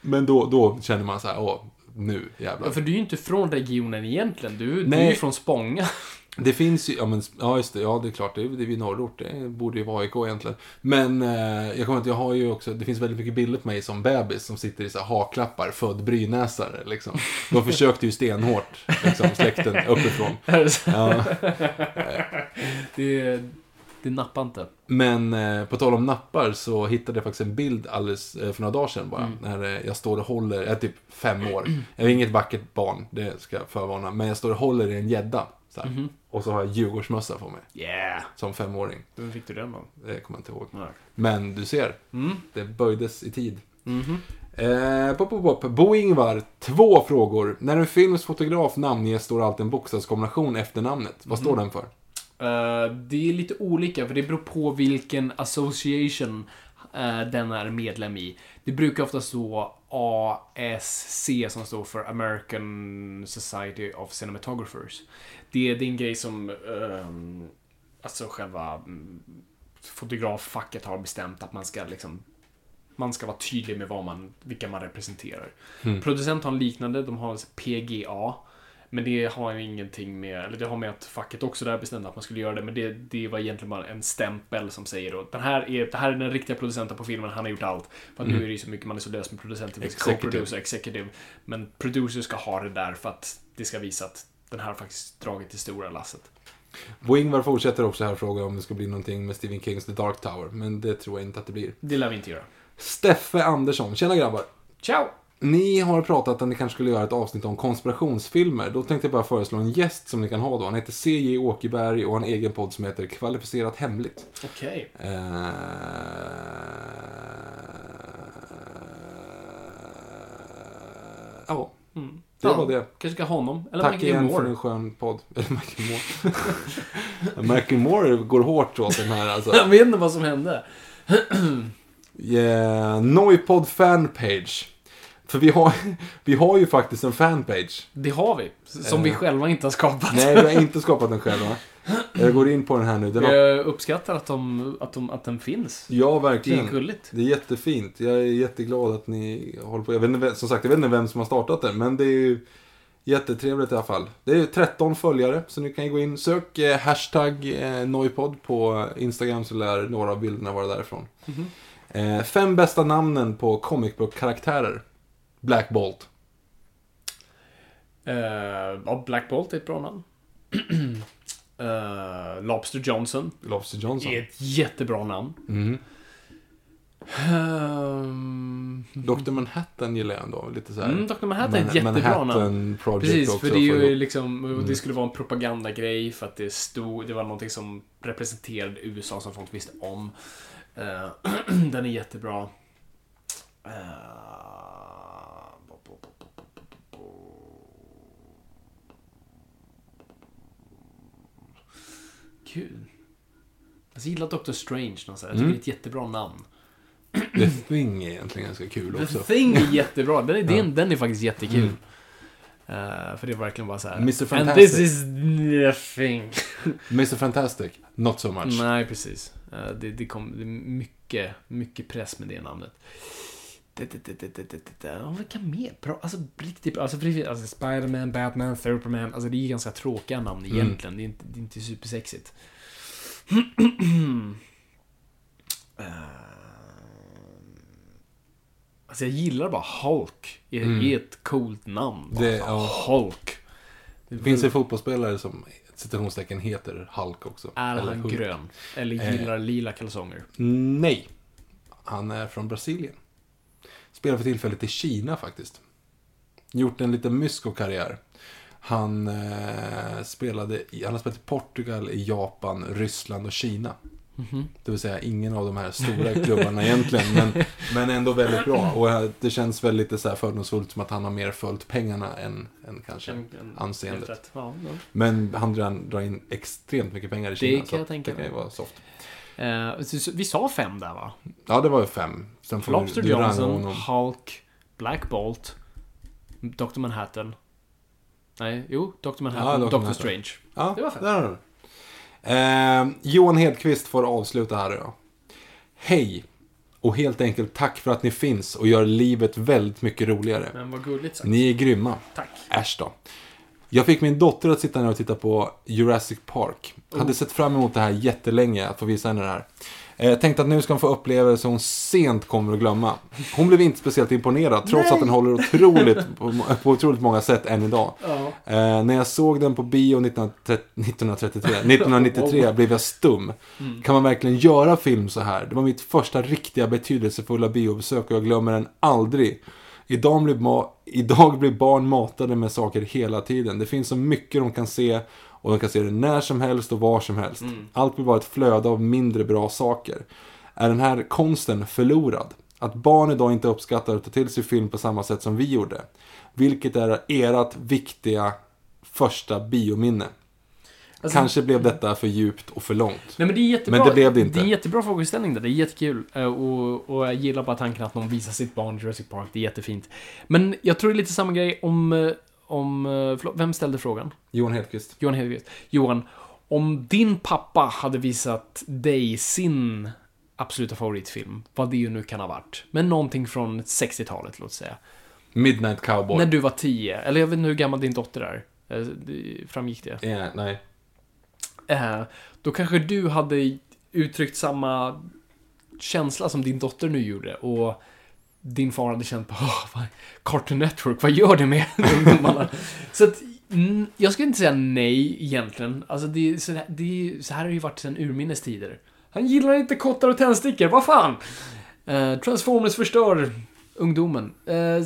Men då, då känner man så här, åh, nu jävlar. Ja, för du är ju inte från regionen egentligen. Du, du är ju från Spånga. *laughs* Det finns ju, ja men, ja just det, ja det är klart, det är, det är vid norrort, det borde ju vara AIK egentligen. Men eh, jag kommer inte, jag har ju också, det finns väldigt mycket bilder på mig som bebis som sitter i så här haklappar, född brynäsare liksom. De försökte ju stenhårt, liksom, släkten uppifrån. *laughs* Ja. *laughs* det, det nappar inte. Men eh, på tal om nappar så hittade jag faktiskt en bild alldeles eh, för några dagar sedan bara. När eh, jag står och håller, jag är typ fem år. Jag är inget vackert barn, det ska jag förvarna. Men jag står och håller i en gädda. här. Och så har jag Djurgårdsmössa på mig. Yeah! Som femåring. Vem fick du den då? Det kommer jag inte ihåg. Nej. Men du ser, Mm. det böjdes i tid. Mhm. Eh, pop, pop, pop. Bo Ingvar, två frågor. När en films fotograf namnges står alltid en bokstavskombination efter namnet. Vad står den för? Eh, det är lite olika, för det beror på vilken association eh, den är medlem i. Det brukar ofta stå ASC som står för American Society of Cinematographers. Det är din grej som ehm, alltså själva mm, fotograffacket har bestämt att man ska liksom man ska vara tydlig med vad man, vilka man representerar. Producent har en liknande, de har PGA. Men det har ju ingenting med, eller det har med att facket också där bestämde att man skulle göra det, men det, det var egentligen bara en stämpel som säger då, den här är, det här är den riktiga producenten på filmen, han har gjort allt. För att nu är det ju så mycket, man är så lös med finns Executive. co-producer, executive. Men producer ska ha det där för att det ska visa att den här har faktiskt dragit det stora lasset. Bo Ingvar fortsätter också här och frågar om det ska bli någonting med Stephen Kings The Dark Tower. Men det tror jag inte att det blir. Det lär vi inte göra. Steffe Andersson, tjena grabbar. Ciao! Ni har pratat att ni kanske skulle göra ett avsnitt om konspirationsfilmer. Då tänkte jag bara föreslå en gäst som ni kan ha då. Han heter C.J. Åkerberg och har en egen podd som heter Kvalificerat Hemligt. Okej. Eh, Ja, Mm. det Ja, var det. Kanske ska ha honom. Eller Tack Michael igen Moore. för en skön podd. *laughs* Eller Michael Moore. *laughs* Michael Moore går hårt åt den här alltså. Jag vet inte vad som hände. *clears throat* Yeah, Noipod fanpage. För vi har, *laughs* vi har ju faktiskt en fanpage. Det har vi. Som vi Eh. själva inte har skapat. Nej, vi har *laughs* inte skapat den själva. Jag går in på den här nu. Den har, Jag uppskattar att, de, att, de, att den finns. ja, Det verkligen. är gulligt. Det är jättefint. Jag är jätteglad att ni håller på. Jag vet inte, som sagt, jag vet inte vem som har startat den, men det är ju jättetrevligt i alla fall. Det är 13 följare, så ni kan gå in. Sök eh, hashtag eh, Noipod på Instagram så lär några av bilderna vara därifrån. Eh, fem bästa namnen på comic book-karaktärer. Black Bolt. Uh, ja, Black Bolt är ett bra namn. *clears throat* Eh, Lobster Johnson Lobster Johnson. är ett jättebra namn. Mm. Ehm, Dr. Manhattan gillar jag ändå. Lite så här. Mm, Dr. Manhattan är ett jättebra namn. Manhattan Project Precis, också. för det är ju liksom, och Mm. det skulle vara en propagandagrej för att det stod, det var någonting som representerade USA som folk visste om. Eh, *clears throat* den är jättebra. Eh, Gud. Jag gillar Doctor Strange någonstans. Jag Mm. tycker det är ett jättebra namn. The Thing är egentligen ganska kul The också. Thing är jättebra. Den är, Ja. den, den är faktiskt jättekul. Mm. Eh, för det är verkligen bara så här. Mr. And Fantastic. this is the thing. Mr Fantastic, not so much. Nej, precis. Eh, det, det, kom, det är mycket, mycket press med det namnet. Det, det, det, det, det, det, det. Vilka mer? Alltså riktigt bra. Alltså, alltså Spiderman, Batman, Superman. Alltså det är ganska tråkiga namn Mm. egentligen. Det, är inte, det är inte supersexigt. *clears throat* Eh, Alltså jag gillar bara Hulk. Det Mm. är ett coolt namn. Bara, Det- ja. Hulk. Det finns en fotbollsspelare som citationstecken heter Hulk också. Är han grön? Eller Eh. gillar lila kalsonger? Nej. Han är från Brasilien. Spelar för tillfället i Kina faktiskt. Gjort en liten mysko-karriär. Han, eh, spelade i, han har spelat i Portugal, i Japan, Ryssland och Kina. Mhm. Det vill säga ingen av de här stora klubbarna egentligen. Men, *laughs* men ändå väldigt bra. Och det känns väl lite så här fördomsfullt som att han har mer följt pengarna än, än kanske En- en- anseendet. Ja, ja. Men han drar, drar in extremt mycket pengar i Kina. kan så jag tänka Det kan ju mig. vara soft. Eh, vi sa fem där va? Ja, det var ju fem. Sen får Lobster du ranga Johnson. Hulk, Black Bolt, Dr. Manhattan. Nej, jo, Dr. Manhattan, Ja, Dr. Doctor Manhattan. Strange. Ja, Det var fem. där har du. Eh, Johan Hedqvist får avsluta här då. Hej! Och helt enkelt tack för att ni finns och gör livet väldigt mycket roligare. Men vad gulligt sagt. Ni är grymma. Tack. Äsch då. Jag fick min dotter att sitta ner och titta på Jurassic Park. Hade sett fram emot det här jättelänge, att få visa henne det här. Eh, Jag tänkte att nu ska hon få upplevelse hon sent kommer att glömma. Hon blev inte speciellt imponerad, trots att den håller otroligt, på, på otroligt många sätt än idag. Ja. Eh, när jag såg den på bio 1930, 1933, 1993 blev jag stum. Mm. Kan man verkligen göra film så här? Det var mitt första riktiga betydelsefulla biobesök och jag glömmer den aldrig. Idag blir, ma- idag blir barn matade med saker hela tiden. Det finns så mycket de kan se och de kan se det när som helst och var som helst. Allt blir bara ett flöde av mindre bra saker. Är den här konsten förlorad? Att barn idag inte uppskattar att ta till sig film på samma sätt som vi gjorde. Vilket är ert viktiga första biominne? Alltså- Kanske blev detta för djupt och för långt. Nej men det är jättebra. Men det blev det inte. Det är en jättebra frågeställning där. Det är jättekul. Eh, Och, och jag gillar bara tanken att någon visar sitt barn i Jurassic Park. Det är jättefint. Men jag tror det är lite samma grej om... eh, om eh, förlåt, vem ställde frågan? Johan Hedqvist. Johan Hedqvist. Johan, om din pappa hade visat dig sin absoluta favoritfilm, vad det ju nu kan ha varit, men någonting från 60-talet, låt säga. Midnight Cowboy. När du var 10, eller jag vet inte hur gammal din dotter är. Framgick det? Eh, nej. Eh, då kanske du hade uttryckt samma känsla som din dotter nu gjorde och din far hade känt på *laughs* oh, Cartoon Network, vad gör det med *laughs* ungdomarna? så att, mm, jag skulle inte säga nej egentligen. Alltså det, så, här- det, så här har det ju varit sedan urminnes tider. Han gillar inte kottar och tändstickor, vad fan? Eh, Transformers förstör ungdomen. Eh,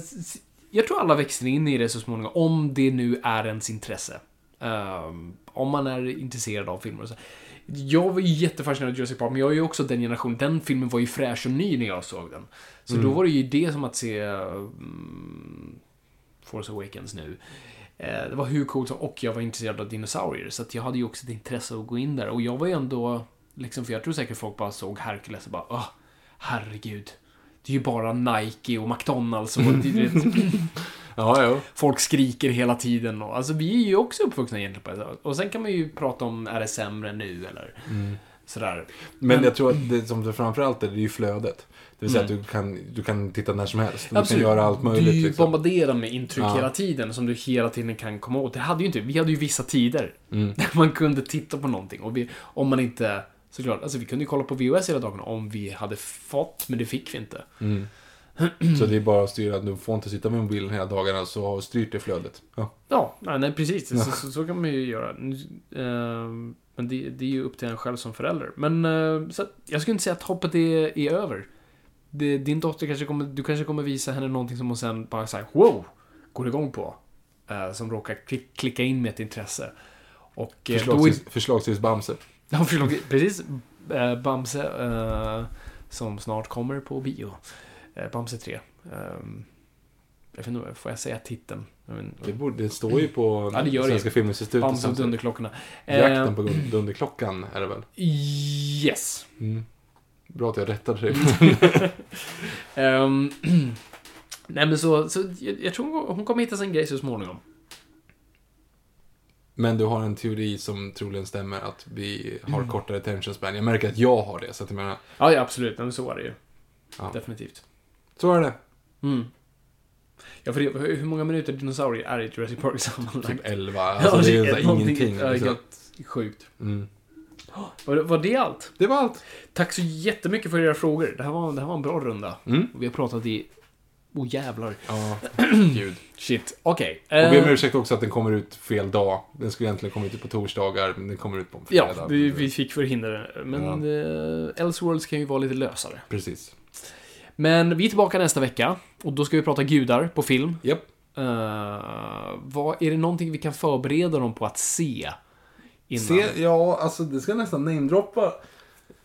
jag tror alla växer in i det så småningom, om det nu är ens intresse. Ehm, om man är intresserad av filmer och så. Jag var ju jättefascinerad av Jurassic Park, men jag är ju också den generationen. Den filmen var ju fräsch och ny när jag såg den. Så då var det ju det som att se mm, Force Awakens nu. Eh, det var hur coolt som, och jag var intresserad av dinosaurier, så att jag hade ju också ett intresse att gå in där. Och jag var ju ändå, liksom, för jag tror säkert folk bara såg Hercules och bara, åh, herregud. Det är ju bara Nike och McDonalds och *laughs* Ja, ja. folk skriker hela tiden. Och, alltså vi är ju också uppvuxna egentligen på det. Och sen kan man ju prata om, är det sämre nu eller sådär. Men jag tror att det som det framförallt är, det är ju flödet. Det vill säga Mm. att du kan, du kan titta när som helst. Du kan göra allt möjligt. Du liksom. bombarderad med intryck Ja. hela tiden som du hela tiden kan komma åt. Det hade ju inte, vi hade ju vissa tider Mm. *laughs* där man kunde titta på någonting. Och vi, om man inte, såklart, alltså vi kunde ju kolla på VHS hela dagarna om vi hade fått, men det fick vi inte. Mm. *clears throat* Så det är bara att styra. Du får inte sitta med mobilen hela dagarna så har du styrt det flödet. Ja. Ja, nej, precis. Så, så, så kan man ju göra. Ehm, men det, det är ju upp till en själv som förälder. Men eh, så jag skulle inte säga att hoppet är, är över. Det, din dotter kanske kommer, du kanske kommer visa henne någonting som hon sen bara säger wow, går igång på. Eh, som råkar klick, klicka in med ett intresse. Och eh, då är, Förslagsvis, förslagsvis Bamse. ja, förlåt, precis. Bamse, som snart kommer på bio. Eh, Bamse 3. Ehm, Jag vet inte, får jag säga titeln? Jag vet. Det, borde, det står ju på Ja, det gör det. Svenska Filminstitutet. Bamse och Dunderklockorna. Jakten Eh, på Dunderklockan är det väl? Yes. Mm. Bra att jag rättade dig. *laughs* Ehm, *clears throat* nej men så, så jag, jag tror hon- kommer hitta sin grej så småningom. Men du har en teori som troligen stämmer att vi har Mm. kortare attention span. Jag märker att jag har det, så att jag menar, Ja, ja absolut. Men så är det ju. Ja. Definitivt. Så är det. Mm. Ja, för det, hur många minuter dinosaurier är det i Jurassic Park *laughs* sammanlagt? Typ 11, alltså det är här någonting- ingenting. Ja, liksom. helt sjukt. Mm. Var, det- var det allt? Det var allt. Tack så jättemycket för era frågor. Det här var, det här var en bra runda. Mm. Vi har pratat i... Oh jävlar. Ja, *clears throat* gud. Shit. Okej. Och be om Eh, ursäkt också att den kommer ut fel dag. Den skulle egentligen komma ut på torsdagar, men den kommer ut på en fredag. ja, vi, vi fick förhindra det. Men ja. Elseworlds kan ju vara lite lösare. Precis. Men vi är tillbaka nästa vecka. Och då ska vi prata gudar på film. Japp. Eh, vad, är det någonting vi kan förbereda dem på att se? Innan? Se, ja, alltså det ska nästan namedroppa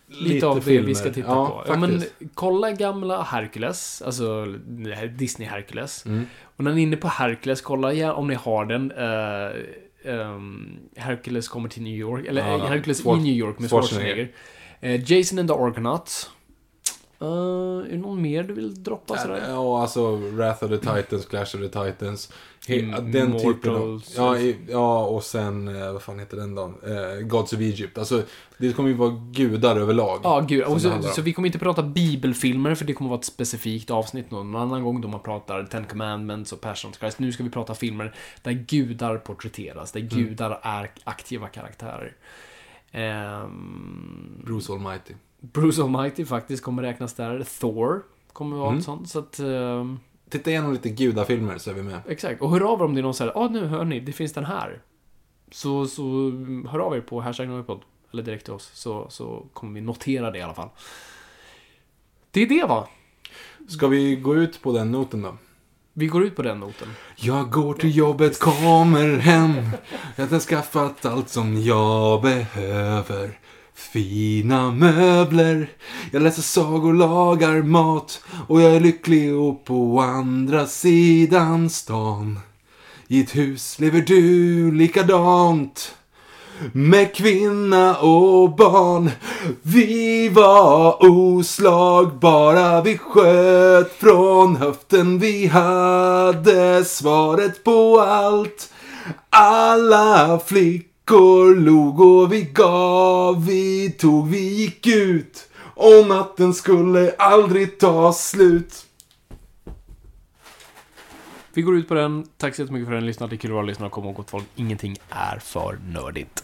Lite, av det filmer. vi ska titta ja, på. Ja, men kolla gamla Hercules, alltså här Disney Hercules. Mm. Och när ni är inne på Hercules, kolla ja, om ni har den. eh, ehm, Hercules kommer till New York, eller Ja, eh, Hercules i New York med Schwarzenegger. Schwarzenegger. Eh, Jason and the Argonauts. Eh, är det någon mer du vill droppa sådär? Ja, alltså Wrath of the Titans, Clash of the Titans. He, Immortals. den typen av... Ja, i, ja, och sen, eh, vad fan heter den då? Eh, Gods of Egypt. Alltså, det kommer ju vara gudar överlag. Ja, gud. Och så, så vi kommer inte prata bibelfilmer, för det kommer vara ett specifikt avsnitt någon annan gång då man pratar Ten Commandments och Passion of Christ. Nu ska vi prata filmer där gudar porträtteras, Mm. där gudar är aktiva karaktärer. Ehm, Bruce Almighty. Bruce Almighty faktiskt kommer räknas där. Thor kommer vara Mm. ett sånt. Så att, ehm, Titta igenom lite gudafilmer så är vi med. exakt. Och hör av er om det är någon säger, ja nu hör ni, det finns den här. Så, så mm, hör av er på hashtag Noipod, eller direkt till oss, så, så kommer vi notera det i alla fall. Det är det va? Ska vi gå ut på den noten då? Vi går ut på den noten. Jag går till jobbet, kommer hem. Jag har skaffat allt som jag behöver. Fina möbler. Jag läser sagor, lagar mat. Och jag är lycklig och på andra sidan stan. I ett hus lever du likadant. Med kvinna och barn Vi var oslagbara Vi sköt från höften Vi hade svaret på allt Alla flickor log och vi gav Vi tog, vi gick ut Och natten skulle aldrig ta slut Vi går ut på den. Tack så jättemycket för att ni lyssnade. Det är kul att vara lyssnare. och Kom ihåg att folk, ingenting är för nördigt.